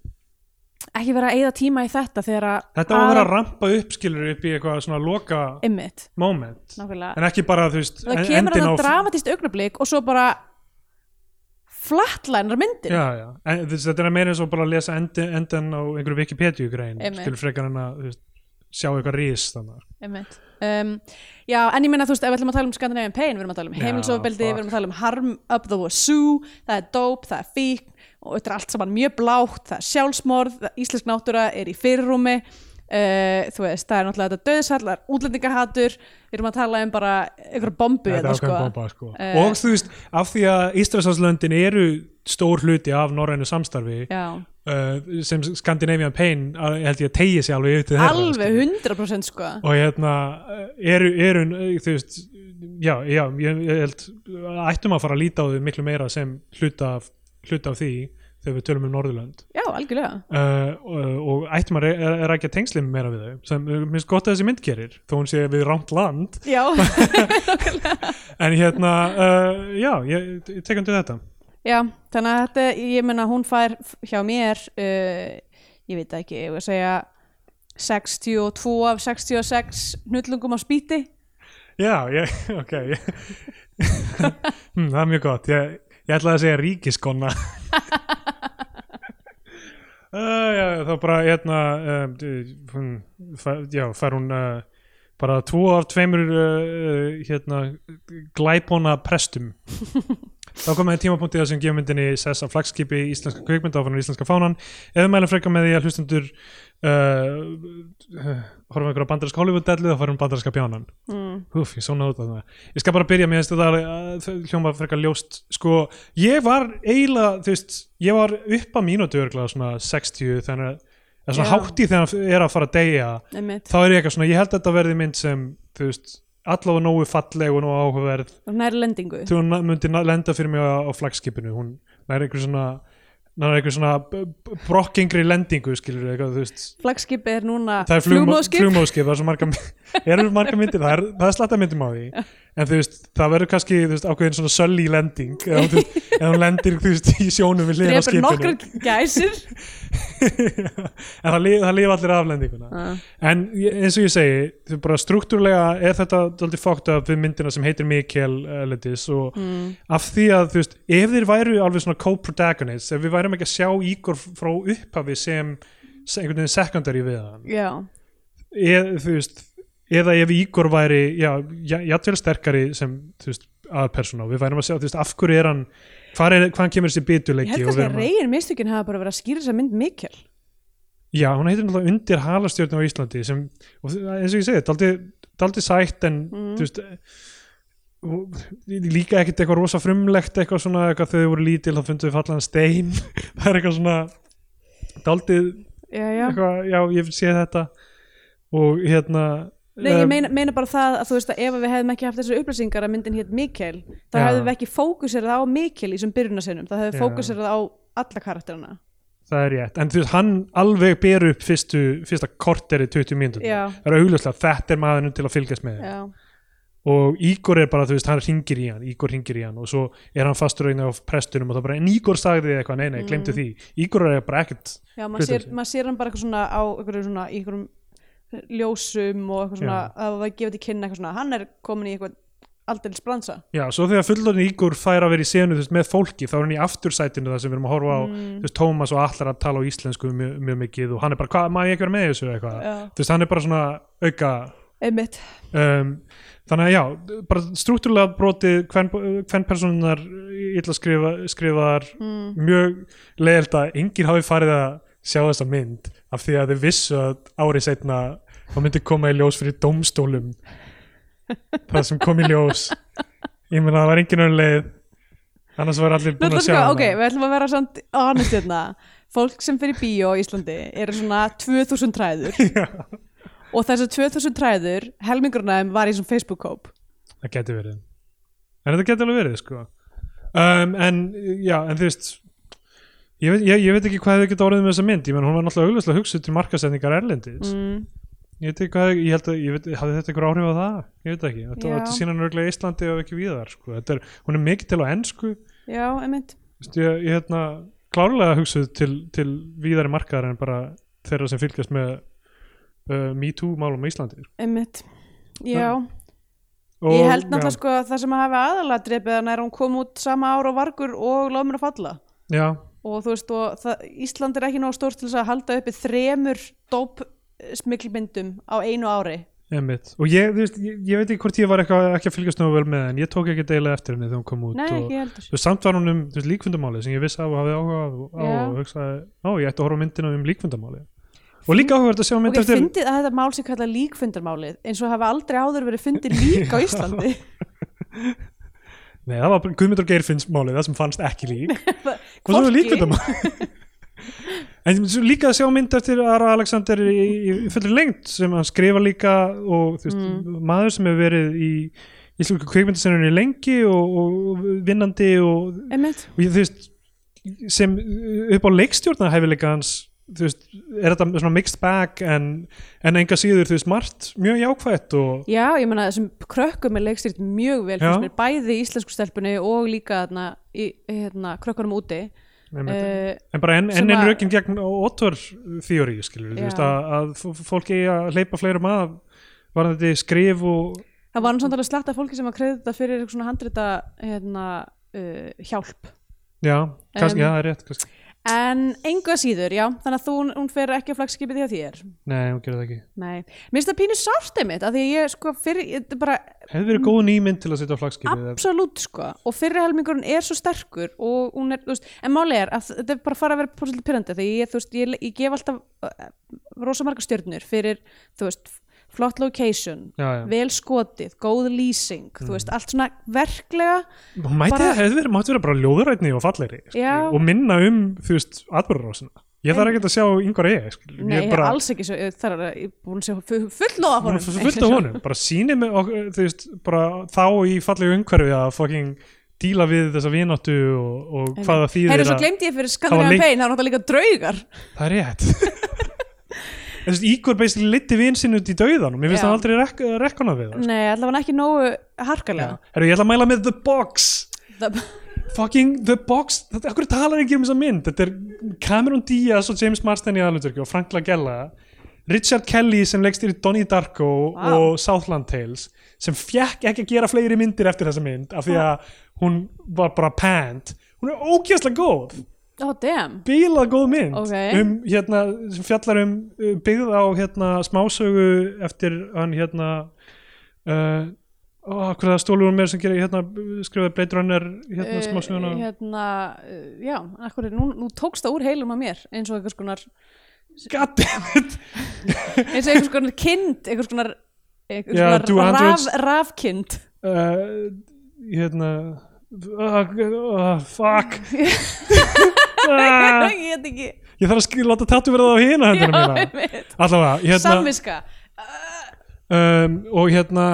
ekki vera að eyða tíma í þetta þegar að Þetta var að vera að rampa upp skilur upp í eitthvað svona loka ymmit, moment nákvæmlega en ekki bara þú veist það en- kemur endinn að á- það dramatíst augnablík og svo bara flatlænar myndin Já, já, en, þú veist, þetta er meira eins og bara að lesa endi, endan á einhverju Wikipedia grein Einmitt. skilur frekar en að þú veist, sjá eitthvað rís þannig Einmitt. Um, já, en ég meina þú veist, ef við ætlum að tala um Scandinavian Pain, við erum að tala um Já, heimilsofbeldi, fuck. við erum að tala um harm up the wazoo, það er dope, það er fík og þetta er allt saman mjög blátt, það er sjálfsmorð, íslensk náttúra er í fyrirrúmi, uh, þú veist, það er náttúrulega þetta döðsall, það er útlendingahatur, við erum að tala um bara einhverja bombu Þetta hérna, er sko. ákveðin bomba sko. Eh. og þú veist, af því að Ístrasalslöndin eru stór hluti af norrænu samstarfi Já, uh, sem Scandinavian Pain held ég að tegja sig alveg upp til þeirra alveg skilur. 100% sko. og hérna eh, eru, eru eh, þú veist já, já, ég held ættum að fara að líta á þau miklu meira sem hluta af, hluta af því þegar við tölum um Norðurlönd. Já, algjörlega. uh, og, og ættum að ekki að tengslum meira við þau sem mér finnst gott að þessi mynd gerir þó hún sé við rámt land. Já, en hérna, uh, já, ég, ég tek undir þetta. Já, þannig að þetta, ég meina hún fær hjá mér, uh, ég veit ekki, ég vil segja 62 af 66 hnullungum á spýti. já, ég, ok. Ég, hm, það er mjög gott. Ég, ég ætlaði að segja ríkiskonna. Uh, já, þá bara hérna um, hún, fær, já, fær hún uh, bara tvo af tveimur uh, hérna glæpona prestum. Þá komið tímapunktið sem gefur myndinni sess af flagskipi íslenska kvikmynda áfram íslenska fánan. Eða mælum frekar með því að hlustundur uh, horfum einhverja bandarinska Hollywood-dellu þá farum bandarinska bjánan Mm. Úf, ég svona út af það. Ég skal bara byrja með þetta að hljóma frekar ljóst sko, ég var eiginlega þú veist, ég var upp að mínútu örglega svona 60 þannig að eða svona Já. hátt í þegar hann er að fara að deyja Einmitt. þá er ég eitthvað svona, ég held að þetta verði mynd sem þú veist, allavega nógu falleg og nógu áhugaverð Næri lendingu. til hún myndi na- lenda fyrir mig á, á flagskipinu hún er einhver svona er einhver svona brokkingri lendingu skilur eitthvað, þú veist. Flagskipið er núna það er flugmó- flugmóðskip. flugmóðskip það er svo marga marga myndir, það er, er slatta myndum á því en þú veist, það verður kannski veist, ákveðin svona sölli lending eða þú veist, ef hún lendir veist, í sjónum við hliðina á skipinu. nokkrar gæsir. en það, lif, það lifa allir af lendinguna. Uh, en ég- eins og ég segi þú bara struktúrlega er þetta daldið fókt af við myndina sem heitir Mikael Elendis og mm, af því að þú veist, ef þeir væru alveg svona co-protagonists, ef við værum ekki að sjá Ígor frá upphafi sem sem einhvern veginn secondary við hann já, eð, þú veist, eða ef Ígor væri já, já- jafnvel sterkari sem aðpersona og við værum að þú veist, af hverju er hann hvað er, hvaðan kemur þessi ég bituleiki held kannski við að reygin mistökin hafa bara verið að skýra þessa mynd mikil. já, hún heitir náttúrulega undir halastjörn á Íslandi sem, og eins og ég segi, daldi, daldi sætt en Mm. þú veist og líka ekkert eitthvað rosa frumlegt eitthvað svona, eitthvað þau voru lítil þá fundu við fallan stein það er eitthvað svona daldið Já, já. eitthvað, já, ég sé þetta og hérna Nei, ég um, meina, meina bara það að þú veist að ef við hefðum ekki haft þessar upplýsingar að myndin hétt Mikkel þá Já. hefðum við ekki fókusirað á Mikkel í þessum byrjunarsinnum, það hefði Já. fókusirað á alla karakterina það er rétt, en þú veist, hann alveg ber upp fyrstu, fyrsta korteri 20 mínútur, Já. það er augljóslega þetta er maðurinn til að fylgjast með. Og Ígor er bara, þú veist, hann ringir í hann Ígor ringir í hann og svo er hann fastur á prestunum og það bara, en Ígor sagði eitthvað, nei, nei, glemdu því. Ígor er bara ekkert Já maður sér, mað sér hann bara eitthvað svona á einhverjum svona, einhverjum ljósum og eitthvað svona, að það gefið til kynna eitthvað svona, hann er komin í eitthvað aldrei spransa Já, svo þegar fullorðin Ígor fær að vera í senu veist, með fólki, þá er hann í aftursætinu þar sem við erum að horfa á, Mm. þú veist, Tómas og allar að tala á íslensku mjög, mjög mikið og hann er bara, hvað, maður ég ekki vera með þessu? eitthvað. Þú veist, hann er bara svona auka einmitt. Um, þannig að já, bara struktúrlega brotið hvern, personunar illa skrifa, skrifaðar mm. mjög leiðilt að enginn hafi farið að sjá þessa mynd af því að þau vissu að árið setna þá myndi koma í ljós fyrir dómstólum það sem kom í ljós. Ég meina það var enginn önnur leið. Annars var allir búin að ætlum sjá hana. ok, við ætlum að vera samt honest hérna. Fólk sem fyrir bíó á Íslandi eru svona 2000 træður. Og þessar 2000 træður þeim var í svona Facebook-kóp það geti verið. En þetta geti alveg verið sko. Um, en já, en þú veist ég veit, ég, ég veit ekki hvað hefði getið orðið með þessa mynd. Ég menn hún var náttúrulega augljóslega hugsuð til markasetningar erlendis. Mm. ég veit ekki hvað, ég held að ég veit, hafði þetta einhver áhrif á það, ég veit ekki. Þetta, Já. þetta sína nörglega Íslandi og ekki víðar sko. Þetta er, hún er mikið til á ennsku Já, Vist, ég, ég hérna klárlega hugsuð til, til víðari markaðar en bara þeirra sem fylgjast með uh, MeToo málum á Íslandi. Einmitt. Já, og, ég held náttúrulega já, sko að það sem að hafa aðalega drepið hann er að hún kom út sama ára og vargur og loð mér að falla. Já, og þú veist og það, Ísland er ekki nóg stórt til þess að halda uppi þremur dóp smiklmyndum á einu ári. Einmitt. Og ég, veist, ég, ég veit ekki hvort ég var eitthvað, ekki að fylgjast nú vel með en ég tók ekki deila eftir henni þegar hún kom út Nei, og, veist, samt var hún um veist, líkfundamáli sem ég vissi af og hafði áhuga á, á Já. og hugsaði, á ég ætti að horfa myndina um líkfundamáli og líka áhugavert að sjá mynd Ok, eftir fyndið að þetta mál sem kalla líkfundarmálið eins og hafa aldrei áður verið fundið lík á Íslandi Nei, það var Guðmundur Geirfinns málið, það sem fannst ekki lík Hvað svo Hvorki. er líkvindamál? en líka að sjá mynd eftir Ara Alexander í, í, í fullri lengt sem hann skrifa líka og veist, Mm. maður sem hefur verið í íslensku kveikmyndasennunni lengi og, og vinnandi og, og veist sem upp á leikstjórna hefileika hans þú veist, er þetta svona mixed bag en, en enga síður þú veist margt mjög jákvætt og Já, ég meina þessum krökkum er leikstýrt mjög vel fyrst mér bæði í íslensku stelpunni og líka þarna, í, hérna, krökkunum úti Einmitt. uh, en bara enn en einn að- rökin gegn Otter þjóri skilur, þú veist að, að f- fólk eigi að hleypa fleirum að var þetta skrif og það var alveg slatt af fólki sem að kredita fyrir eitthvað svona handrita hérna, uh, hjálp já, kannski, Um, já, það er rétt kannski. En engu að síður, já þannig að þú, hún fer ekki á flagskipið að þér. Nei, hún gerir það ekki. Nei, mér finnst það pínu sárt einmitt að því ég sko fyrir, þetta bara hefði verið góð nýmynd til að setja á flagskipið absolutt sko. Og fyrri helmingurinn er svo sterkur og hún er, þú veist, en máli er að þetta er bara að fara að vera svolítið pyrrandi því ég, þú veist, ég, ég gef alltaf uh, rosa marga stjörnur fyrir, þú veist flott location, já, já. vel skotið góð lýsing, þú veist, allt svona verklega, mæti bara- að hefði verið, mátti vera bara ljóðurætni og Já. og minna um, þú veist, atbyrðarásina ég þarf ekki að sjá yngvar ég, skilur, nei, ég bara, alls ekki svo, það er ég er búin að segja fu- full lofa hún honum. Er fullt af honum bara síni mig, og, veist, bara þá í fallegu umhverfi að fucking díla við þessa vináttu og, og hvað það þýðir að- það var líka draugar. Það er rétt Þú veist, Ígor basically liti vin sinn út í dauðan og mér finnst Já. hann aldrei rek rekkona við það Nei, allavega ekki nógu harkalega. Herru, ég ætla að mæla með The Box. Það, Fucking The Box. Þetta akkur talar ekki um þessa mynd? Þetta er Cameron Diaz og James Marsden í aðlutverki og Frank Lagella Richard Kelly sem leggst í Donnie Darko Vá. og Southland Tales sem fjekk ekki að gera fleiri myndir eftir þessa mynd af því að hún var bara panned. Hún er ógeðslega góð oh bílað góð mynd. Ok. um, hérna, sem fjallar um uh, byggð á hérna, smásögu eftir hann hérna uh, er það stólur mér sem gerir hérna, skrifaði Blade Runner hérna Eh, smásöguna. hérna, uh, já, akkur, nú, nú tókst það úr heilum á mér eins og einhvers konar goddammit eins og einhvers konar kind einhvers konar, einhvers konar 200 raf, rafkind. Uh, hérna uh, fuck. Uh, ég get ekki. Ég þarf að láta tattu verða á hina hendina mína. allavega, hérna samviska. Um, og hérna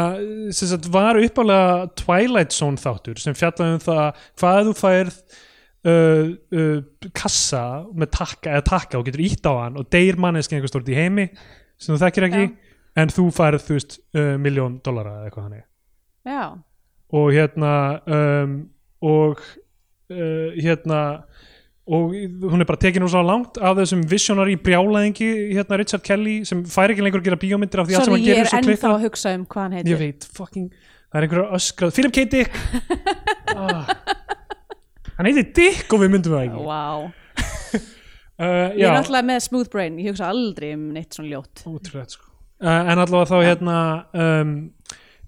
sem sagt, var uppálega Twilight Zone þáttur sem fjallaði um það hvað þú færð uh, uh, kassa með takka eða takka og getur ítt á hann og deyr manneski einhver stort í heimi sem þú þekkir ekki Já. en þú færð þú veist uh, miljón dollara eða eitthvað hannig já, og hérna um, og uh, hérna og hún er bara tekin úr svo langt af þessum visionary brjálæðingi hérna Richard Kelly sem fær ekki lengur að gera bíómyndir af því allt sem sorry, hann ég gerir er svo ennþá klikka að hugsa um hvað hann heitir. Ég veit, fucking það er einhverja öskrað, Philip K. Dick. Ah. hann heitir Dick og við myndum það ekki. Wow. uh, ég er náttúrulega með smooth brain, ég hugsa aldrei um neitt svona ljótt. Ótrúlega sko. Uh, en allavega þá hérna um,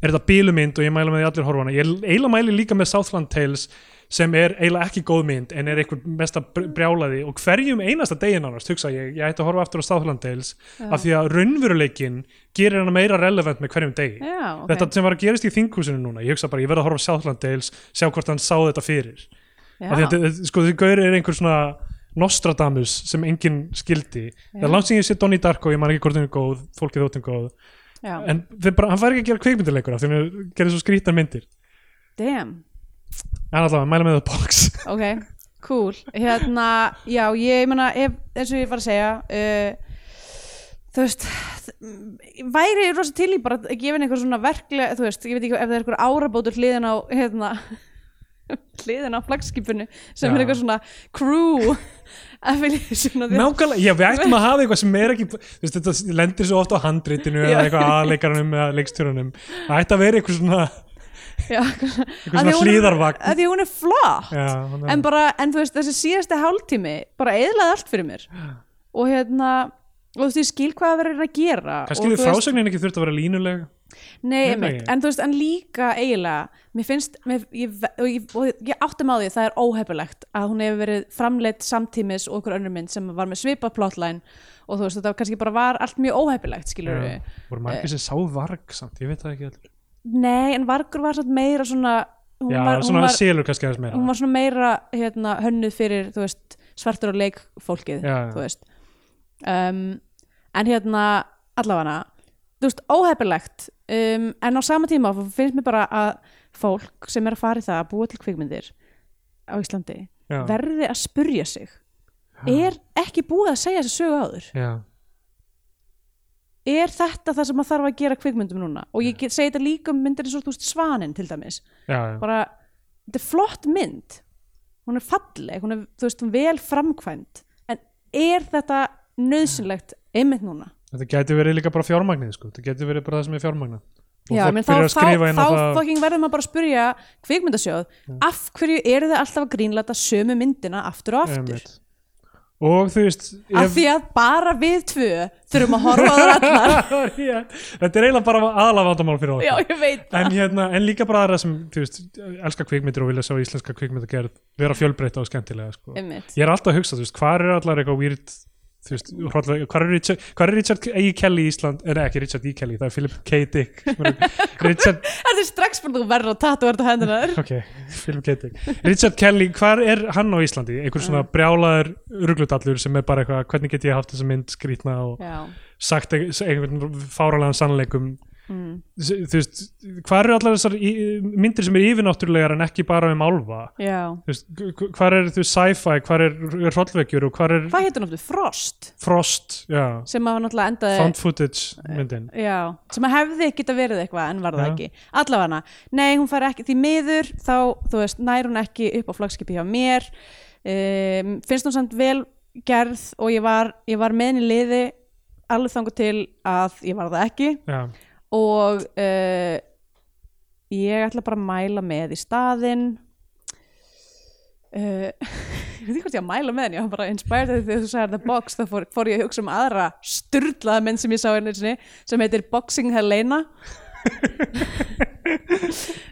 er þetta bílumynd og ég mæla með því allir horfana ég eiginlega mæli líka með Southland Tales sem er eiginlega ekki góð mynd en er einhver mesta br- brjálaði og hverjum einasta degin ánast hugsa ég, ég ætti að horfa aftur á Southland Tales Já. af því að raunveruleikin gerir hana meira relevant með hverjum degi. Já, ok. Þetta sem var að gerast í þinghúsinu núna ég hugsa bara ég verð að horfa á Southland Tales sjá hvort hann sá þetta fyrir. Af því að sko því gaur er einhver svona Nostradamus sem enginn skildi. Það er langt sem ég sé Donnie Darko, ég man ekki hvort hún er góð fólkið þóttum góð já. en bara, hann fær ekki að gera kvikmyndileikur af því hann gerir svo skrítar myndir. Damn. En allavega, mæla með það box. Ok, cool. Hérna, já, ég meina eins og ég var að segja uh, þú veist væri rosa til í bara að gefa eitthvað svona verklega, þú veist, ég veit ekki ef það er eitthvað árabótur hliðin á hérna, hliðin á flagskipinu sem Já. er eitthvað svona crew því nákvæmlega, já við ættum að hafa eitthvað sem er ekki veist, þetta lendir svo oft á handritinu Já. eða eitthvað aðleikarunum eða leikstjórunum það ætti að vera eitthvað svona, já, eitthvað svona hlýðarvagn því hún er flott. Já, hún er- en bara, en þú veist, þessi síðasti hálftími bara eðlaði allt fyrir mér. Og hérna, og þú veist, ég skil hvað það verður að gera kannski veist- frásögnin ekki þurft að vera línuleg. Nei, einmitt, en þú veist, en líka eiginlega, mér finnst mér, ég, og ég, og ég áttum á því það er óhefilegt að hún hefur verið framleitt samtímis og okkur önnur mynd sem var með svipað plotline og þú veist, þetta kannski bara var allt mjög óhefilegt, skilur við Já, voru margir sem sá varg samt, ég veit það ekki allir Nei, en Vargur var samt meira svona hún, já, var, svona selur kannski aðeins meira. hún var svona meira hérna, hönnuð fyrir, veist, svartur og leikfólkið, Já, já. þú veist. Um, en hérna allavega þú veist, óhefilegt um, en á sama tíma finnst mér bara að fólk sem er að fara í það að búa til kvikmyndir á Íslandi já, verði að spurja sig já, er ekki búið að segja þessi sögu áður? Já, er þetta það sem maður þarf að gera kvikmyndum núna? Og ég segi þetta líka um myndir eins og veist Svanin til dæmis. Bara, þetta er flott mynd. Hún er falleg, hún er veist, vel framkvæmt en er þetta nöðsynlegt einmitt núna. Þetta gæti verið líka bara fjármagnið sko. þetta gæti verið bara það sem er fjármagnað. Já, menn, þá, þá, þá það fucking verður maður bara að spurja kvikmyndasjóð af hverju eru þið alltaf að grínlata sömu myndina aftur og aftur? Einmitt. og þú veist af ef- því að bara við tvö þurfum að horfa á það allar. Þetta er eiginlega bara aðalafandamál fyrir okkur. Já, ég veit það. en, hérna, en líka bara aðra sem veist, elska kvikmyndir og vilja sjá íslenska kvikmyndagerð vera fjölbreytta og skemmtilega sko. Ég er alltaf að hugsa, þú veist, hvað er allar eitthvað weird þú veist, hvað er Richard, hvað er Richard E. Kelly í Ísland, er ekki Richard E. Kelly það er Philip K. Dick er- Richard, Þetta er strax verður að tatu verður á hendunar ok, Philip K. Dick Richard Kelly, hvað er hann á Íslandi einhver svona brjálaður ruglutallur sem er bara eitthvað, hvernig get ég haft þessa mynd skrýtna og Já, sagt ein- einhvern fáralega sannleikum mm. þú veist, hvað eru allar þessar myndir sem er yfirnáttúrulegar en ekki bara um Þú veist, hvað er þú sci-fi, hvað er hrollvekjur og hvað er Hvað heitir náttúrulega? Frost? Frost, já. Sem að náttúrulega endaði found footage myndin. Já, sem að hefði geta verið eitthvað en var það ekki. Allavega, nei hún fær ekki því miður þá, þú veist, nær hún ekki upp á flagskipi hjá mér. Um, finnst hún samt vel gerð og ég var, var með henni í liði alveg þangu til að ég var það ekki. Já, og uh, ég ætla bara að mæla með í staðinn. Uh, ég veit ekki hvort ég að mæla með henni ég var bara inspired þegar þú sagði The Box þá fór, fór ég að hugsa um aðra sturlaða mynd sem ég sá einu sinni sem heitir Boxing Helena.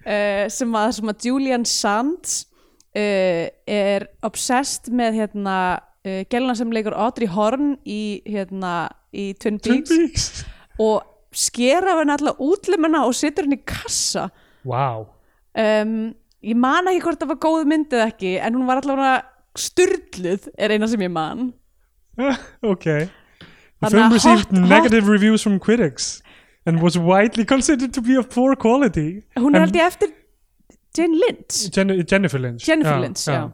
Uh, sem að, sem að Julian Sands er obsessed með hérna gelna sem leikur Audrey Horn í, hérna, í Twin Peaks. Og skera af henni alla útlimuna og setur henni í kassa. Wow, um, ég man ekki hvort það var góð mynd eða ekki en hún var allavega styrluð er eina sem ég man. Ok. The film received hot- hot- negative reviews from critics and was widely considered to be of poor quality. Hún er ég eftir Jane Lynch. Jen Jennifer Lynch. Jennifer Lynch, já.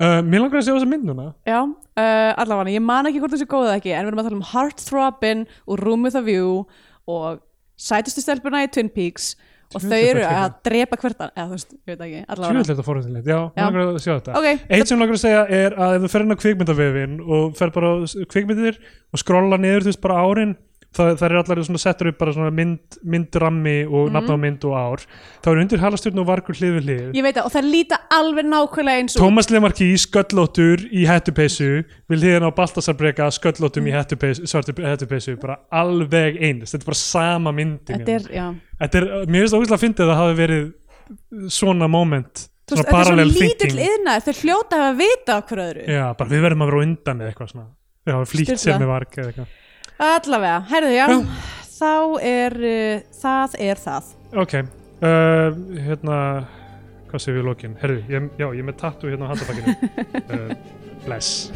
Uh, Mér langar að segja þessa mynd núna. Já, uh, allavega, ég man ekki hvort þessi góð eða ekki en við erum að tala um Heartthrobbin og Room with a View og sætustu stelpuna í Twin Peaks og þau er eru að drepa hvert eða þú veist, ég veit ekki, allavega. Þetta fórhundilegt, já, Já. langar að sjá þetta. Ok, Eitt sem langar að segja er að ef þú fer inn á kvikmyndavefin og fer bara á kvikmyndir og skrolla niður þú veist bara árin það, það er allar svona settur upp bara svona mynd, myndrammi og Mhm. nafn á mynd og ár. Þá er undir halastjörn og vargur hlið við hlið. Ég veit það og það líta alveg nákvæmlega eins og Tómas Lemarki sköllóttur í hettupeysu við hliðin á Baltasar Breka sköllóttum í hettupeysu, svartu hettupeysu bara alveg eins, þetta er bara sama myndin þetta er, já. Þetta er, mér finnst það ógæslega að fyndi að það hafi verið svona moment svona veist, þetta er svo parallel lítill thinking. yðnaður, þau hljóta að hafa vita hverju öðru. Já, bara við verðum að vera undan eða eitthvað svona. Já, flýtt sér Sturlað. með varg eða eitthvað allavega, herðu já, þá er uh, það er það. Ok, uh, hérna hvað séu við í lokin? Herðu, ég, já, ég er með tattu hérna á handabakkinu uh, Bless